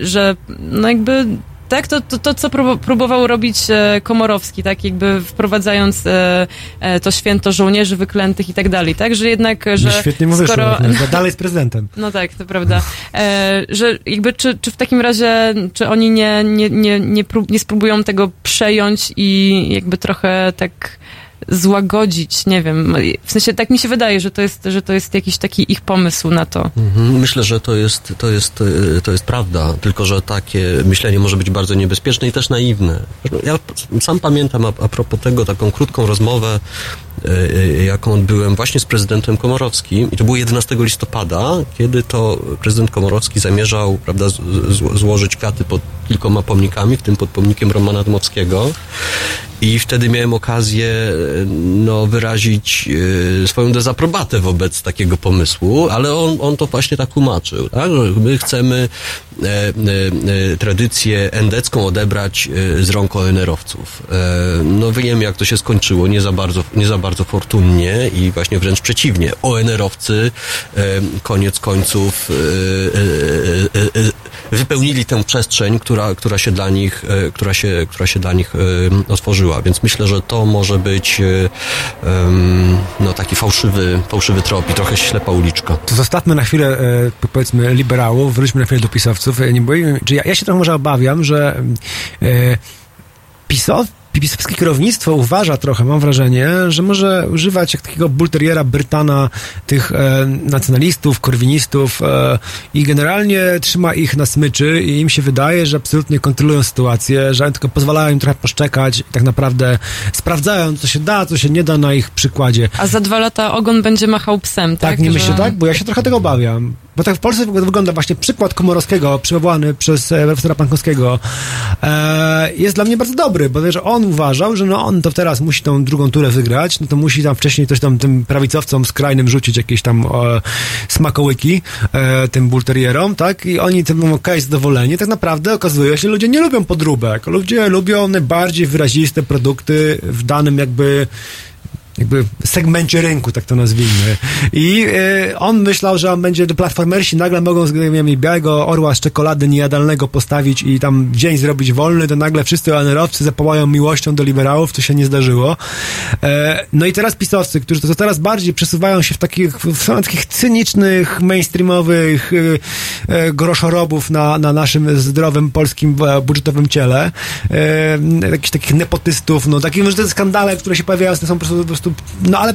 że no jakby tak, to, to, to co prób- próbował robić e, Komorowski, tak, jakby wprowadzając e, e, to święto żołnierzy wyklętych i tak dalej, tak, że jednak, że
No Świetnie mu wyszło.
skoro...
no, dalej jest prezydentem.
No tak, to prawda. Że jakby czy, czy w takim razie, czy oni nie, nie, nie, nie, prób, nie spróbują tego przejąć i jakby trochę tak złagodzić, nie wiem. W sensie tak mi się wydaje, że to jest, że to jest jakiś taki ich pomysł na to.
Mhm, Myślę, że to jest, to, jest, e, to jest prawda, tylko że takie myślenie może być bardzo niebezpieczne i też naiwne. Ja sam pamiętam a, a propos tego taką krótką rozmowę, e, e, jaką odbyłem właśnie z prezydentem Komorowskim i to było 11 listopada, kiedy to prezydent Komorowski zamierzał prawda, złożyć kwiaty pod kilkoma pomnikami, w tym pod pomnikiem Romana Dmowskiego i wtedy miałem okazję e, no, wyrazić e, swoją dezaprobatę wobec takiego pomysłu, ale on, on to właśnie tak tłumaczył, tak? my chcemy e, e, e, tradycję endecką odebrać z rąk ONR-owców. E, no wiem, jak to się skończyło, nie za bardzo, nie za bardzo fortunnie i właśnie wręcz przeciwnie. ONR-owcy koniec końców wypełnili tę przestrzeń, która, która się dla nich, e, która się, która się dla nich e, otworzyła. Więc myślę, że to może być e, no, taki fałszywy, fałszywy trop i trochę ślepa uliczka.
To zostawmy na chwilę, powiedzmy, liberałów, wróćmy na chwilę do pisowców. Nie boimy, czy ja, ja się trochę może obawiam, że pisow, pisowskie kierownictwo uważa trochę, mam wrażenie, że może używać jak takiego bulteriera Brytana tych e, nacjonalistów, korwinistów e, i generalnie trzyma ich na smyczy i im się wydaje, że absolutnie kontrolują sytuację, że tylko pozwalają im trochę poszczekać i tak naprawdę sprawdzają, co się da, co się nie da na ich przykładzie.
A za dwa lata ogon będzie machał psem, tak?
Tak, nie
Że-
myślę tak? Bo ja się trochę tego obawiam. Bo tak w Polsce wygląda właśnie przykład Komorowskiego, przywołany przez e, profesora Pankowskiego, e, jest dla mnie bardzo dobry, bo że on uważał, że no on to teraz musi tą drugą turę wygrać, no to musi tam wcześniej coś tam tym prawicowcom skrajnym rzucić jakieś tam e, smakołyki tym bulterierom, tak? I oni tym okej, zadowoleni. Tak naprawdę okazuje się, że ludzie nie lubią podróbek. Ludzie lubią najbardziej wyraziste produkty w danym jakby jakby segmencie rynku, tak to nazwijmy. I e, on myślał, że on będzie platformersi nagle mogą z wiem, białego orła z czekolady niejadalnego postawić i tam dzień zrobić wolny, to nagle wszyscy ONR-owcy zapołają miłością do liberałów, to się nie zdarzyło. E, no i teraz pisowcy, którzy to coraz bardziej przesuwają się w takich, w takich cynicznych, mainstreamowych e, groszorobów na, na naszym zdrowym polskim budżetowym ciele, jakichś takich nepotystów, no takim, że te skandale, które się pojawiają, są po prostu no ale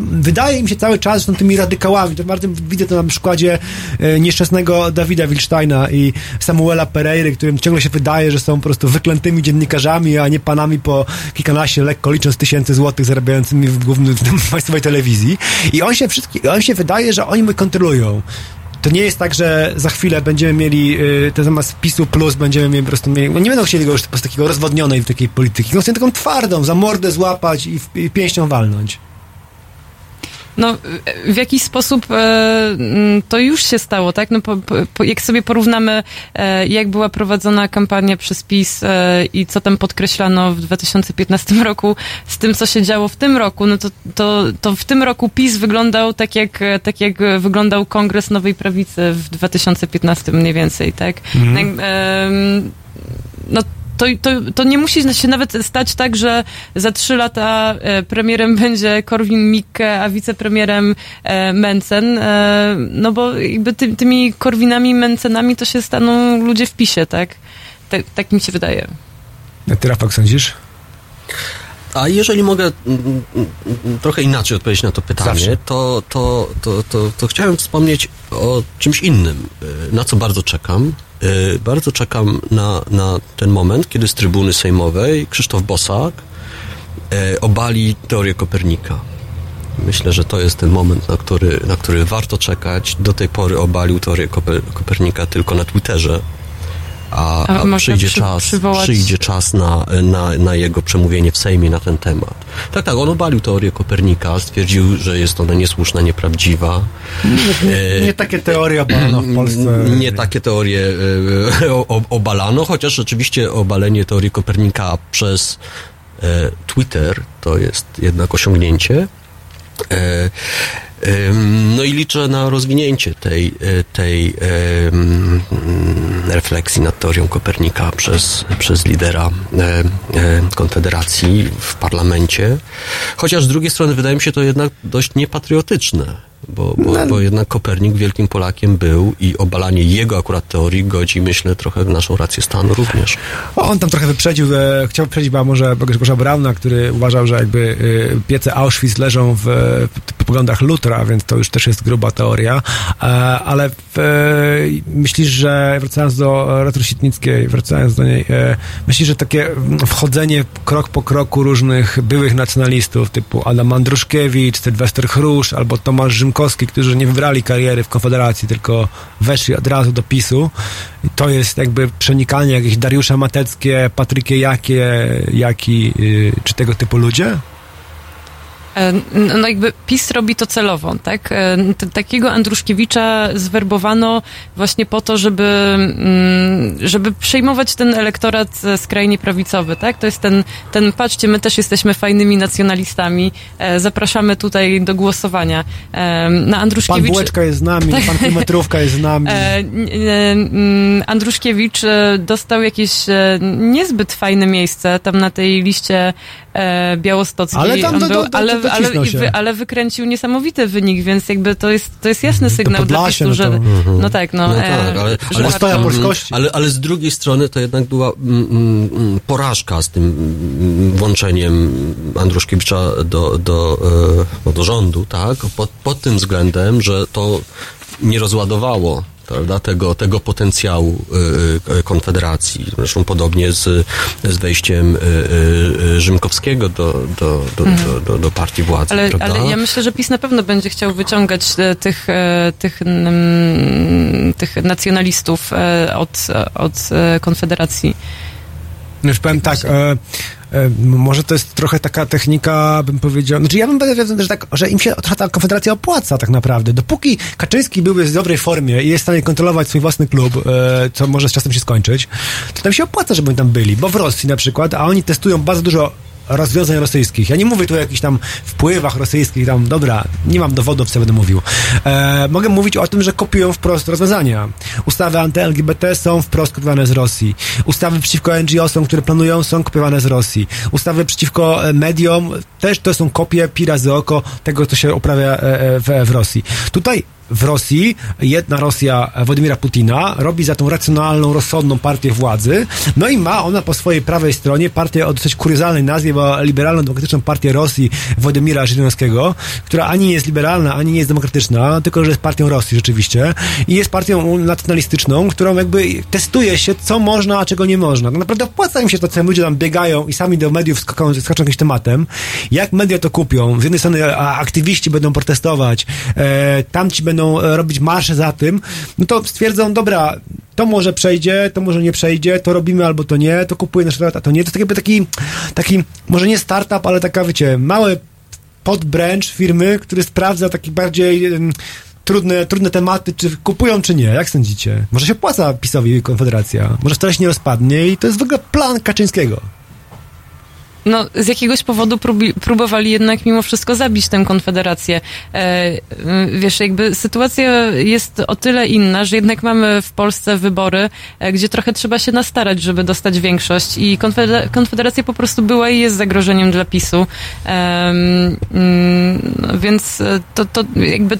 wydaje im się cały czas, że są tymi radykałami. To bardzo widzę to na przykładzie e, nieszczęsnego Dawida Wilsteina i Samuela Pereiry, którym ciągle się wydaje, że są po prostu wyklętymi dziennikarzami, a nie panami po kilkanaście, lekko licząc, tysięcy złotych zarabiającymi w głównym w państwowej telewizji. I on się wszystkie, on się wydaje, że oni mnie kontrolują. To nie jest tak, że za chwilę będziemy mieli, y, to zamiast PiSu plus będziemy mieli po prostu mieli, nie będą chcieli go już po prostu takiego rozwodnionej takiej polityki. Chcą taką twardą, za mordę złapać i, w, i pięścią walnąć.
No, w jakiś sposób e, mm, to już się stało, tak? No, po, po, jak sobie porównamy, e, jak była prowadzona kampania przez PiS e, i co tam podkreślano w 2015 roku z tym, co się działo w tym roku, no to, to, to w tym roku PiS wyglądał tak jak, tak, jak wyglądał Kongres Nowej Prawicy w 2015 mniej więcej, tak?
Mhm.
No, to, to, to nie musi się nawet stać tak, że za trzy lata e, premierem będzie Korwin-Mikke, a wicepremierem e, Mencen, e, no bo jakby ty, tymi Korwinami, Mencenami to się staną ludzie w PiSie, tak? Tak, tak mi się wydaje.
A ty, Rafał, sądzisz?
A jeżeli mogę mm, mm, mm, trochę inaczej odpowiedzieć na to pytanie, to, to, to, to, chciałem wspomnieć o czymś innym, y, na co bardzo czekam. Y, Bardzo czekam na, na ten moment, kiedy z trybuny sejmowej Krzysztof Bosak y, obali teorię Kopernika. Myślę, że to jest ten moment, na który, na który warto czekać. Do tej pory obalił teorię Koper, Kopernika tylko na Twitterze. A,
A
przyjdzie
przy-
czas,
przywołać-
przyjdzie czas na, na, na jego przemówienie w Sejmie na ten temat. Tak, tak, on obalił teorię Kopernika, stwierdził, że jest ona niesłuszna, nieprawdziwa.
Nie, nie takie teorie obalano w Polsce.
Nie takie teorie e, obalano, chociaż rzeczywiście obalenie teorii Kopernika przez e, Twitter to jest jednak osiągnięcie. E, No i liczę na rozwinięcie tej, e, tej refleksji nad teorią Kopernika przez, przez lidera e, Konfederacji w parlamencie. Chociaż z drugiej strony wydaje mi się to jednak dość niepatriotyczne. Bo, bo, bo jednak Kopernik wielkim Polakiem był i obalanie jego akurat teorii godzi, myślę, trochę w naszą rację stanu również.
O, On tam trochę wyprzedził, e, chciał wyprzedzić chyba może Grzegorza Brauna, który uważał, że jakby e, piece Auschwitz leżą w, w poglądach Lutra, więc to już też jest gruba teoria. E, ale w, e, myślisz, że wracając do Retro Sitnickiej, wracając do niej, e, myślisz, że takie wchodzenie krok po kroku różnych byłych nacjonalistów, typu Adam Andruszkiewicz, Sylwester Chrusz albo Tomasz Rzymkowski, którzy nie wybrali kariery w Konfederacji, tylko weszli od razu do PiSu, to jest jakby przenikanie jakieś Dariusze Mateckie, Patrykie Jakie, Jaki, y, czy tego typu ludzie?
E, No jakby PiS robi to celowo, tak? E, Takiego Andruszkiewicza zwerbowano właśnie po to, żeby, mm, żeby przejmować ten elektorat skrajnie prawicowy, tak? To jest ten, ten, patrzcie, my też jesteśmy fajnymi nacjonalistami, e, zapraszamy tutaj do głosowania. Na
Pan
Andruszkiewicz...
Bułeczka jest z nami,
Tak.
pan Kilometrówka jest z nami.
Mm, Andruszkiewicz dostał jakieś niezbyt fajne miejsce tam na tej liście e, białostockiej.
Ale tam do- do- do-
ale, ale, wy, ale wykręcił niesamowity wynik, więc jakby to jest, to jest jasny sygnał dla PiSu,
no
że...
to-
Mhm.
No tak, no.
No
e,
tak, ale,
że
ale,
warto-
polskości.
ale, ale z drugiej strony to jednak była mm, mm, mm, porażka z tym włączeniem Andruszkiewicza do, do, e, no, do rządu, tak? Pod, pod tym względem, że to nie rozładowało prawda, tego, tego potencjału y, y, Konfederacji. Zresztą podobnie z, z wejściem y, Rzymkowskiego do, do, do, do, do, do partii władzy.
Ale, ale ja myślę, że PiS na pewno będzie chciał wyciągać e, tych, e, tych, mm, tych nacjonalistów e, od, od Konfederacji.
Już powiem tak, e, e, może to jest trochę taka technika, bym powiedział, znaczy ja bym powiedział, że, tak, że im się trochę ta konfederacja opłaca tak naprawdę. Dopóki Kaczyński byłby w dobrej formie i jest w stanie kontrolować swój własny klub, e, co może z czasem się skończyć, to tam się opłaca, żeby oni tam byli, bo w Rosji na przykład, a oni testują bardzo dużo rozwiązań rosyjskich. Ja nie mówię tu o jakichś tam wpływach rosyjskich, tam, dobra, nie mam dowodów, co będę mówił. E, mogę mówić o tym, że kopiują wprost rozwiązania. Ustawy anty-LGBT są wprost kopiowane z Rosji. Ustawy przeciwko NGO-som, które planują, są kopiowane z Rosji. Ustawy przeciwko e, mediom też to są kopie pira z oko tego, co się uprawia e, e, w, w Rosji. Tutaj w Rosji jedna Rosja Władimira Putina robi za tą racjonalną, rozsądną partię władzy, no i ma ona po swojej prawej stronie partię o dosyć kuriozalnej nazwie, bo liberalno-demokratyczną partię Rosji Władimira Żydowskiego, która ani nie jest liberalna, ani nie jest demokratyczna, tylko że jest partią Rosji rzeczywiście i jest partią nacjonalistyczną, którą jakby testuje się, co można, a czego nie można. Tak naprawdę opłaca im się to, co ludzie tam biegają i sami do mediów skaczą, skaczą jakimś tematem. Jak media to kupią? Z jednej strony aktywiści będą protestować, e, tamci będą e, robić marsze za tym, no to stwierdzą, dobra, to może przejdzie, to może nie przejdzie, to robimy albo to nie, to kupuje nasz a to nie. To jakby taki, taki, może nie startup, ale taka, wiecie, mały podbranch firmy, który sprawdza taki bardziej em, trudne, trudne tematy, czy kupują, czy nie. Jak sądzicie? Może się opłaca PiSowi Konfederacja? Może wcale się nie rozpadnie i to jest w ogóle plan Kaczyńskiego.
No, z jakiegoś powodu próbi- próbowali jednak mimo wszystko zabić tę konfederację. E, y, wiesz, jakby sytuacja jest o tyle inna, że jednak mamy w Polsce wybory, e, gdzie trochę trzeba się nastarać, żeby dostać większość i konfeder- konfederacja po prostu była i jest zagrożeniem dla PiSu. Em, mm, no, więc e, to, to jakby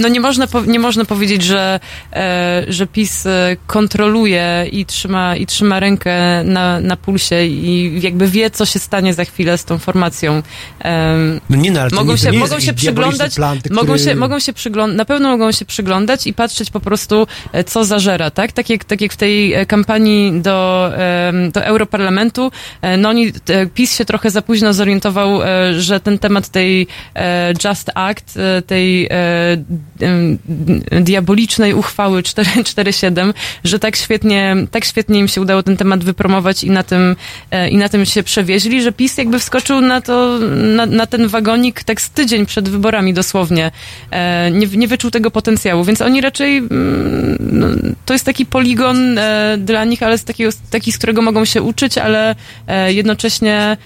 no nie można, nie można powiedzieć, że, e, że PiS e, kontroluje i trzyma, i trzyma rękę na, na pulsie i jakby wie, co się stanie za chwilę z tą formacją.
No nie, no, ale to
mogą
nie-
się,
nie
mogą się przyglądać,
plan,
mogą
który-
się, mogą się przyglądać, na pewno mogą się przyglądać i patrzeć po prostu, e, co zażera, tak? Tak jak, tak jak w tej e, kampanii do, do Europarlamentu, e, no oni, PiS się trochę za późno zorientował, że ten temat tej Just Act, tej diabolicznej uchwały 447, że tak świetnie, tak świetnie im się udało ten temat wypromować i na tym, i na tym się przewieźli, że PiS jakby wskoczył na to, na, na ten wagonik tak z tydzień przed wyborami dosłownie. E, nie, nie wyczuł tego potencjału, więc oni raczej, mm, no, to jest taki poligon e, dla nich, ale z takiego, taki, z którego mogą się uczyć, ale e, jednocześnie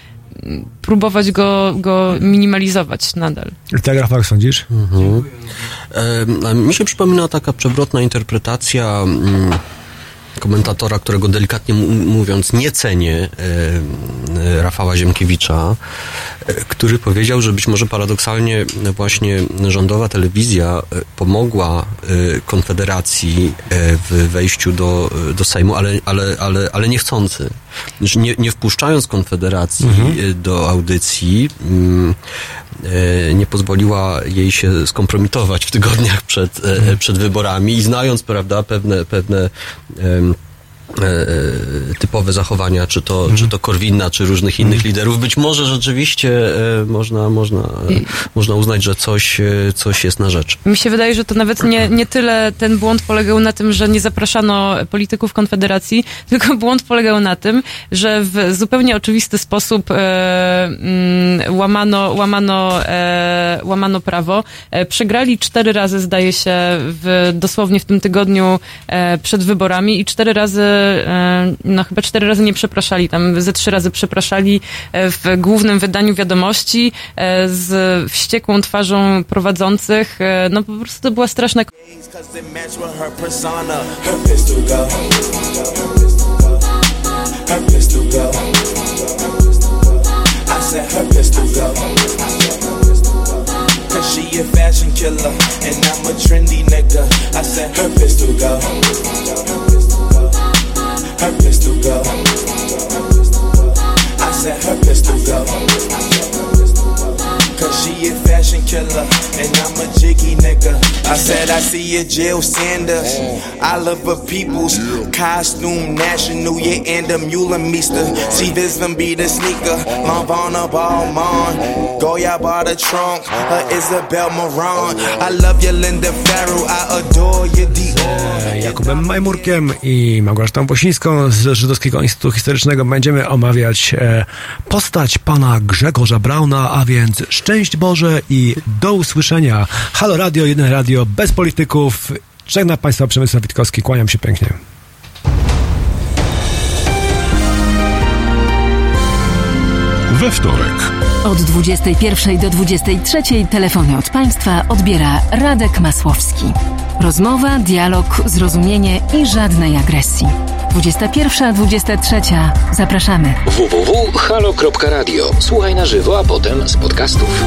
mm, próbować go, go minimalizować nadal.
Tak, Rafał, jak sądzisz?
Mhm. E, mi się przypomina taka przewrotna interpretacja mm, komentatora, którego delikatnie mówiąc nie cenię, e, e, Rafała Ziemkiewicza, e, który powiedział, że być może paradoksalnie właśnie rządowa telewizja pomogła Konfederacji w wejściu do, do Sejmu, ale, ale, ale, ale niechcący. Że Nie, nie wpuszczając Konfederacji
Mhm.
do audycji, mm, nie pozwoliła jej się skompromitować w tygodniach przed, e, przed wyborami i znając, prawda, pewne, pewne e, e, typowe zachowania, czy to, czy to Korwina, czy różnych innych liderów, być może rzeczywiście e, można, można, e, można uznać, że coś, e, coś jest na rzecz.
Mi się wydaje, że to nawet nie, nie tyle ten błąd polegał na tym, że nie zapraszano polityków Konfederacji, tylko błąd polegał na tym, że w zupełnie oczywisty sposób e, mm, łamano, łamano, e, łamano prawo. E, przegrali cztery razy, zdaje się, w, dosłownie w tym tygodniu e, przed wyborami i cztery razy, e, no chyba cztery razy nie przepraszali, tam ze trzy razy przepraszali e, w głównym wydaniu wiadomości e, z wściekłą twarzą prowadzących. E, No po prostu to była straszna
she a fashion killer and I'm a trendy nigga. I said her pistol go. Her pistol go. I said her pistol go. Cause she a fashion killer and I'm a jiggy nigga. I said I see a Jill Sanders. I love her people's costume national, yeah, and a mule meester. See this one be the sneaker. Lavana Ballmon. Goya bought the trunk. Her Isabel Moran. I love you, Linda Farrow. I adore you, Dior.
Jakubem Majmurkiem i Małgorzatą Posińską z Żydowskiego Instytutu Historycznego będziemy omawiać e, postać pana Grzegorza Brauna, a więc szczęść Boże i do usłyszenia. Halo Radio, jeden radio, bez polityków. Żegna Państwa Przemysław Witkowski, kłaniam się pięknie.
We wtorek.
Od 21 do 23 telefony od Państwa odbiera Radek Masłowski. Rozmowa, dialog, zrozumienie i żadnej agresji. 21-23. Zapraszamy.
www.halo.radio. Słuchaj na żywo, a potem z podcastów.